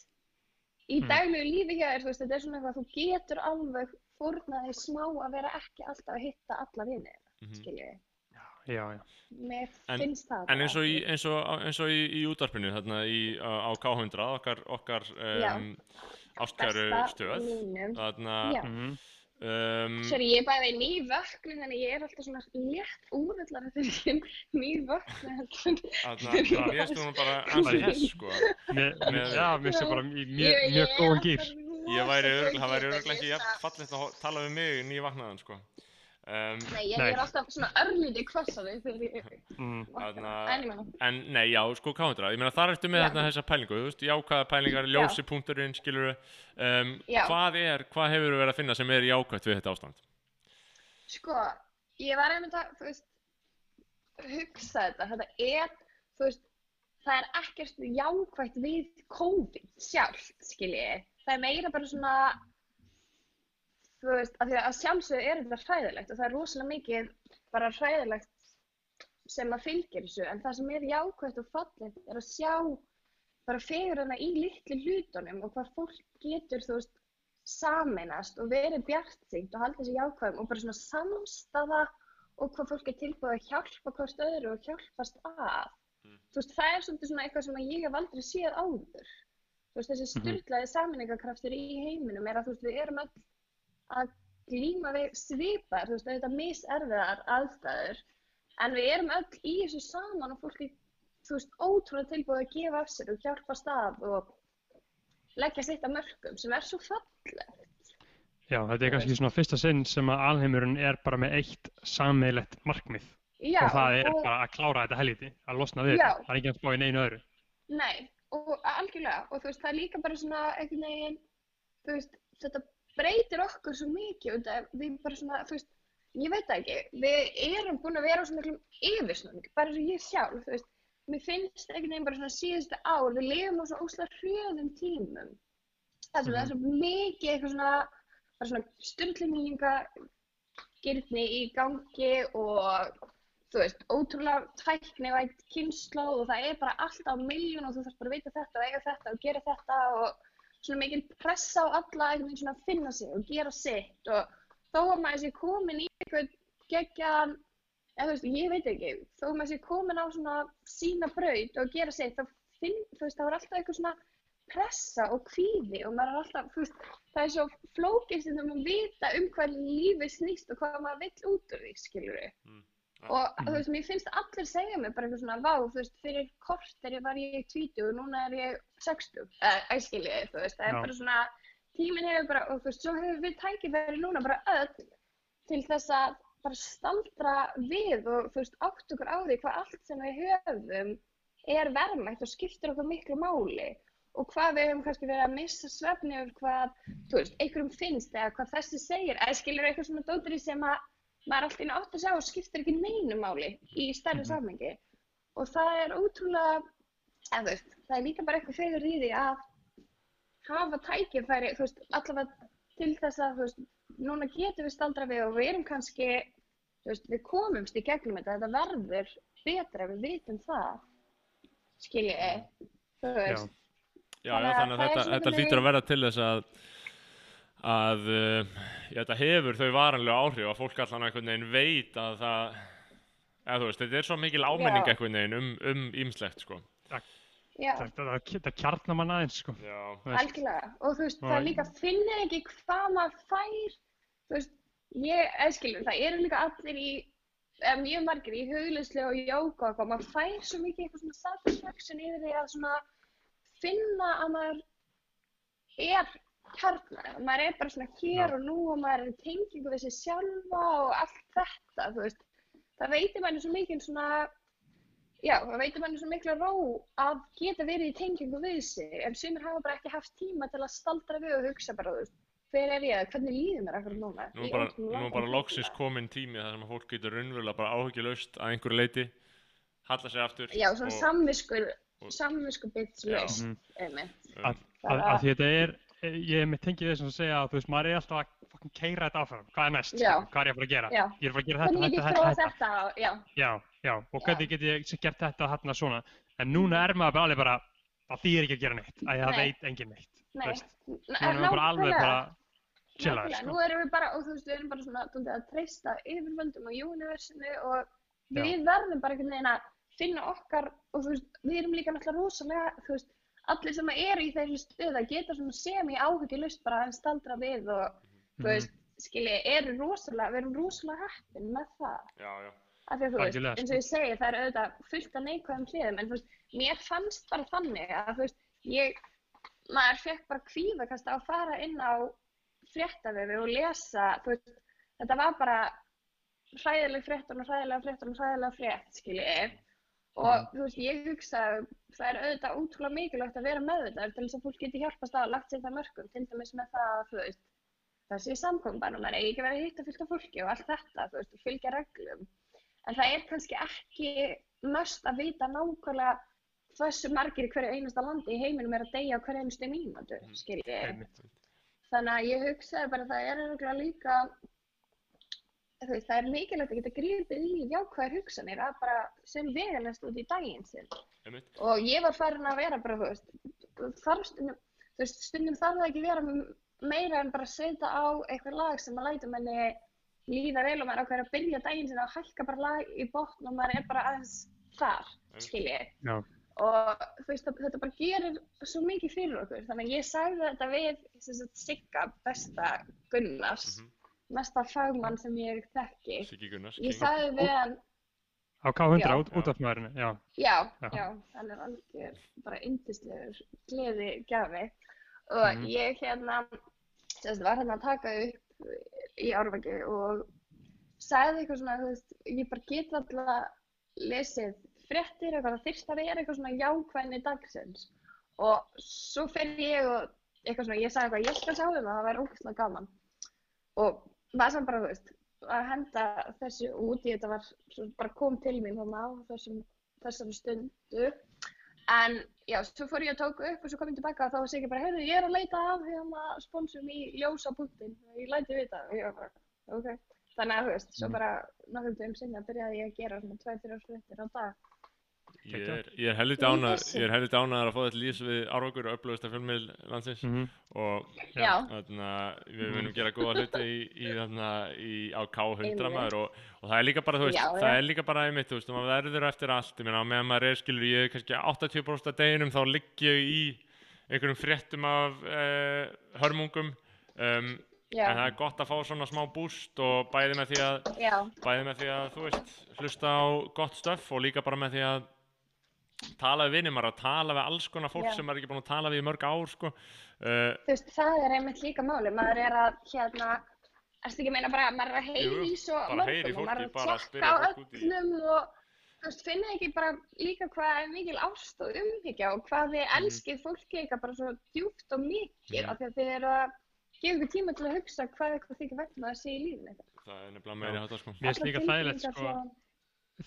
í Mm. daglegu lífi hjá þér, þú veist, þetta er svona eitthvað, þú getur alveg fórnaði smá að vera ekki alltaf að hitta alla vini, Mhm. skilju, já, já, mér En- En eins og í, eins og, eins og í, í útvarpinu þarna í, á K100, okkar, okkar um, ástkæru stöð, línum. þarna, Já. mhm, um, Sorry, ég er bæði ný vöknu, þannig ég er alltaf svona létt úrullar þegar ný vöknu. þarna, mér finnst hún bara ansi hess, sko. Mér, Með- já, mér það bara í mjög, góðan gýr. Ég það væri örgulega ekki jafn fallegt að tala við mig nývaknaðan, sko. Um, Nei, ég Nei. er alltaf svona örlítið kvassari þegar ég mm. Ég meina, En nei, já, sko kándra, ég meina þar ertu með þarna þessa pælingu, þú veist, jákvæða pælingar, ljósi punkturinn, skilur um, hvað er, hvað hefur verið að finna sem er jákvætt við þetta ástand? sko, ég var einmitt að, þú veist, hugsa þetta, þetta er, þú veist, það er ekkert jákvætt við COVID sjálft, skilji. Það er meira bara svona, þú veist, að því að sjálfsögðu er þetta hræðilegt og það er rosalega mikið bara hræðilegt sem að fylgir þessu, en það sem er jákvætt og fallegt er að sjá bara fegurina í litlu hlutunum og hvað fólk getur, þú veist, sameinast og verið bjartsýnt og halda þessi jákvæðum og bara svona samstaða og hvað fólk er tilbúið að hjálpa hvort öðru og hjálpast að. Þú veist, það er svona eitthvað sem ég hef aldrei séð áður. Þú veist, þessi styrlaði sameiningarkraftur í heiminum er að þú veist, við erum öll að glíma við svipar, þú veist, þetta miserfiðar aðstæður, en við erum öll í þessu saman og fólk er, þú veist, ótrúlega tilbúið að gefa af sér og hjálpast að og leggja sitt að mörgum sem er svo fallegt. Já, þetta er kannski svona fyrsta sinn sem að alheimurinn er bara með eitt sameilegt markmið Já, og það er og- bara að klára þetta helviti, að losna við þetta. Það er ekki að spá í neinu öðru. Nei, og algjörlega, og þú veist, það er líka bara svona einhvern veginn, þú veist, þetta breytir okkur svo mikið við bara svona, þú veist, ég veit það ekki, við erum búin að vera á svona miklum yfirsnúning, bara eins og ég sjálf, þú veist, mér finnst einhvern veginn bara svona síðustu ár, við lifum á svo óslega hrjöðum tímum, það er svo mikið eitthvað svona, svona stundlinninga gyrni í gangi og þú veist, ótrúlega tæknivægt kynnslóð og það er bara alltaf miljón og þú þarf bara að vita þetta og eiga þetta og gera þetta og svona mikil pressa á alla að finna sig og gera sitt og þó að maður sé komin í eitthvað geggjan, eða þú veist, ég veit ekki, þó að maður sé komin á svona sína braut og gera sitt, þá finn, þú veist, þá er alltaf eitthvað svona pressa og kvíði og maður er alltaf, þú veist, það er svo flókið sem að vita um hvað lífið snýst og hvað maður vill út úr því, skilur við. Og þú veist, mér finnst allir segja mig bara eitthvað svona, vá, þú veist, fyrir korteri var ég 20 og núna er ég 60, eða, æskiljiði, þú veist, það er bara svona, tíminn hefur bara, og þú veist, svo hefur við tækifæri núna bara öll til þess að bara staldra við og þú veist, átt okkur á því hvað allt sem við höfum er verðmætt og skiptir okkur miklu máli og hvað við höfum kannski verið að missa svefni yfir hvað, þú veist, einhverjum finnst eða hvað þessi segir, eða skilur eitthvað svona dótri sem að maður alltaf inn átt að sjá og skiptir ekki neinu máli í stærri samhengi. Og það er ótrúlega, eða þú það er líka bara eitthvað fegur í því að hafa tækifæri, þú veist, allavega til þess að, þú veist, núna getum við staldra við og við erum kannski, þú veist, við komumst í gegnum þetta, þetta verður betra við vitum það, skiljiði, þú veist, Já, já, að þannig að þetta, þetta hlýtur að vera til þess að að uh, já, þetta hefur þau varanlega áhrif að fólk allan einhvern veginn veit að það eða þú veist, þetta er svo mikil ámenning Já. einhvern veginn um, um ímslegt sko. já. Það, það, það kjarnar mann aðeins, sko. Algjörlega, og þú veist, Og- það er líka finnir ekki hvað maður fær, þú veist, ég, eðskilur, það eru líka allir í, eða mjög margir í hugleyslu og jóka og eitthvað, maður fær svo mikið eitthvað svona satisfaction yfir því að svona finna að maður er kjarnar, maður er bara svona hér Já. og nú og maður er í tengingu við sig sjálfa og allt þetta, þú veist, það veitir manni svo mikið svona, já, það veitir manni svo mikla ró að geta verið í tengingu við sig, en sumir hafa bara ekki haft tíma til að staldra við og hugsa bara, þú veist, hver er ég, hvernig líður mér akkur núna? nú er bara, nú bara loksins komin tími þar sem að fólk getur raunverulega bara áhyggjulaust að einhverju leiti halla sig aftur Já, svona samviskur, og- samvisku bitslaust, Mhm. einmitt. Að, þetta er, ég er með tengið þessum að segja að þú veist, maður er alltaf að fucking keira þetta áfram. Hvað er næst? Hvað er ég að fara að gera? Já. Ég er að fara að gera þetta, þetta, þetta, þetta. þetta, já, Já, já, og hvernig get ég gert þetta hérna svona. En núna er maður alveg bara, það þýðir ekki að gera neitt. Að það Nei. veit engin neitt. þú veist. Núna er maður bara alveg bara Nákvæmlega, sko. nú erum við bara, og þú veist, við erum bara svona dálítið að treysta yfirvöldum og universinu og við verðum bara einhvern veginn að finna okkar, og þú veist, við erum líka náttúrulega rosalega, þú veist, allir sem eru í þessu stöð að geta svona sem í áhyggjulust bara að staldra við og, þú Mhm. veist, skilji, eru rosalega, við erum rosalega heppin með það. já, já, Af því að þú veist, eins og ég segi, það er auðvitað fullt af neikvæðum hliðum, en þú veist, mér fannst bara þannig að, þú veist, ég, maður fekk bara kvíðakast að fara inn á fréttavefi og lesa, þú veist, þetta var bara hræðileg frétt og hræðilega frétt og hræðilega frétt, skilji. Og þú veist, ég hugsa, það er auðvitað ótrúlega mikilvægt að vera meðvitaður til þess að fólk geti hjálpast að lagt sér það mörgum, til dæmis með það að, þú veist, það sé samkombænum, en eigi ekki verið að hitta fullt af fólki og allt þetta, þú veist, og fylgja reglum. En það er kannski ekki mest að vita nákvæmlega hversu margir í hverju einasta landi í heiminum er að deyja á hverju einustu mínútu, skilji. Einmitt. Þannig að ég hugsaði bara að það er örugglega líka, veist, það er mikilvægt að geta grípið í jákvæðar hugsanir að bara sem veganest út í daginn sinn. Og ég var farin að vera bara, þú veist, þarf stundum, þú veist, stundum þarf það ekki vera meira en bara setja á eitthvað lag sem að læta manni líða vel og maður ákveður að byrja daginn sinna og hækka bara lag í botn og maður er bara aðeins þar, skiljið Já. og veist, þetta bara gerir svo mikið fyrir okkur, þannig að ég sagði þetta við Sigga besta Gunnars, Mhm. Mesta fagmann sem ég þekki Siggi Gunnars ég sagði við hann, Á K100 Já. út, af maðurinn, já. já, Já. já, hann er algjör bara yndislegur gleði gjafi og Mhm. ég hérna sem sagt, var hérna að taka upp í árvaki og sagði eitthvað svona, þú veist, ég bara get alltaf lesið fréttir, eitthvað það þyrst að vera eitthvað svona jákvæðni dagsins og svo fer ég og eitthvað svona, ég sagði eitthvað, ég skal sjá um það, það væri ógeðslega gaman og var samt bara, þú veist, að henda þessu út í þetta var, bara kom til mín þarna á þessum, þessari stundu. En já, svo fór ég að tóka upp og svo kom ég tilbaka og þá var Siggi bara, heyrðu, ég er að leita af hérna sponsum í ljósa punktin ég læti vita og ég var bara, ok. Þannig að, þú veist, svo bara nokkrum dögum sinna byrjaði ég að gera svona tvær, þrjár fréttir á dag Ég er, ég er er helviti ánægður að fá þetta lýs við Árvakur og upplöðust fjölmiðl landsins. Mhm. og já, þarna, við munum gera góða hluti í, í, þarna, í, á K100 Einmitt. maður og, og það er líka bara, þú veist, Já, það já. er líka bara einmitt, þú veist, og maður verður eftir allt, ég meina, á meðan maður er, skilur, ég er kannski 80% af deginum, þá ligg ég í einhverjum fréttum af uh, hörmungum, um, já, en það er gott að fá svona smá búst og bæði með því að, bæði með því að, þú veist, hlusta á gott stöff og líka bara með því að tala við vinnir maður, að tala við alls konar fólk Já. sem maður er ekki búin að tala við í mörg ár, sko, uh, þú veist, það er einmitt líka máli, maður er að, hérna, erstu ekki að meina bara, maður er að heyri í svo mörgum og maður er að spyrja tjekka á öllum og, þú veist, finna ekki bara líka hvað er mikil ást og umhyggja og hvað þið elskið fólki eitthvað bara svo djúpt og mikið Mhm. af því að þið eru að gefa ykkur tíma til að hugsa hvað eitthvað þykir vegna að sé í lífinu eitthvað. það er nefnilega meiri hátta, sko. Mér finnst líka þægilegt, sko,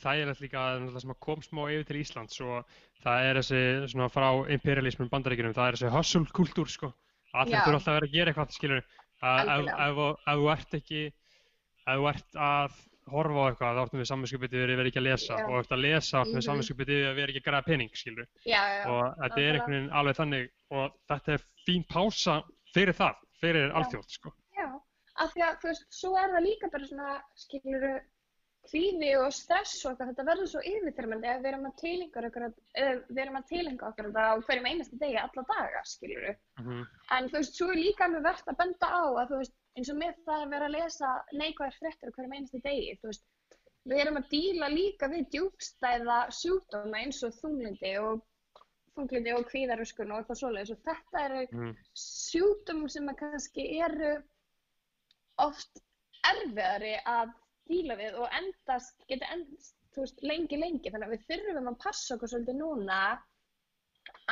þægilegt líka að náttúrulega sem kom smá yfir til Íslands og það er þessi svona frá imperialismin bandaríkjunum, það er þessi hustle kultúr sko, Já. þurfa alltaf að vera að gera eitthvað skilur, að ef, þú- ert ekki ef þú ert að horfa á eitthvað þá ertum við samvinskupið yfir að vera ekki að lesa Já. og ef þú ert að lesa ertum við Mhm. samvinskupið yfir að vera ekki að græða pening skilur Já, já, og þetta er einhvern veginn alveg þannig og þetta er fín pása fyrir það, fyrir alþjóð sko. Já, af því að, þú veist, svo er það líka bara svona, skiluru, kvíði og stress og þetta verður svo yfirþyrmandi ef við erum að tilenga okkur, við þetta á hverjum einasta degi, alla daga, skiluru. Mhm. En þú veist, svo er líka alveg verðt að benda á að, þú veist, eins og með það að vera að lesa neikvæðar fréttir á hverjum einasta degi, þú veist, við erum að díla líka við djúbstæða sjúkdóma eins og þunglindi og þunglindi og kvíðaröskun og eitthvað svoleiðis og þetta eru Mhm. sjúkdómum sem kannski eru oft erfiðari að díla við og endast, geta endast, veist, lengi, lengi. Þannig að við þurfum að passa okkur svolítið núna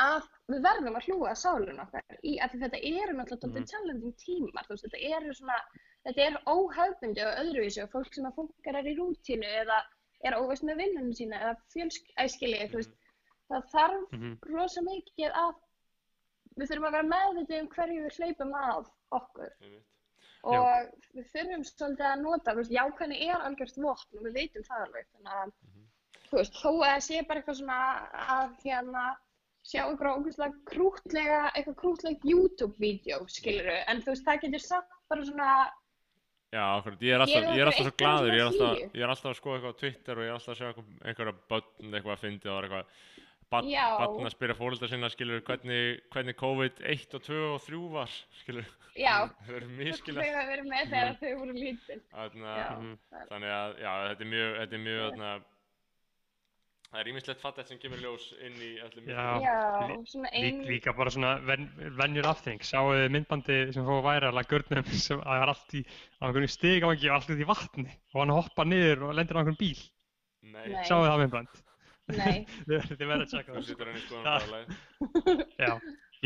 að við verðum að hlúa sálun okkar í að þetta eru náttúrulega mm. challenging tímar, veist, þetta eru svona, þetta er óhefbundi og öðruvísi og fólk sem að funkar er í rútínu eða er óveist með vinnunum sína eða fjölskæskili, þú veist, það þarf Mhm. rosa mikið að við þurfum að vera meðvitið um hverju við hleypum að okkur Einmitt. Og við þurfum svolítið að nota, veist, jákvæðni er algjört vopn og við veitum það alveg, þannig að, þú veist, þó að sé bara eitthvað svona að hérna sjá einhverja ógeðslega krútlega, eitthvað krútlega YouTube-vídeó, skiluru, en þú veist, það getur samt bara svona, Já, akkurat, ég er alltaf, ég er alltaf svo gladur, ég er alltaf, ég er alltaf að skoða eitthvað á Twitter og ég er alltaf að sjá einhverja börn eitthvað að fyndi og eitthvað barn að spyrja fóröldar sinna, skilur, hvernig, hvernig COVID 1 og 2 og 3 var, skilur, já, þau eru þú miskilja, veist, að vera með þegar þau voru lítil. þannig Já, að, Mhm. það er- þannig að, já, þetta er mjög, þetta er mjög, þarna, Það er ímislegt fattet sem kemur í ljós inn í öllum Já. Já, lí- svona Lík, ein, líka bara svona ven, venjur afþeng Sáuðu þið myndbandi sem fóðu að görnum sem að það er allt í á einhverjum stigangi og allt í vatni og hann hoppar niður og lendir á einhverjum bíl? Nei. Sáuðu það myndband nei, Þið verður að checka þú það situr henni í skoðan Já. bráðlega Já,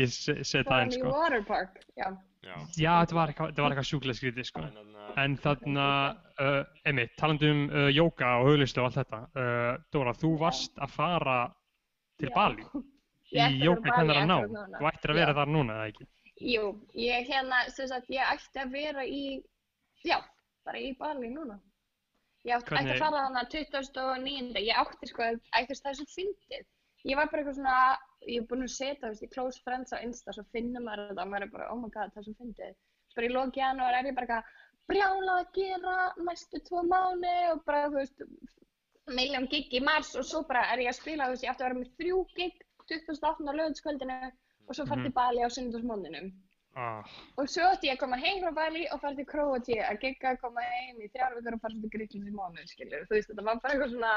ég se- set það bara inn í sko waterpark, já. Já, Já, þetta var eitthvað, var sjúklega skrítið sko en þarna uh, einmitt, talandi um uh, jóka og huglistu og allt þetta uh, Dóra, þú varst að fara til Já. Bali Ég í jóka nám núna. Þú ættir að vera Já. þar núna, eða ekki? Jú, ég hérna, sem sagt, ég ætti að vera í, já, bara í Bali núna. Ég átti, Hvernig- að fara þannig 29. Ég átti sko, ætti það er svo fyndið. Ég var bara eitthvað svona, ég er búin að setja, í close friends á Insta, svo finnur maður þetta og maður er bara, oh my god, það er svo fyndið. Bara í loki janúar er ég bara eitthvað brjála að gera næstu tvo mánu og bara, þú veist, miljón gig í mars og svo bara er ég að spila, þú veist, ég átti að vera með þrjú gig 28. lögðskvöldinu og svo fært Mhm. í Bali á sunnudagsmóndinum. Ah, Og svo ætti ég að koma heim frá Bali og fara til Króatíu að gigga, koma heim í þrjár vikur og fara til Gríklands í mánuð, skilur. Þú veist, þetta var bara eitthvað svona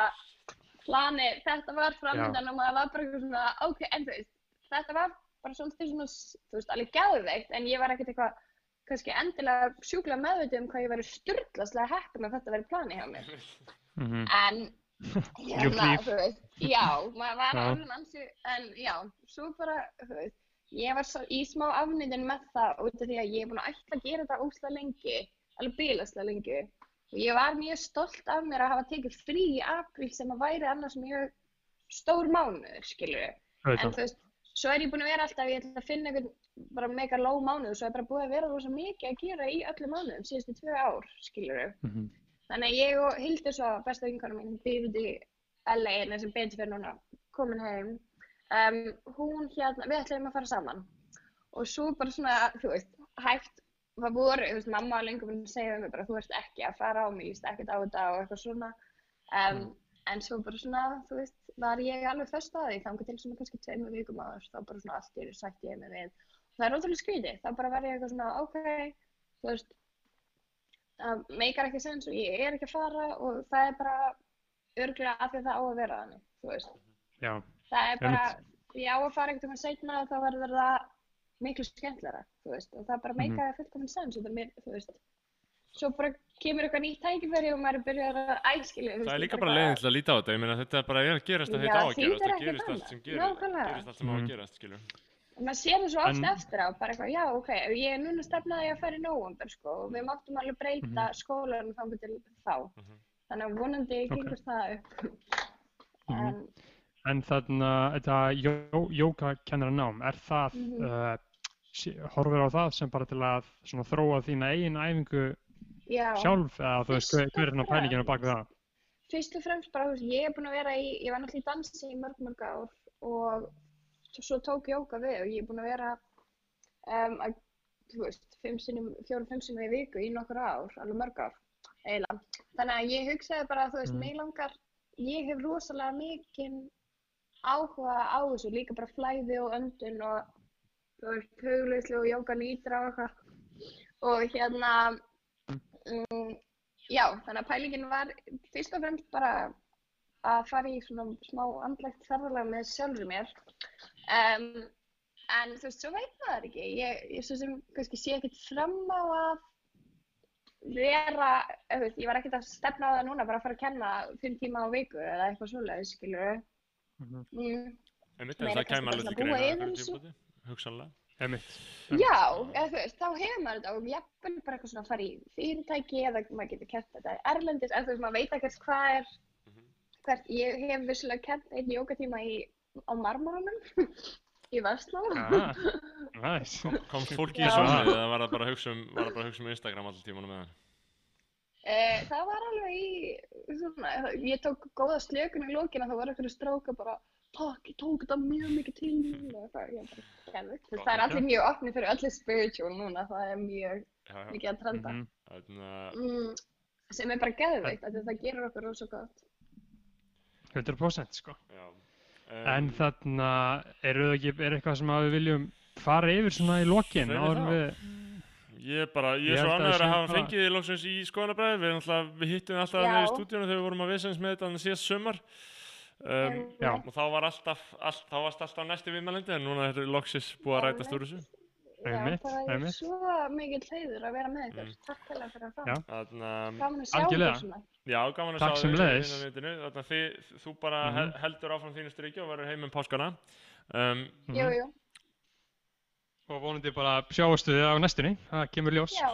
plani, þetta var framöndan og maður var bara eitthvað svona, ok, en þú veist, þetta var bara svolítið svona, þú veist, alveg gæðveikt, en ég var ekkert eitthvað, kannski endilega sjúklega meðvitið um hvað ég væri styrlaslega heppin að þetta væri plani hjá mér. mhm. En, hérna, líf. þú veist, já, maður var alveg ansi, en já, svo bara, þú veist, ég var svo í smá afnýðin með það út af því að ég er búin að ætla að gera þetta óslega lengi, alveg bílaslega lengi. Og ég var mjög stolt af mér að hafa tekið frí í apríl sem að væri annars mjög stór mánuður, skilur En þú veist, svo er ég búin að vera alltaf, ég ætla að finna einhvern bara mega low mánuð og svo er bara búið að vera rosa mikið að gera í öllum mánuðum síðustu tvö ár, skilur Mhm. Þannig að ég og Hildur svo, besta vinkona mín, býr út í LA, en sem betur fyrir núna, komin heim. Um, hún hérna, við ætlum að fara saman. Og svo bara svona, þú veist, hægt, það voru, þú veist, mamma var lengur búin að segja um mig bara, þú ert ekki að fara á mig, líst ekkert á þetta og eitthvað svona. Um, En svo bara svona, þú veist, var ég alveg föst að því, þannig til svona kannski tveimur vikum áður, þá bara svona allt einu sætti ég mig við. Það er ótrúlega skrítið, þá bara var ég eitthvað svona, ok, þú veist, það meikar ekki sens og ég er ekki að fara og það er bara örglega af því að það á að vera þannig, þú veist. Já, Það er bara, ég á að fara einhvern veginn setna og þá verður það miklu skemmtlara, þú veist, og það bara Mhm. meikaði fullkominn sens og það mér, þú veist, svo bara kemur eitthvað nýtt tækifæri og maður er byrjað að æskilja, Það er líka bara leiðin til að líta á þetta, ég meina þetta er bara er að gerast að þetta á að gerast, það gerist allt sem gerir, Nákvæmlega. gerist allt sem á að Mhm. gerast, skilur. Og maður sér það svo oft En- eftir á, bara eitthvað, já, ok, ef ég er núna stefnaði að fara í nóvember, sko, og við máttum alveg breyta skólanum þangur til þá. Mhm. Þannig að vonandi Ok. gengur það upp. Mhm. En, en þarna, þetta jó, jóka kennara nám, er það, Mhm. uh, sé- horfir á það sem bara til að svona, þróa þína eigin æfingu já, sjálf, eða þú veist, hver, er hérna pælingin á bak við það? fyrst og fremst bara, ég er búin að vera í, ég var náttúrulega í dansi í mörg, mörg ár og svo tók jóka við og ég er búin að vera, um, að, þú veist, fimm sinnum, fjórum, fimm sinnum í viku í nokkur ár, alveg mörg ár, eiginlega. Þannig að ég hugsaði bara, þú veist, Mm. mig langar, ég hef rosalega mikinn áhuga á þessu, líka bara flæði og öndun og, þú veist, hugleyslu og jóka nýtra og eitthvað. Og hérna, um, já, þannig að pælingin var fyrst og fremst bara að fara í svona smá andlegt ferðalag með sjálfur mér. Um, en þú veist, svo veit maður ekki. Ég, ég svo sem kannski sé ekkert fram á að vera, ég var ekkert að stefna á það núna, bara að fara að kenna fimm tíma á viku eða eitthvað svoleiðis, mm. Einmitt, Meira en það bara alveg til svona greina þessu. tímpúti, hugsanlega. Einmitt. Já, eða þú veist, þá hefur maður þetta og jafnvel bara eitthvað svona að fara í fyrirtæki eða maður getur kert þetta erlendis, en þú veist, maður veit ekkert hvað er, Mhm. hvert, ég hef vissulega kert einn jókatíma í, á marmorunum í Vestló. Ah, næs. Komst fólki í Já. svonið eða var það bara að hugsa um, var það bara að hugsa um Instagram alltaf tímanum með það? Eh, það var alveg í, svona, ég tók góða slökun í lókina, það var eitthvað stróka bara, takk, ég tók þetta mjög mikið til mín og eitthvað, ég bara, veist, það er allir mjög opni fyrir öllu spiritual núna, það er mjög Já, já. mikið að trenda. Þannig að, Mm, sem er bara geðveikt, af því að það gerur okkur rosa gott. 100% sko. já. En þarna, eru það ekki, er eitthvað sem að við viljum fara yfir svona í lokin Segðu áður en það. við, Ég er bara, ég Ég er svo held að hafa bara- fengið þið loksins í skoðanabræði, við, náttúrulega- við hittum alltaf Já. niður í stúdíunum þegar við vorum að vesens með þetta síðast sömar um, og þá var alltaf, all, þá varst alltaf næstu viðmælandi en núna er loksis búið að rætast úr þessu Já, Einmitt, það er einmitt. svo mikill heiður að vera með ykkur. Mm. Takk fyrir að. Þannig að Gaman að sjá Algjörlega. ykkur svona. Já, gaman að Takk sjá sömuleiðis. þig innan netinu. Þannig að þið, þú bara Mhm. hel- heldur áfram þínu strykju og verður heim um páskana. Um, Jú, jú. Og vonandi bara sjáastu þið á næstunni, það kemur ljós. Já,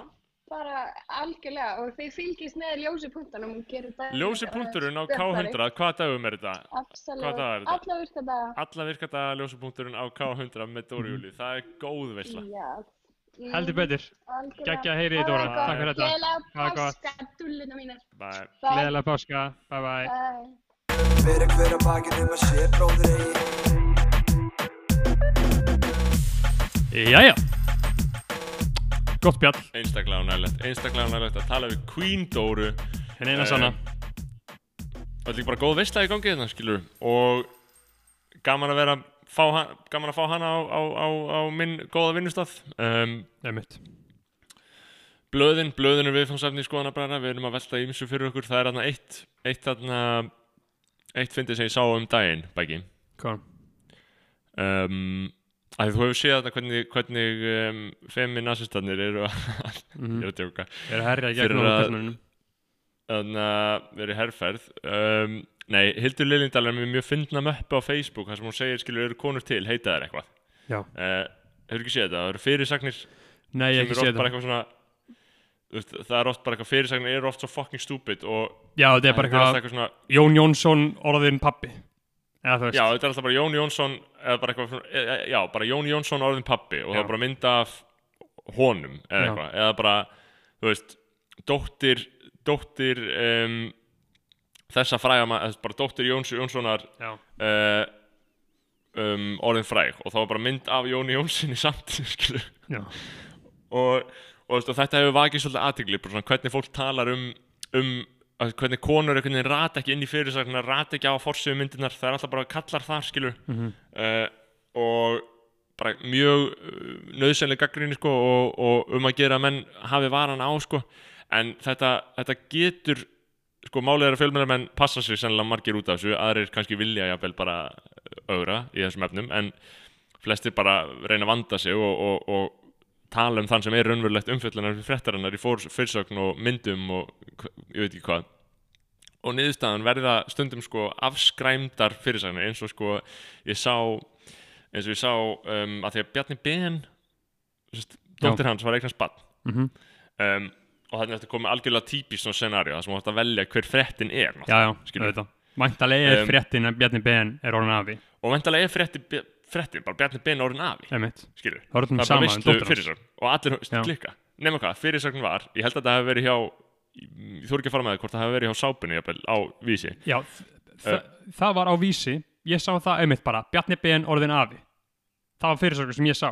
bara algjörlega. Og þið fylgist með ljósi punktunum og gerir það. ljósi punkturinn á K100, hvað dagum er þetta? Er þetta? Alla virka daga. Alla virkata ljósi punkturinn á K100 með Dóri Júli. Það er góð veisla. Já. Mm, Heldur betur. Geggja að heyri þig, Dóra. Takk fyrir þetta. Gleðilega Það var gott. páska, dullina. Bye. Gleðilega páska, bye bye. Bye. Fyrir hver að bakið um að sé bróðir eigi Jæja. Gott bjall, Einstaklega ánægilegt. Einstaklega ánægilegt að tala við Queen Dóru. en eina Eh, sanna. Það er líka bara góð veisla í gangi þetta, skilur. Og gaman að vera, fá, hann- gaman að fá hana á, á, á, á minn góða vinnustaf. Um, Einmitt. Blöðin, blöðin er viðfangsefni í skoðanabræðina, við erum að velta ímsu fyrir okkur, það er þarna eitt, eitt þarna, eitt fyndið sem ég sá um daginn, bæki. Hvað? Um, að þú hefur séð þetta hvernig, hvernig um, feminazistarnir eru að, Mm ég er að tjóka, Er að herja gegnum persónunum. þannig að verið herrferð. Um, nei, Hildur Lilindal er með mjög fyndna möppu á Facebook, þar sem hún segir, skilur, eru konur til, heita þær eitthvað. Já. Uh, hefur ekki séð þetta, það eru fyrirsagnir Nei, ég sem hef ekki eru séð oft bara það. eitthvað svona, það er oft bara eitthvað fyrirsagnir eru oft svo fucking stupid og Já, þetta er bara eitthvað eitthvað svona Jón Jónsson orðin pappi. Veist. Já, þetta er alltaf bara Jón Jónsson eða bara eitthvað, já, bara Jón Jónsson orðin pappi og það Já. er bara mynda af honum eða Já. eitthvað, eða bara þú veist, dóttir dóttir um, þessa fræga maður, bara dóttir Jóns Jónssonar Já. uh, um, orðin fræg og þá var bara mynd af Jóni Jónssoni samt skilur Já. og, og, og þetta hefur vakið svolítið svona, hvernig fólk talar um, um að hvernig konur einhvern veginn rata ekki inn í fyrirsagna rata ekki á forsöðu myndirnar það er alltaf bara kallar þar skilur Mhm. uh, og bara mjög uh, nöðsynlega gaggrinni sko, og, og um að gera að menn hafi varan á sko. en þetta, þetta getur sko málið er að fjölmennarmenn passa sig sennilega margir út af þessu aðrir kannski vilja jafnvel bara augra í þessum efnum en flestir bara reyna að vanda sig og, og, og tala um þann sem er raunverulegt umfjöllunar fyrir fréttarinnar í fyrirsögn og myndum og ég veit ekki hvað og niðurstaðan verða stundum sko afskræmdar fyrirsagnir eins og sko ég sá eins og ég sá um, að því að Bjarni Ben dóttir hans var eignast bann Mhm. um, og þannig að þetta komið algjörlega típist svona scenario það sem átt að velja hver fréttin er Já, já, Skilur. auðvitað. Væntalega er Um, fréttin að Bjarni Ben er orðin afi. og vendalega er fréttin, fréttin bara Bjarni Ben orðin afi skilur Það er er bara hans. fyrirsögn og allir klikka nema hvað, fyrirsögn var, ég held að það hefði verið hjá þú ekki að fara með það, hvort það hefði verið hjá sápunni á vísi Já, þ- það var á vísi. Ég sá það einmitt bara. Bjarni Ben orðin afi. Það var fyrirsökur sem ég sá.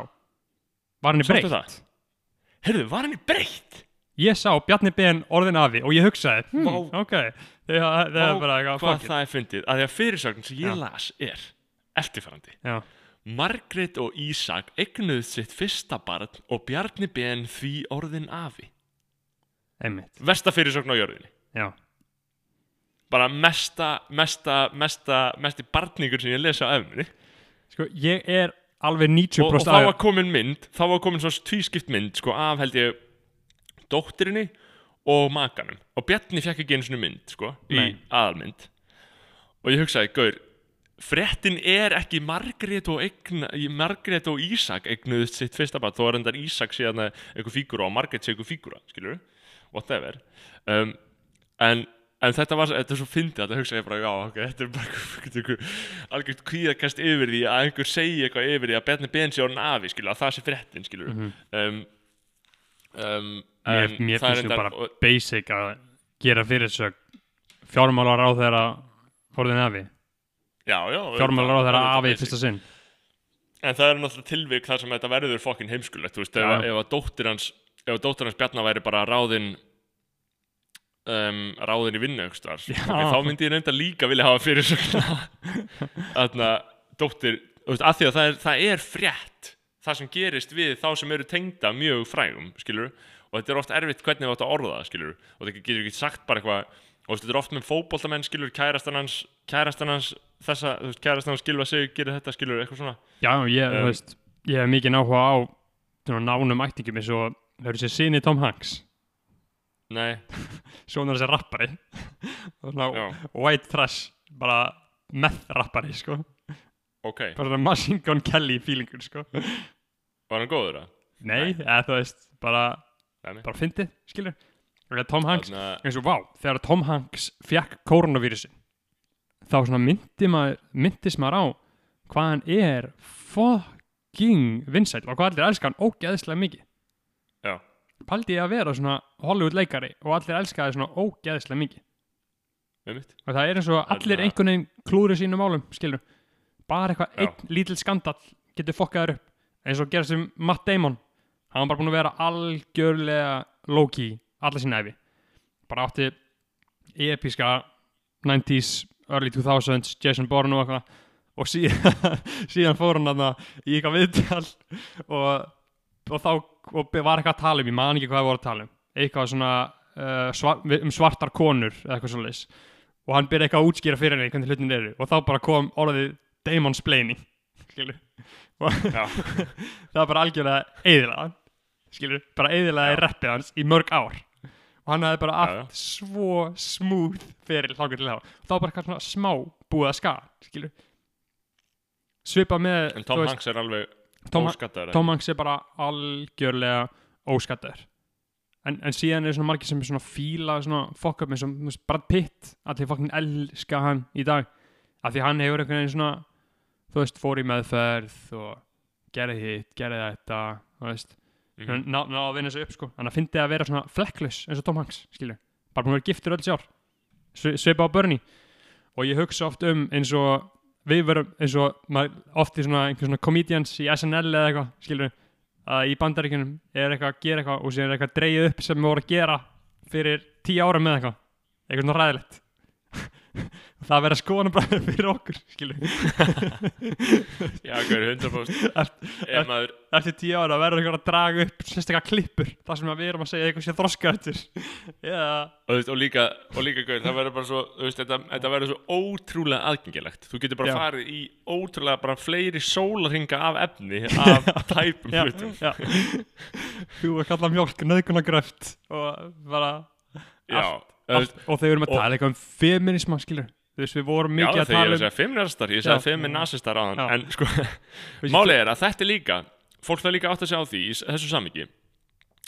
Var henni breytt? það? heyrðu, var henni breytt? Ég sá Bjarni Ben orðin afi og ég hugsaði, hm, Vá. ok, það það er Vá, bara eitthvað hvað það er fyndið, að því að fyrirsögn sem ég Já. las er eftirfarandi Já, Margrét og Ísak eignuð sitt fyrsta barn og Bjarni Ben því orðin afi. Einmitt. Vesta fyrirsögn á jörðinni. Já, bara mesta, mesta, mesta mesti barningur sem ég lesa á efni sko, ég er alveg og, og 90% þá var komin mynd þá var komin svona tvískipt mynd sko af held ég dóttirinni og makanum. Og Bjarni fekk ekki einu svona mynd sko í Nei. aðalmynd. Og ég hugsaði, gaur fréttin er ekki Margrét og, eigna, í Margrét og Ísak eignuðust sitt fyrsta barn, þó er endar Ísak síðan einhver fígúra og Margrét sé einhver fígúra skilur, whatever. Um, en, en þetta var þetta er svo fyndið að það hugsa ég bara, já, ok þetta er bara algjört kvíðakast yfir því að einhver segi eitthvað yfir því að Bjarni Ben sé orðin afi, skilur, að það sé fréttin, skilur um, um, Mér, mér finnst reyndar- bara og- basic að gera fyrirsög fjármálar á þeirra orðin afi. Já, já, Fjármálar á þeirra auðvitað afi í basic. fyrsta sinn. En það er náttúrulega tilvik þar sem þetta verður fokkin heimskulegt, þú veist, ef, ef að dóttir hans ef að dóttir hans Bjarnar væri bara ráðin um, ráðin í vinnu þá myndi ég reynda líka vilja hafa fyrir svona þarna, dóttir, veist, að því að það er, það er frétt það sem gerist við þá sem eru tengda mjög frægum, skilur og þetta er oft erfitt hvernig við átt að orða það, og þetta getur ekki sagt bara eitthvað og þetta er oft með fótboltamenn skilur kærastan hans, kærastan hans þessa, þú veist, kærastan hans skilur að segja gerir þetta skilur eitthvað svona. Já, ég, Um, þú veist, ég hef mikið náhuga á svona nánum ættingum eins og hefur sér sinni Tom Hanks? Nei, svona þessi rappari. White trash bara meth rappari sko. Ok. Bara Machine Gun Kelly feelingur sko. Var hann góður að? nei, eða þú veist, bara Nei, bara fyndið, skilur Tom Hanks, Þarna, eins og vá þegar Tom Hanks fekk koronavírusin þá svona myndi maður myndist maður á hvað hann er fucking vinsæll og hvað allir elska hann ógeðslega mikið. Já, paldi ég að vera svona Hollywood leikari og allir elska það svona ógeðslega mikið. Með mitt og það er eins og allir Þarna- einhvern veginn klúri sínum málum, skilur bara eitthvað, einn lítill skandall getur fokkaður upp, eins og gerast sem Matt Damon, hann var bara búin að vera algjörlega low-key alla sín æfi, bara átti episka 90s early 2000s, Jason Bourne og eitthvað. Og síðan, síðan fór hann þarna í eitthvað viðtal og, og þá og var eitthvað að tala um, ég man ekki hvað það voru að tala um. Eitthvað svona uh, svar, um svartar konur eða eitthvað svo leis og hann byrja eitthvað að útskýra fyrir henni hvernig hlutin eru. Og þá bara kom orðið Damon Splaining skilur það var bara algjörlega eðilega skilur, bara eðilega í reppið hans í mörg ár og hann hafði bara allt svo smooth fyrir hlangur til þá. Þá bara eitthvað svona smá búið að ska skilur svipa með en Tom Hanks er alveg Tom, óskattaður Tom Hanks er bara algjörlega óskattaður en, en síðan er svona margir sem er svona fíla svona fuck up eins og Brad Pitt allir fucking elska hann í dag. Af því hann hefur einhvern veginn svona þú veist, fór í meðferð og gerði hitt, gerði þetta þú veist, Mhm. ná, ná að vinna sig upp sko. Hann að fyndi að vera svona flekklaus eins og Tom Hanks skilur, bara búin að vera giftur öll Svi- svipa á Bernie. Og ég hugsa oft um eins og við verum eins og oft í svona svona comedians í SNL eða eitthvað skilur að í bandaríkjunum er eitthvað að gera eitthvað og síðan er eitthvað dreigið upp sem við voru að gera fyrir tíu ára með eitthvað. Eitthvað svona ræðilegt það að vera skoðanabræður fyrir okkur já, er 100% ef maður eftir tíu ára verður eitthvað að draga upp sérstaklega klippur þar sem við erum að segja eitthvað sé þroskaðtur eða og, þú veist, og líka, og líka gaur, það verður bara svo veist, þetta, þetta verður svo ótrúlega aðgengilegt. Þú getur bara Já. farið í ótrúlega bara fleiri sólarhinga af efni af tæpum hlutum. Já. þú er kallað mjólk nöðgunagröft og bara já, Allt- og þegar við erum að tala eitthvað um feminisma skilur þú veist við vorum já mikið að þegar ég er tala að um segja feministar ég Já. sagði feminasistar á Já. þann en sko, málið er að þetta er líka fólk það líka átt að segja á því í þessu samiki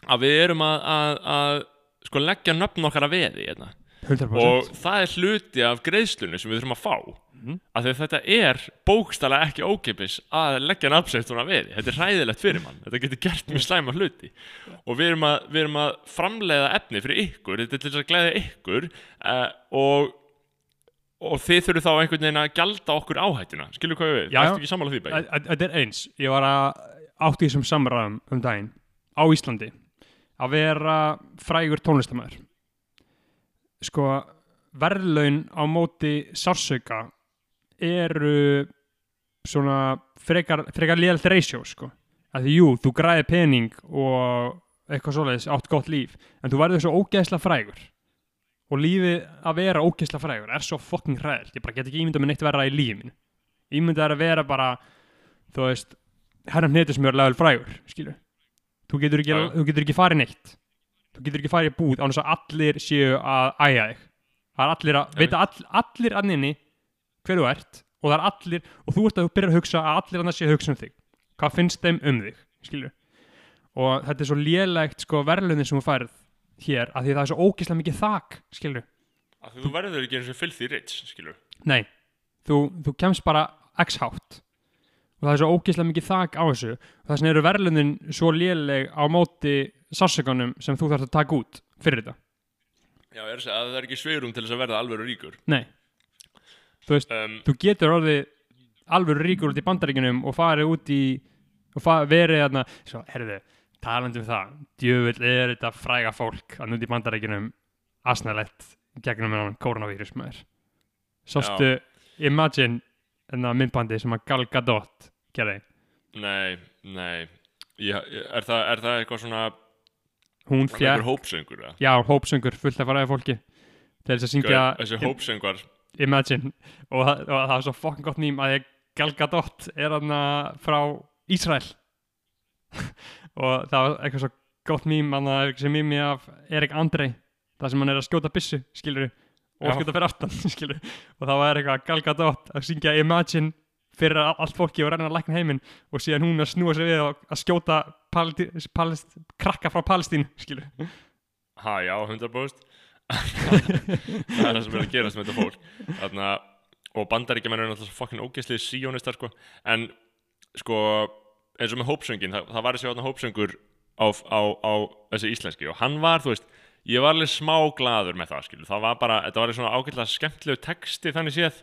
að við erum að, að, að sko leggja nöfn okkar að veði hérna. 100% og það er hluti af greiðslunni sem við þurfum að fá. Mhm. af því að þetta er bókstala ekki ókipis að leggja nafnsæftuna við þetta er hræðilegt fyrir mann, þetta getur gert mjög slæma hluti. Og við erum að, við erum að framleiða efni fyrir ykkur. Þetta er til þess að glæða ykkur uh, og og þið þurfum þá einhvern veginn að gjalda okkur áhættuna. Skilur hvað við, já. ertu ekki sammála því æ- Þetta er eins, ég var að átti þessum samræðum um daginn á Íslandi að vera frægur tónlistamæður sko verðlaun á móti sársauka eru svona frekar, frekar lélt ratio sko. Því jú, þú græði pening og eitthvað svoleiðis átt gott líf en þú verður svo ógeðslega frægur. Og lífið að vera ógeðslega frægur er svo fucking hræðilt, ég bara get ekki ímyndað með neitt verra í lífinu ímyndað er að vera bara þú veist, herran hnetur sem er level frægur, skilur þú getur ekki, já. þú getur ekki farið neitt þú getur ekki farið í búð án þess að allir séu að æja þig. Það er allir að, veit að all, allir anninni hver þú ert og það er allir, og þú ert að byrja að hugsa að allir annars séu að hugsa um þig. Hvað finnst þeim um þig, skilur og þetta er svo lélegt sko verðlunin sem þú færð hér, að því það er svo ógeðslega mikið þak, Af því þú verður ekki eins og filthy rich skilur Nei, þú, þú kemst bara x hátt og það er svo ógeðslega mikið þak á þessu. Og þess vegna eru verðlunin svo léleg á móti sársökunum sem þú þarfst að taka út fyrir þetta. Já, er þess að það er ekki sveirum til þess að verða alveg ríkur. Nei, þú veist, um, þú getur orðið alveg ríkur út í bandaríkunum og farið út í og verið þarna, svo, herðu, talandi um það, djöfull er þetta fræga fólk að núti í bandaríkunum asnalett gegnum með koronavírus maður. Sástu, imagine en það myndbandi sem að Gal Gadot gerði. Nei, nei. Ég, er, það, er það eitthvað svona Hún fjær, hópsöngur eða? já, hópsöngur fullt af fræði fólki. Til þess að syngja þessi hópsöngvar. Imagine. Og, það- og það var svo fokkin gott mím að ég Gal Gadot er hann frá Ísrael. Og það var eitthvað svo gott mím hann sem mými af Erik Andrei það sem hann er að skjóta byssu skilur og Já. skjóta fyrir aftan skilur og það var eitthvað Gal Gadot að syngja Imagine fyrir a- allt fólki og reyna að lækna heiminn og síðan hún að snúa sig við að skjóta paldi, palest, krakka frá Palestín skilur ha já, 100% það er það sem er að gerast með þetta fólk. Þarna, og bandaríkjumenn eru náttúrulega fokkin ógeðslið síónistar sko. en sko eins og með hópsöngin, það, það var þessi átna hópsöngur á, á, á þessi íslenski og hann var, þú veist, ég var alveg smá glaður með það, skilur, það var bara þetta var svona ágætlega skemmtilegu texti þannig séð.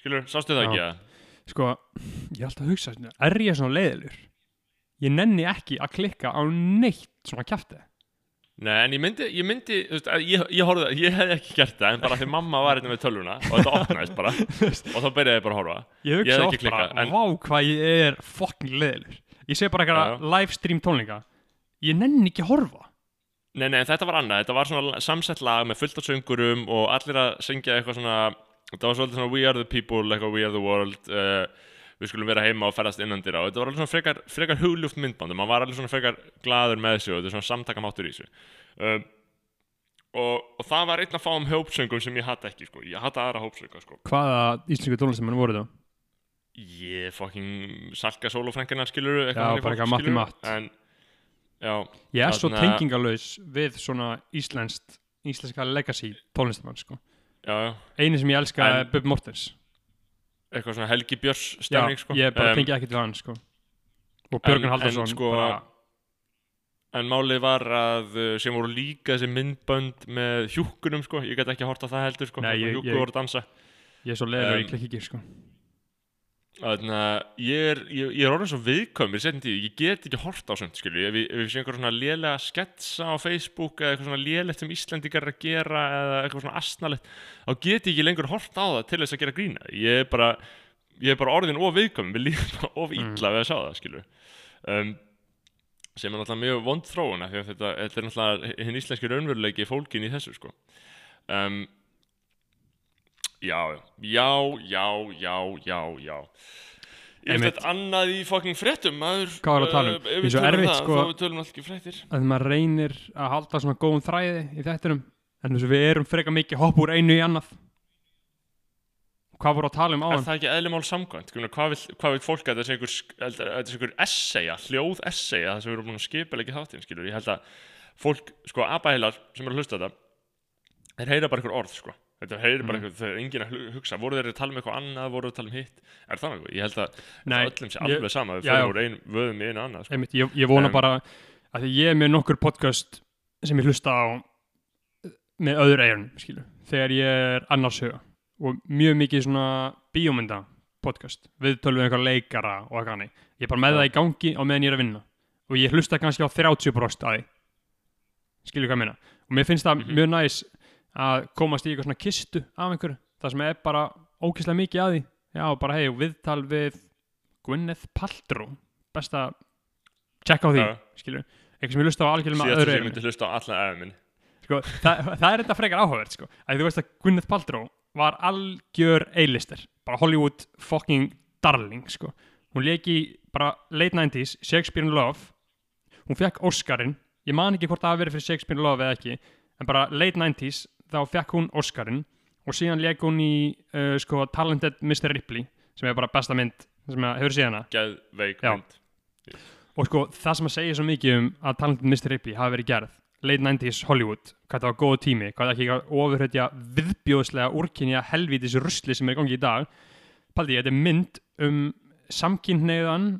Skilur, sástu það Já. ekki að sko, ég er alltaf að hugsa svona, er ég svona leiðilur ég nenni ekki að klikka á neitt svona kjafti. Nei, en ég myndi, ég myndi, þú veist, ég, ég horfði, ég hefði ekki gert það, en bara því mamma var hérna með tölvuna og þetta opnaðist bara. Og þá byrjaði ég bara að horfa. ég hugsa oft bara, en- vá hvað ég er fucking leiðilur ég sé bara eitthvað livestream tónleika. Ég nenni ekki að horfa. Nei, nei, þetta var annað, þetta var svona samsett lag með fullt af söngurum og allir að syngja eitthvað svona, þetta var svolítið svona We are the people, eitthvað We are the world, uh, við skulum vera heima og ferðast innandir á, þetta var alveg svona frekar, frekar hugljúft myndband, og maður var alveg svona frekar glaður með þessu og þetta er svona samtakamáttur í þessu. Um, og, og það var einn að fá um hópsöngum sem ég hata ekki, sko, ég hata aðra hópsönga, sko. hvaða íslensku tónlistamenn voru það? Ég fucking salka sólofrængina skilur Já, bara eitthvað Matti Matt. En, já, ég er svo tengingalös við svona íslenskt íslenska legacy tónlistamann sko. Eini sem ég elska En- er Bub Mortens eitthvað svona Helgi Björns Já, stemning, sko. ég bara Em, tengi ekkert við hann sko. og Björgun Haldarsson sko- bara, En málið var að uh, sem voru líka þessi myndbönd með hjúkkunum, sko, ég gæti ekki að horta það heldur, sko, Nei, ég- hjúkku ég- voru að dansa. ég er svo leiður og Em, ég klikki ekki sko. Þannig að ég er, ég, ég er orðin svo viðkvæm, ég seti ég get ekki horta á svona, skilju, ef ef ég sé einhver svona lélega sketsa á Facebook eða eitthvað svona lélegt sem Íslendingar eru að gera eða eitthvað svona astnalegt, þá get ég ekki lengur horta á það til þess að gera grína. Ég er bara, ég er bara orðin of viðkvæm, við lífum bara of illa við að sjá það, skilju. Um, sem er náttúrulega mjög vond þróun af því að þetta, þetta er náttúrulega hinn íslenski raunveruleiki fólkin í þessu sko. Um, já, já, já, já, já, já Ég Einmitt. veit þetta annað í fucking fréttum maður Hvað var að tala um? uh, Ef við tölum erfitt, það, sko- þá við tölum alltaf ekki fréttir að maður reynir að halda svona góðum þræði í þettinum en þess að við erum frekar mikið hopp úr einu í annað hvað voru að tala um Er áðan? það ekki eðlimál samkvæmt? Hvað vil, hvað vil fólk að þetta sé einhver, að essaya, hljóð essaya það sem við erum búin að skipa ekki þáttinn, skilur Ég held að fólk, sko, abaheilar sem eru að hlusta á þetta þeir heyra bara einhver orð, sko Þetta heyra bara Mm. þeir er enginn að hu- hugsa voru þeir að tala um eitthvað annað, voru þeir að tala um hitt Er það eitthvað? Ég held að Nei, öllum sé alveg sama við fyrir úr ein vöðum í einu annað, sko Einmitt, ég, ég vona Em. bara að ég er með nokkur podcast sem ég hlusta á með öðru skilu, þegar ég er annars huga og mjög mikið svona bíómynda podcast, við tölum við einhver leikara og eitthvað hannig, ég er bara með Já. það í gangi á meðan ég er að vinna og ég hlusta kannski á 30% að því skilu hvað ég meina og mér finnst það Mhm. mjög næs að komast í eitthvað svona kistu af einhverju, það sem er bara ókyslega mikið að því, já bara hei viðtal við Gwyneth Paltrow. Besta tjekka á því, Já. skilur eitthvað sem ég hlusta á algjörlega með öðru eða minn sko, það, það er þetta frekar áhugavert sko. að þú veist að Gwyneth Paltrow var algjör A-lister. Bara Hollywood fucking darling sko. hún leki bara late 90s Shakespeare in Love. Hún fekk Oscarinn. Ég man ekki hvort það hafi verið fyrir Shakespeare in Love eða ekki en bara late 90s þá fekk hún Oscarinn og síðan leik hún í uh, sko, Talented Mr. Ripley sem er bara besta mynd sem að hefur síðan Geðveik Já. mynd og sko það sem að segja svo mikið um að Talented Mr. Ripley hafi verið gerð late 90s Hollywood, hvað það var góð tími hvað það ekki að ofurhætja viðbjóðslega úrkynja helvítis rusli sem er í gangi í dag paldi, þetta er mynd um samkynhneigðan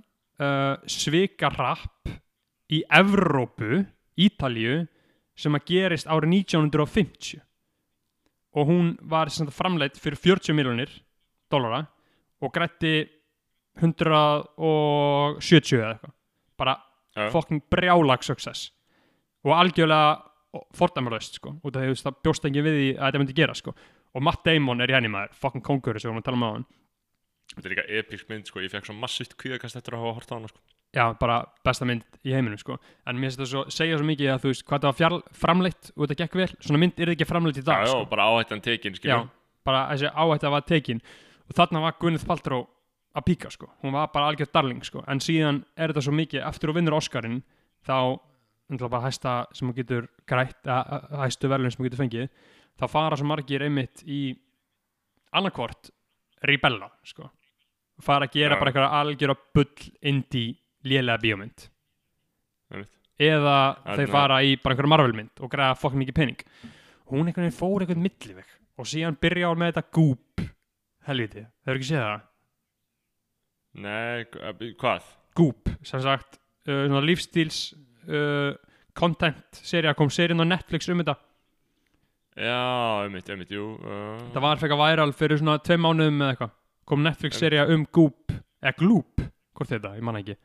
uh, svikarrapp í Evrópu, Ítalíu sem að gerist árið 1950 og hún var framleitt fyrir 40 miljonir dollara og grætti 170 eða eitthvað. Bara Já. fucking brjálag success. Og algjörlega fordæmarlaust sko. Út af því veist, það bjóst ekki við því að þetta myndi gera sko. Og Matt Damon er í henni maður. Fucking kongur sem við vorum að tala um á hann Þetta er líka episk mynd, sko, ég fekk svo massíft kvíðakast eftir að hafa hort á hana, sko já, bara besta mynd í heiminum sko. en mér finnst það svo, segja svo mikið að þú veist hvað það var fjall, framleitt og þetta gekk vel svona mynd er ekki framleitt í já, dag já, sko. bara áhættan tekin, já, bara þessi áhætta var tekin og þarna var Gwyneth Paltrow að píka sko, hún var bara algjörð darling sko, en síðan er þetta svo mikið eftir og vinnur Oscarinn þá náttúrulega bara hæsta sem hún getur grætt, að, að, hæstu verðlun sem hún getur fengið þá fara svo margir einmitt í annarkvort rebella sko, fara að gera Já. bara eitthvað algjör að bull indie lélega bíómynd. Eða þeir fara í bara einhverja marvelmynd og græða fokk mikið pening. Hún einhvern veginn fór einhvern milliveg og síðan byrja á með þetta gúp. Helviti, þau eru ekki séð það? Nei, hva- hvað? Goop, sem sagt uh, svona lífstíls uh, content serið kom serið á Netflix um þetta. Já, einmitt, einmitt, jú uh, það var fekka væral fyrir svona tvei mánuðum eða eitthvað. Kom Netflix serið um Goop eða Gloop, hvort þetta, ég manna ekki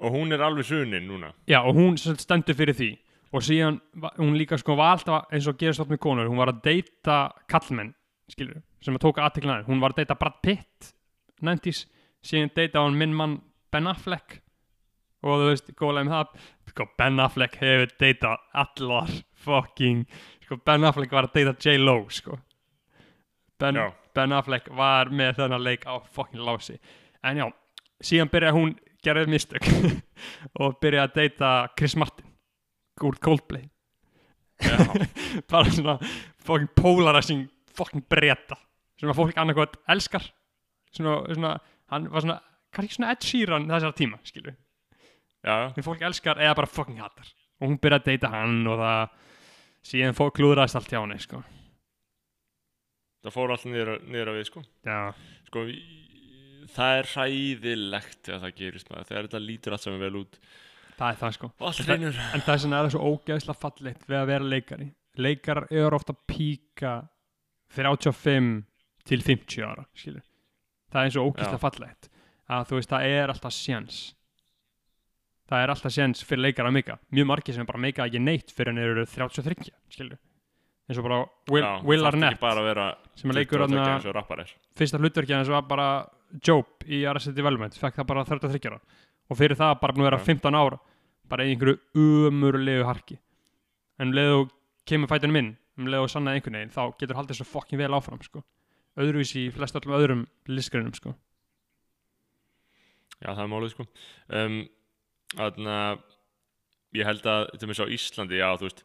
Og hún er alveg sunin núna. Já og hún stendur fyrir því. Og síðan hún líka sko var alltaf eins og gerist oft með konur, hún var að deyta kallmenn, skilur, sem að tóka aðtekla hún var að deyta Brad Pitt 90s, síðan deyta hún minn mann Ben Affleck. Og þú veist, góðlega með það sko, Ben Affleck hefur deyta allar fucking, sko, Ben Affleck var að deyta J-Lo, sko. Ben, ben Affleck var með þennan leik á fucking lási. En já, síðan byrjaði hún gerði mistök og byrjaði að deyta Chris Martin úr Coldplay. Bara svona fucking polarizing fucking breyta sem að fólk annarkvæmt elskar. Svona, svona, hann var svona kannski svona Ed Sheeran þessara tíma, skilju já, sem fólk elskar eða bara fucking hattar og hún byrjaði að deyta hann og það síðan fólk klúðraðist allt hjá henni, sko. Það fór allt á við, sko. Já, Sko, í- það er hræðilegt þegar það gerist maður. Þegar þetta lítur allt saman vel út. Það er það, sko. Reynur en það svona er svo ógeðslega fallegt við að vera leikari. Leikarar eru ofta píka 35 til 50 ára skilur. það er eins og ógeðslega Já. fallegt að þú veist það er alltaf séns. Það er alltaf séns fyrir leikara að meika mjög margir sem bara meika ekki neitt fyrir en eru 33 skilur. Eins og bara Will, Já, Will Arnett bara að sem að leikur 22 hann eins og fyrsta var bara Job í Arrested Development, fekk það bara 33 ára og fyrir það bara búin að vera Já. 15 ára bara í einhverju umurlegu harki en um leðu kemur fætunum inn um leðu sannaði einhvern veginn þá getur haldið svo fokkin vel áfram sko. öðruvísi í flest öllum öðrum listgreinum sko. Já, það er málið sko um, Þannig að ég held að til mér svo á Íslandi, já, þú veist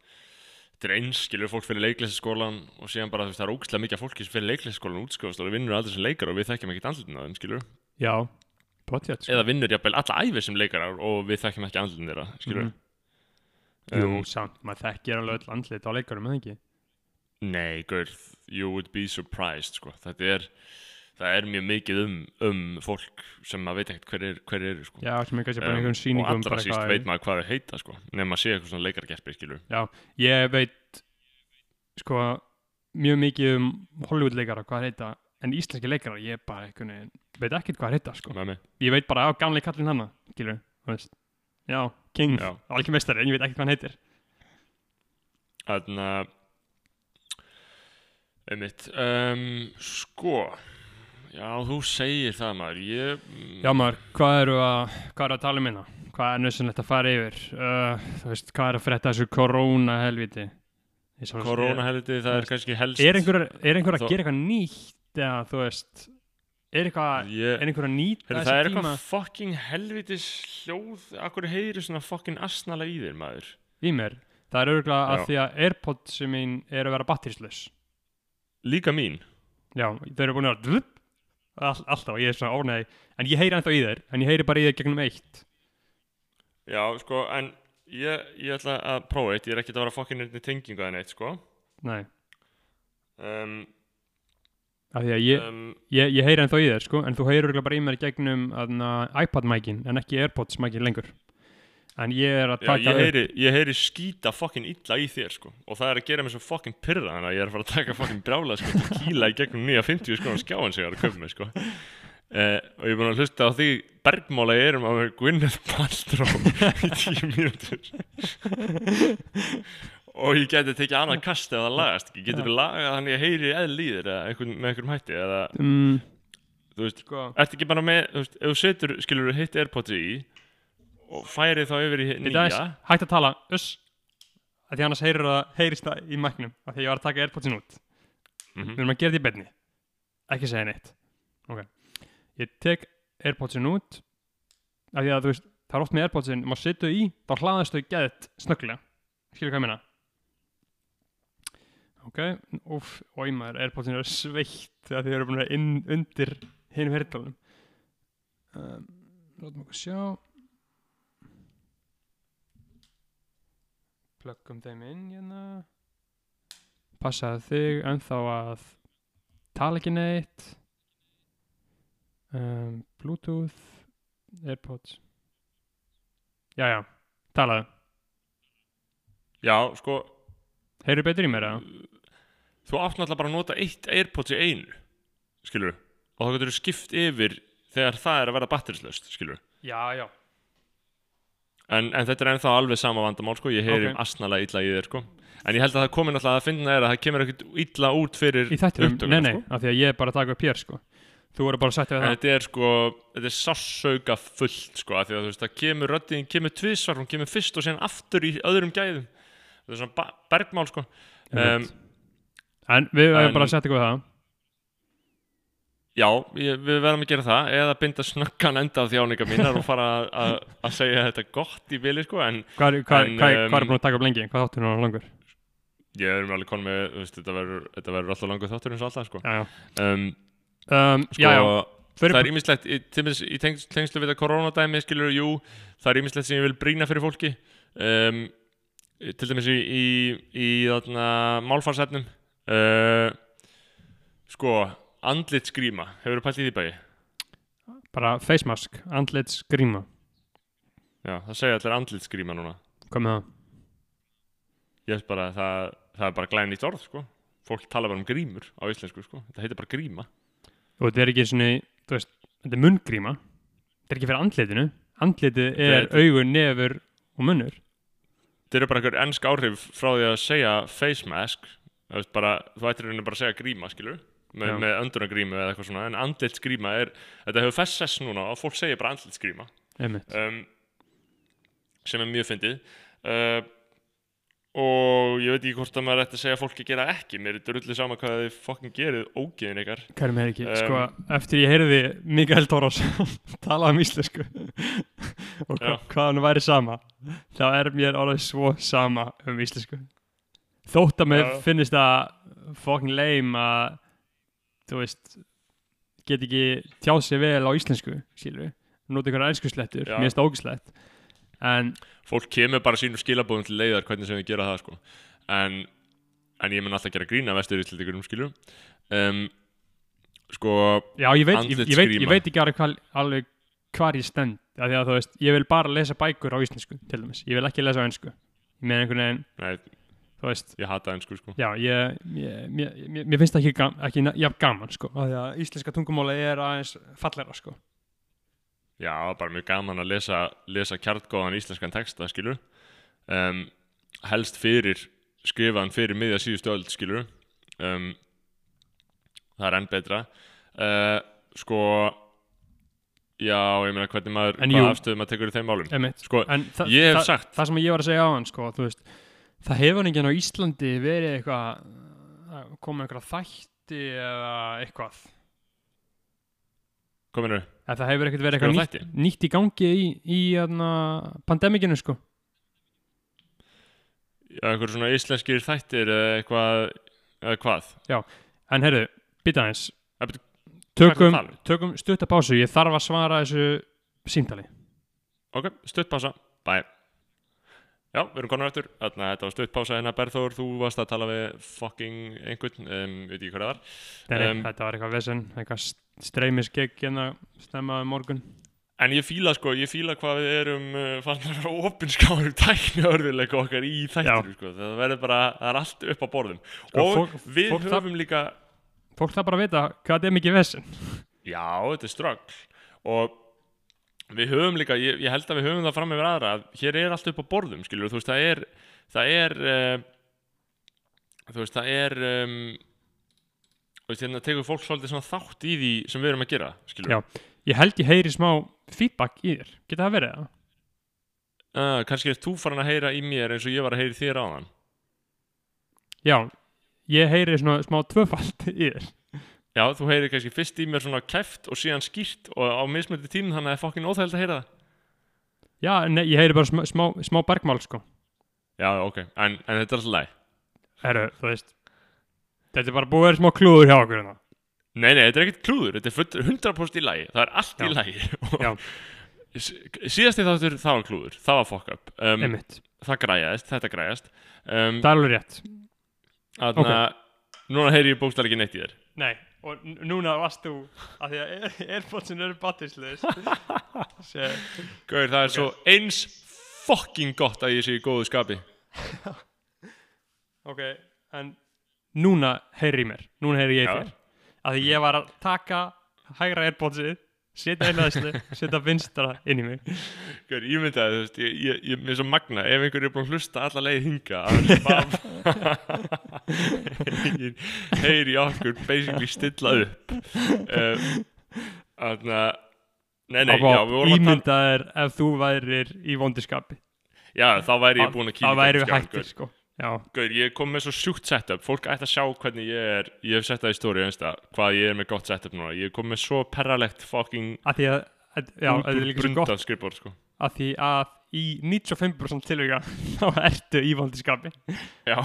þetta er eins, skilur fólk fyrir leiklæsaskólan og síðan bara, þú veist, það er ógæslega mikið fólki sem fyrir leiklæsaskólan útskjóðast og vinnur aldrei sem leikar og við þekkjum ekkert andlutin á þeim, skilur já, potjætt sko. eða vinnur jafnvel alla æfið sem leikarar og við þekkjum ekki andlutin þeirra, skilur Mhm. jú, samt, maður þekkir alveg öll andlit á leikarum, eða ekki Nei, gaur, you would be surprised, sko þetta er, það er mjög mikið um, um fólk sem maður veit ekkert hver er, hver er sko. já, sem er kannski bara Um, einhvern sýningum og allra síst eitthvað- veit maður hvað þau heita sko, nema að sé eitthvað svona leikargerpi, skilur Já, ég veit sko mjög mikið um Hollywood leikara hvað er heita en íslenski leikara ég bara veginn veit ekkert hvað er heita sko. mig ég veit bara á gamli kallinn hana skilur, þú veist. Já, King, alveg meistari en ég veit ekkert hvað hann heitir. Þannig að einmitt um, sko já þú segir það maður. Ég mm, já maður, hvað eru að hvað eru að tala um hérna, hvað er nössunlegt að fara yfir? Uh, þú veist, hvað er að frétta þessu korona helviti Ég sá- koronahelviti það er kannski helst er einhver, er einhver að Þó- gera eitthvað nýtt eða þú veist er eitthvað, ég, er einhver að nýta Heru, þessa það er tíma? eitthvað fucking helvitis hljóð. Akkur heyri svona fucking asnala í þér maður? Í mér. Það er örgulega að því að Airpods sem mín er að vera batterislaus líka mín. Já, þau eru búin að all, alltaf, ég er svona ónæði en ég heyri ennþá í þér, en ég heyri bara í þér gegnum eitt. Já sko en ég, ég ætla að prófa eitt. Ég er ekkert að vera fucking nefnir tengingu að neitt sko. Nei, um, af því að ég, um, ég, ég heyri ennþá í þér sko, en þú heyri örgulega bara í mér gegnum aðna, iPad-mækin, en ekki Airpods-mækin lengur en ég er að já, taka ég, heyri, ég heyri skýta fucking illa í þér sko. Og það er að gera mig svo fucking pyrra þannig að ég er að fara að taka fucking brjála sko til kíla í gegnum nýja 50 sko skjáin sig að köpa mig sko. Uh, og ég er búin að hlusta á því bergmála ég erum að vera Gwyneth Paltrow í tíu mínútur. Og ég geti tekið annað kast ef það lagast ekki, getur við lagað þannig að ég heyri eðl í þér eða einhvern, með einhverjum hætti eða mm, þú veist, sko, ertu ekki bara með þú veist, ef þú setur, skilur þú hitt Airpods í og færi þá yfir í nýja. hægt að tala, uss að því annars heyrir það, heyrist það í mæknum af því ég var að taka Airpodsin út. Mhm. við erum að gera þetta í beinni ekki segja neitt. Ok, ég tek Airpodsin út af því að þú veist, það er oft með Airpodsin maður setur í, þá hlaðast þau geðt snögglega, skilur hvað ég meina? Ok, uff, í maður Airpodsin er sveitt þegar þið eru búin að vera inn undir hinum herrtalunum um, látum okkur sjá plöggum þeim inn hérna. Passaði þig ennþá að tala ekki neitt. Um, bluetooth airpods. Já já, talaðu. Já, sko, heyrðu betur í mér eða? þú átt náttúrulega bara að nota eitt Airpods í einu skilur og þá getur þú skipt yfir þegar það er að verða batterislaust skilur já já en, en þetta er ennþá alveg sama vandamál sko, ég heyri Ok. okay. asnalega illa í þér sko. En ég held að það komi náttúrulega að finna er að það kemur ekkert illa út fyrir upptökuna, nei nei, sko. af því að ég er bara að taka upp hér sko. Þú voru bara að setja við en það. Þetta er sko, þetta er sássauka fullt sko, af því að þú veist, það kemur röddin kemur tvisvar, hún kemur fyrst og síðan aftur í öðrum gæðum. Þetta er svona bergmál sko. Um, en við verðum bara að setja ykkur það Já, ég, við verðum að gera það eða binda snöggan enda á þjáninga mínar og fara að- segja þetta gott í bili sko, en hvað er, hvað, En, hvað, um, er búin að taka upp lengi, hvað þáttur hún langur ég erum alveg konum með, veist, þetta verður, alltaf langur þáttur eins og alltaf, sko. já já, Um, um, sko já, já. Fyrir, það er ímislegt, í, í tengslu við þetta koronadæmi, skilur, jú, það er ímislegt sem ég vil brýna fyrir fólki, um, til dæmis í, í, í þarna, málfarsefnum, uh, sko, andlit skrýma, hefur þú pælt í því bæði? bara face mask, andlits gríma Já, það segja allir andlit skrýma núna. hvað með það Ég veist bara að það, það er bara glæðin nýtt orð, sko. Fólk tala bara um grímur á íslensku, sko. Þetta heitir bara gríma. og þetta er ekki svona, þú veist, þetta er munngríma þetta er ekki fyrir andlitinu andlitið er augun, nefur og munnur Þetta eru bara einhver ennsk áhrif frá því að segja face mask. Það veist bara, þú ættir rauninni bara að segja gríma, skilur? Me, Já. með öndunagrímu eða eitthvað svona. En andlitsgríma er, þetta hefur fest sess núna og fólk segir bara andlitsgríma. Um, sem er mjög fyndið. Uh, og ég veit ekki hvort að maður ætti að segja að fólki gera ekki. Mér er drullið sama hvað þið fokkin gerið ógeðin ykkar. hverjum er ekki Um, sko, eftir ég heyrði Mikael Tóros tala um íslensku og hva, hvað hann væri sama þá er mér orðið svo sama um íslensku þótt að mér finnist það fucking lame að þú veist get ekki tjáð sér vel á íslensku skilur nota einhverja einsku slettur Já. mér finnst það ógislegt en Fólk kemur bara sínum skilabóðum til leiðar hvernig sem við gera það, sko. En, en ég mun alltaf gera grína vestur íslendikurum, skilur. Um, sko, Já, ég veit, ég, ég, veit, ég veit ekki alveg, hvar, ég stend af því að þú veist, ég vil bara lesa bækur á íslensku til dæmis, ég vil ekki lesa á ennsku með einhvern veginn, veist ég hata ennsku, sko. já, ég, ég, mér, mér, mér finnst það ekki, gam, ekki jafn gaman, sko af því að íslenska tungumáli er aðeins fallera, sko Já, bara mjög gaman að lesa, lesa kjartgóðan íslenskan texta, skilur. Um, helst fyrir, skrifaðan fyrir miðja síðustu öld, skilur. Um, það er enn betra. Uh, sko, já, ég meina hvernig maður, hvað jú. afstöðu maður tekur í þeim málum. Sko, en ég hef sagt, það sem ég var að segja á hann, sko, þú veist það hefur enginn á Íslandi verið eitthvað að koma einhverja þætti eða eitthvað kominu, að það hefur ekkert verið eitthvað nýtt, nýtt í gangi í, í aðna, pandemikinu, sko já, einhver svona íslenskir þættir eða eitthvað, eða hvað? En heyrðu, býta bíddu, Tökum, um? tökum stutta pásu Ég þarf að svara þessu símtali Ok, stuttpása, bye. Já, við erum konar eftir, þarna þetta var stuttpása hérna Berþór, þú varst að tala við fucking einhvern, um, veit ekki hvað það var. Um, Þetta var eitthvað vesen Eitthvað streymiskegg hérna stemmaði morgun En ég fíla sko, ég fíla hvað við erum uh, fannst að vera opinskáður tækni örðuleika okkar í þættinu sko. Það verður bara, það er allt upp á borðum. Sko, og fólk- við fólk höfum líka, Fólk það bara vita hvað þetta er mikið vesen já, þetta er ströggl. Og við höfum líka, ég, ég held að við höfum það fram yfir aðra, að hér er allt upp á borðum, skilur, þú veist, það er, það er, uh, þú veist, það er, um, þú veist, hérna tekur fólk svolítið svona þátt í því sem við erum að gera, skilur. Já. Ég held ég heyri smá feedback í þér Geta það verið það? uh, kannski er þú farin að heyra í mér eins og ég var að heyra í þér áðan Já, ég heyri svona smá tvöfald í þér Já, þú heyrir kannski fyrst í mér svona kæft og síðan skýrt og á mismöndi tímum þannig að það er fokkin óþægild að heyra það. Já, nei, ég heyri bara smá, smá, smá bergmál sko. Já, ok, en, en þetta er alltaf læg Herru, þú veist Þetta er bara búið að vera smá klúður hjá okkur hérna. Nei, nei, þetta er ekkert klúður, þetta er full- 100% í lægi Það er allt í Já. lægi Já. Síðasti þáttur, það var klúður, það var fuck up. Um, Einmitt, Það græjaðist, þetta græjaðist um, það er alveg rétt. Þannig að núna heyri ég bókstæð og núna varst þú að því að Airpodsin eru batterisleis Gauður, það er svo eins fucking gott að ég sé í góðu skapi. Ok, en núna heyri ég mér. Núna heyri ég þér. Að því ég var að taka hægra Airpodsið setja aðslu, setja vinstra inn í mig. Gauður, ég myndi að þú veist, ég, ég, ég, mér er svo magna ef einhver er búin að hlusta alla leið hinga heyri- okkur basically stilla upp. Um, Þannig að Nei, nei, já, við vorum að tala Ímyndaðir ef þú værir í vondiskapi. Já, þá væri ég búin að kíkja Það væri við hættir sko Já, Gauður, ég kom með svo sjúkt setup. Fólk ætti að sjá hvernig ég er Ég hef sett það í stóri, Hvað ég er með gott setup núna. Ég kom með svo perralegt fucking að að að- Já, brundað skrifbór sko. að því að í 95% tilvíka þá ertu í vondiskapi Já,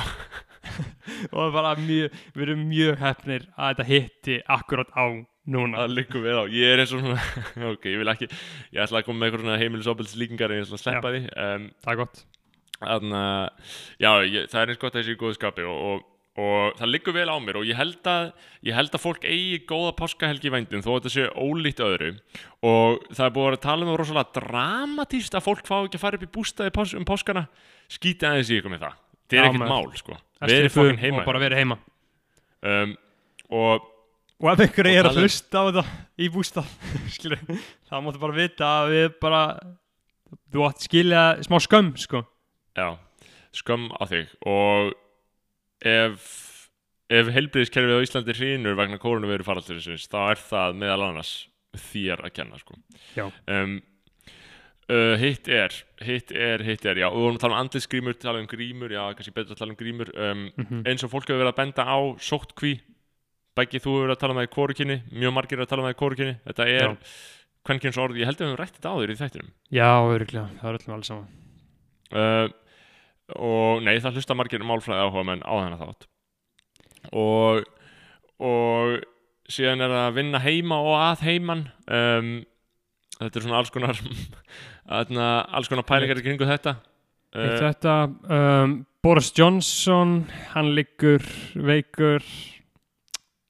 og bara mjög, við erum mjög hefnir að þetta hitti akkurat á núna. Það liggum við á. Ég er eins og svona Ok, ég vil ekki Ég ætla að koma með eitthvað svona heimilisopelds líkingar En ég ætla að sleppa því um, Það er gott Þannig að Já, það er eins gott að þessi í góðu skapi og, og, og það liggur vel á mér og ég held að ég held að fólk eigi góða páskahelgi í vændum þó að þetta sé ólíkt öðru. Og það er búið að tala um það rosalega dramatíst að fólk fá ekki að fara upp í bústaði pás, um páskana. Skýta aðeins í ykkur með það. Þetta er ekkert mál sko. Fokkin fum heima. og bara verið heima. Um, og og ef einhver Og er að hlusta á þetta í bústað skilur, þá máttu bara vita að við bara þú átt skilja smá skömm sko já, skömm á þig og ef ef heilbriðiskerfið á Íslandi hrýnur vegna koronaviru faraldurisins þá er það meðal annars þér að kenna sko Já. um, uh, hitt er hitt er, hitt er, já, og við vorum að tala um andlisgrímur tala um grímur, já, kannski betur að tala um grímur um, Mhm. eins og fólk hefur verið að benda á sóttkví, Beggi þú hefur verið að tala um það í kórukinni, mjög margir eru að tala um það í kórukinni þetta er Já. kvenkins orð, ég held að við höfum rætt þetta áður í þættinum já, öruglega, það er öllum alls saman uh, og nei, það hlusta margir málfræði áhuga menn á þennan þátt. Og og síðan er það að vinna heima og að heiman. Um, þetta er svona alls konar alls konar pælingar í kringu þetta. Eitt uh, þetta, um, Boris Johnson hann liggur veikur.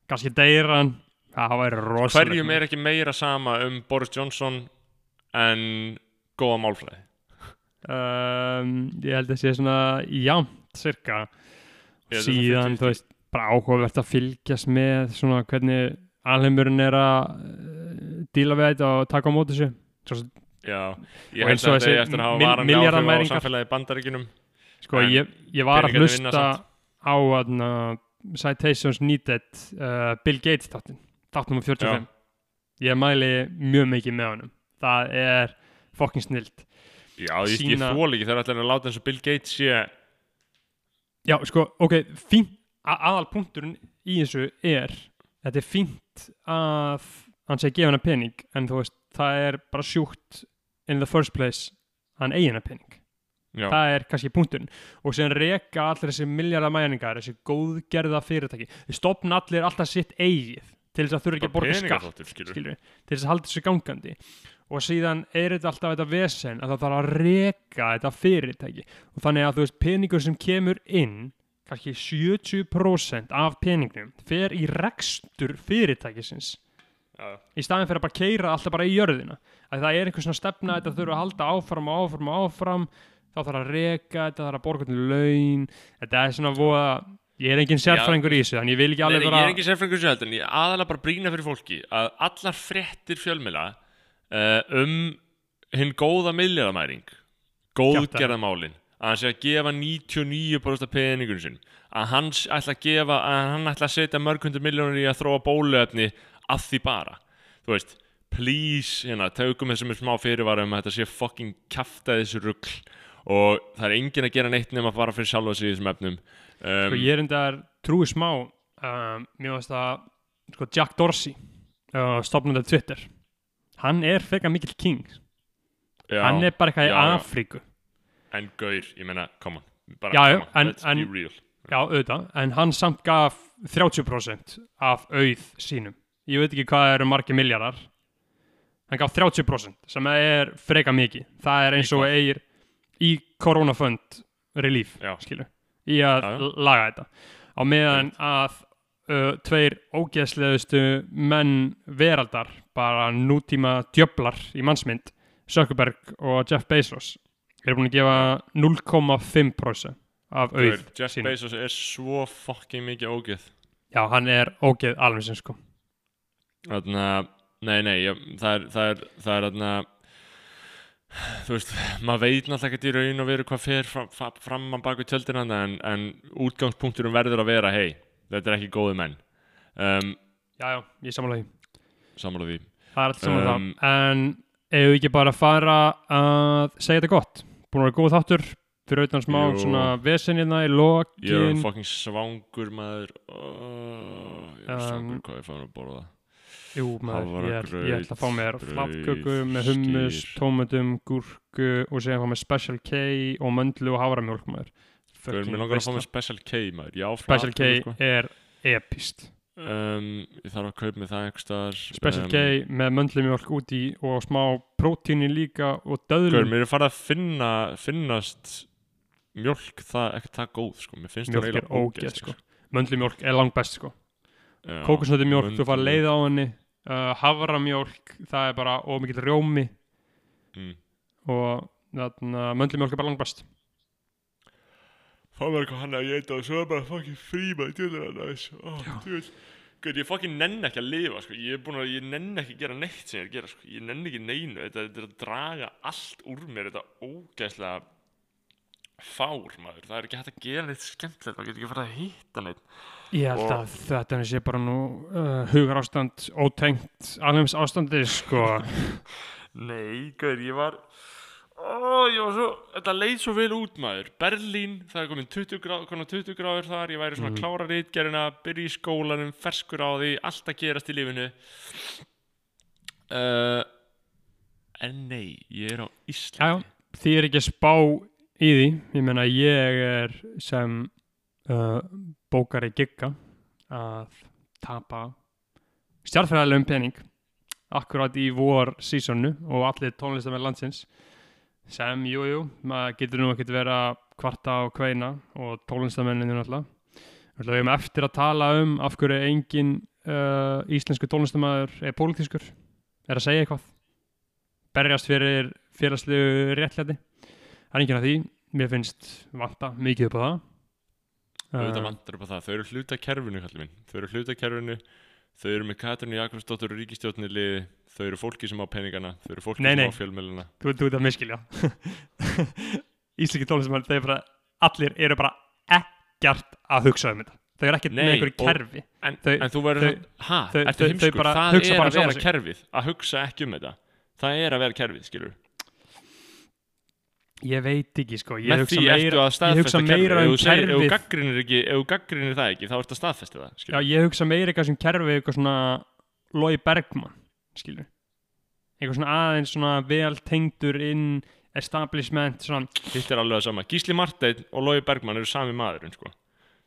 Kannski deyr hann. Það væri rosalegt hverjum er ekki meira sama um Boris Johnson en góða málfræði um, ég held að sé svona jamt cirka það síðan 50-50. þú veist bara áhugavert að fylgjast með svona hvernig alheimurinn er að uh, díla við þetta og taka á móti þessu. Svo, Já, ég held að þessi er eftir að hafa varanlega áhrif á samfélagi bandaríkinum sko ég, ég var að hlusta á aðna, Citations Needed uh, Bill Gates þáttin þáttum um 45 ég mæli mjög mikið með honum. Það er fokkin snilt Já, ég, ég þól ekki þegar allir að láta eins og Bill Gates sé Já, sko, ok, fínt aðal punkturinn í þessu er þetta er fínt að hann sé að gefa hana pening en þú veist, það er bara sjúkt in the first place að hann eigi hana pening. Já, það er kannski punkturinn. Og síðan reka allir þessi miljardar mæningar þessi góðgerða fyrirtæki. Þeir stopna allir alltaf sitt eigið til þess að þurfa ekki að borga skatt peningaþáttur, skilur skilur til þess að halda þessu gangandi. Og síðan er þetta alltaf þetta vesen að það þarf að reka þetta fyrirtæki. Og þannig að þú veist peningur sem kemur inn kannski 70% af peningnum fer í rekstur fyrirtækisins. Já, í staðin fyrir að bara keira alltaf bara í jörðina. Að það er einhver svona stefna að þetta þurfa að halda áfram og áfram og áfram. Þá þarf að reka, þetta þarf að borga til laun. Þetta er svona voða ég er engin sérfræðingur í þessu þannig ég vil ekki Nei, alveg nei, bara ég er ekki sérfræðingur sem heldur en ég aðalega bara brýna fyrir fólki að allar fréttir fjölmila uh, um hinn góða milljarðamæring góðgerðamálin að hann sé að gefa 99% af peningunum sinn að hann ætla að gefa að hann ætla að setja mörg hundur miljónur í að þróa bóluefni að því bara. Þú veist, please, hérna, tökum þessum smá fyrirvara um að þetta sé fucking kjaftaðis rugl og það er enginn að gera neitt nema að fara fyrir sjálfa sig í þessum efnum um, Sko, ég er enda trúi smá um, Mér finnst að sko, Jack Dorsey uh, stopnandi Twitter Hann er frekar mikill king. Já, Hann er bara eitthvað í já, já. Afríku. En gaur, ég on bara, Já, en- let's en- be real. Já, auðvitað, en hann samt gaf 30% af auð sínum. Ég veit ekki hvað eru margir miljardar Hann gaf 30% sem er freka mikið. Það er eins og eigir í koronafund relief, Já. Í að Já, já. laga þetta á meðan að uh, tveir ógeðslegustu menn veraldar, bara nútíma djöflar í mannsmynd Zuckerberg og Jeff Bezos eru búin að gefa 0,5% af auð Jeff sínum. Bezos er svo fucking mikið ógeð Já, hann er ógeð alveg sem sko Þarna, nei, nei, ég, það er, það er, það er þarna, þú veist, maður veit náttúrulega ekki í raun og veru hvað fer fram, fram, á baku tjöldina en, en útgangspunkturum verður að vera, hei, þetta er ekki góði menn. Um, Já, já, ég samanlega því Sammála því. Það er allt saman Um, það En ef við ekki bara fara að segja þetta gott Búin að vera góð þáttur fyrir auðvitað smá Jú. svona vesenina í Ég er lokin fucking svangur maður, oh, ég er Um, svangur hvað ég fann að borða. Jú, maður, ég, Hafragraut, ég ætla að fá mér brauð, flappköku með hummus, skyr. tómatum, gúrku og segja fá mér Special K og möndlu og havramjólk maður Fucking mér langar að fá með Special K maður, já, Special K sko. er epist um, Ég þarf að kaupa með það einhver staðar. Special um, K með möndlumjólk út í og smá prótíni líka og döðlum mér er farið að finna, finnast mjölk það ekki það góð sko. Mér finnst það er eiginlega ógeð, sko. möndlumjólk er langt best sko kókusnötu mjólk, þú fara möndlumjólk. leið á henni uh, havramjólk, það er bara ómikill rjómi. Mm. og þarna, möndlumjólk er bara langt best Það var eitthvað hann að eitthvað og svo er bara fucking frí maður djöður að næs Gauð, ég fucking nenn ekki að lifa sko. ég er búin að, ég nenn ekki að gera neitt sem ég er að gera, sko. ég nenn ekki neinu. Þetta, þetta er að draga allt úr mér þetta ógeðslega fár maður, það er ekki hægt að gera neitt skemmtilegt, maður getur ekki farið að hitta neitt Ég held að þetta sé bara nú uh, hugar ástand ótengt alveg ástandi sko. Nei, gauður, ég var Ó, ég var svo, þetta leið svo vel út maður. Berlín, það er komin 20, grá, komin 20 gráður þar. Ég væri svona mm. klára reitgerina, byrja í skólanum Ferskur á því, allt að gerast í lífinu. Uh, En nei, ég er á Já, Íslandi. Því er ekki spá í því. Ég meina ég er sem uh, bókari gigga að tapa stjárnfræðilegum pening akkurat í vor sísonu og allir tónlistamenn landsins sem, jú, jú, maður getur nú ekkert vera kvarta og kveina og tónlistamenninu náttúrulega. Við erum eftir að tala um af hverju engin uh, íslensku tónlistamæður er pólitískur. Er að segja eitthvað. Berjast fyrir félagslegu réttlæti. Það er enginn að því. Mér finnst vanta mikið upp á það Auðvitað vantar upp á það, þau eru hluta kerfinu kallið minn. Þau eru hluta kerfinu. Þau eru með Katrínu Jakobsdóttur og ríkistjórnir liði Þau eru fólki sem á peningana. Þau eru fólki Nei, sem nei. á fjölmjöluna þú þú ert að miskilja íslenski tónlistamæður þeir bara, allir eru bara ekkert að hugsa um þetta. Þau eru ekkert með einhverju kerfi. En, Þau- en þú verður þau- hæ, þau- ertu þau- heimskur, þau bara það hugsa er að vera kerfið, að hugsa ekki um þetta. Það er að vera kerfið, skilur. Ég veit ekki sko ég hugsa meira, ég hugsa kerfið. meira um segir- Ef þú kerfið gaggrinir gaggrinir það ekki, þá ertu að staðfesta það, já, ég hugsa meira eitthvað sem kerfi eitthvað svona Lói Bergman skilur eitthvað svona aðeins svona vel tengdur inn establishment svona Hitt er alveg það sama. Gísli Marteinn og Lói Bergman eru sami maðurinn, sko.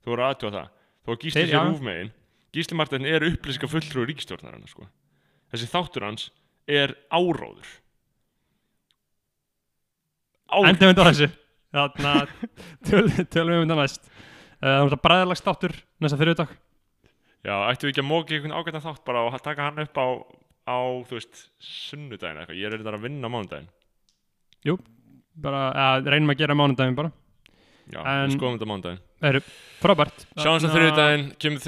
Þú voru aðtjóða það. Þú var Gísli sér já. rúfmegin. Gísli Marteinn er upplýsinga fulltrú ríkistjórnarinn, sko. Þessi þáttur hans er áróður. Endum við á þessu. Þannig að töl- tölum við um þetta næst. Uh, það er bræðalags þáttur næsta þriðudag Já, ættum við ekki að móki einhvern ágættan þátt bara og taka hann upp á, á þú veist, sunnudaginn eða eitthvað. Ég er þetta að vinna mánudaginn. bara uh, reynum að gera mánudaginn bara Já, En- við skoðum þetta mánudaginn. það eru frábært. Sjáumst á Þarna- þriðudaginn, kemur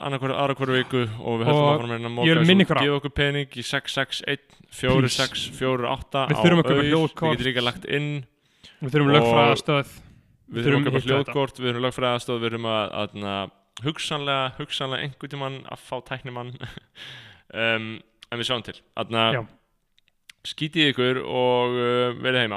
annarkværu, aðra hverju viku og við höldum Og áfram að að ég móka og á- gefa okkur pening í 661 4648 Við þurfum að kaupa Við getum líka lagt inn. Við þurfum lögfræðastöð. Við Þurfum að kaupa hljóðkort, við þurfum lögfræðastóð, við þurfum að, að, að hugsanlega, hugsanlega einhvern tímann að fá tæknimann. Um, en við sjáum til. Þannig að skítið ykkur og uh, verið heima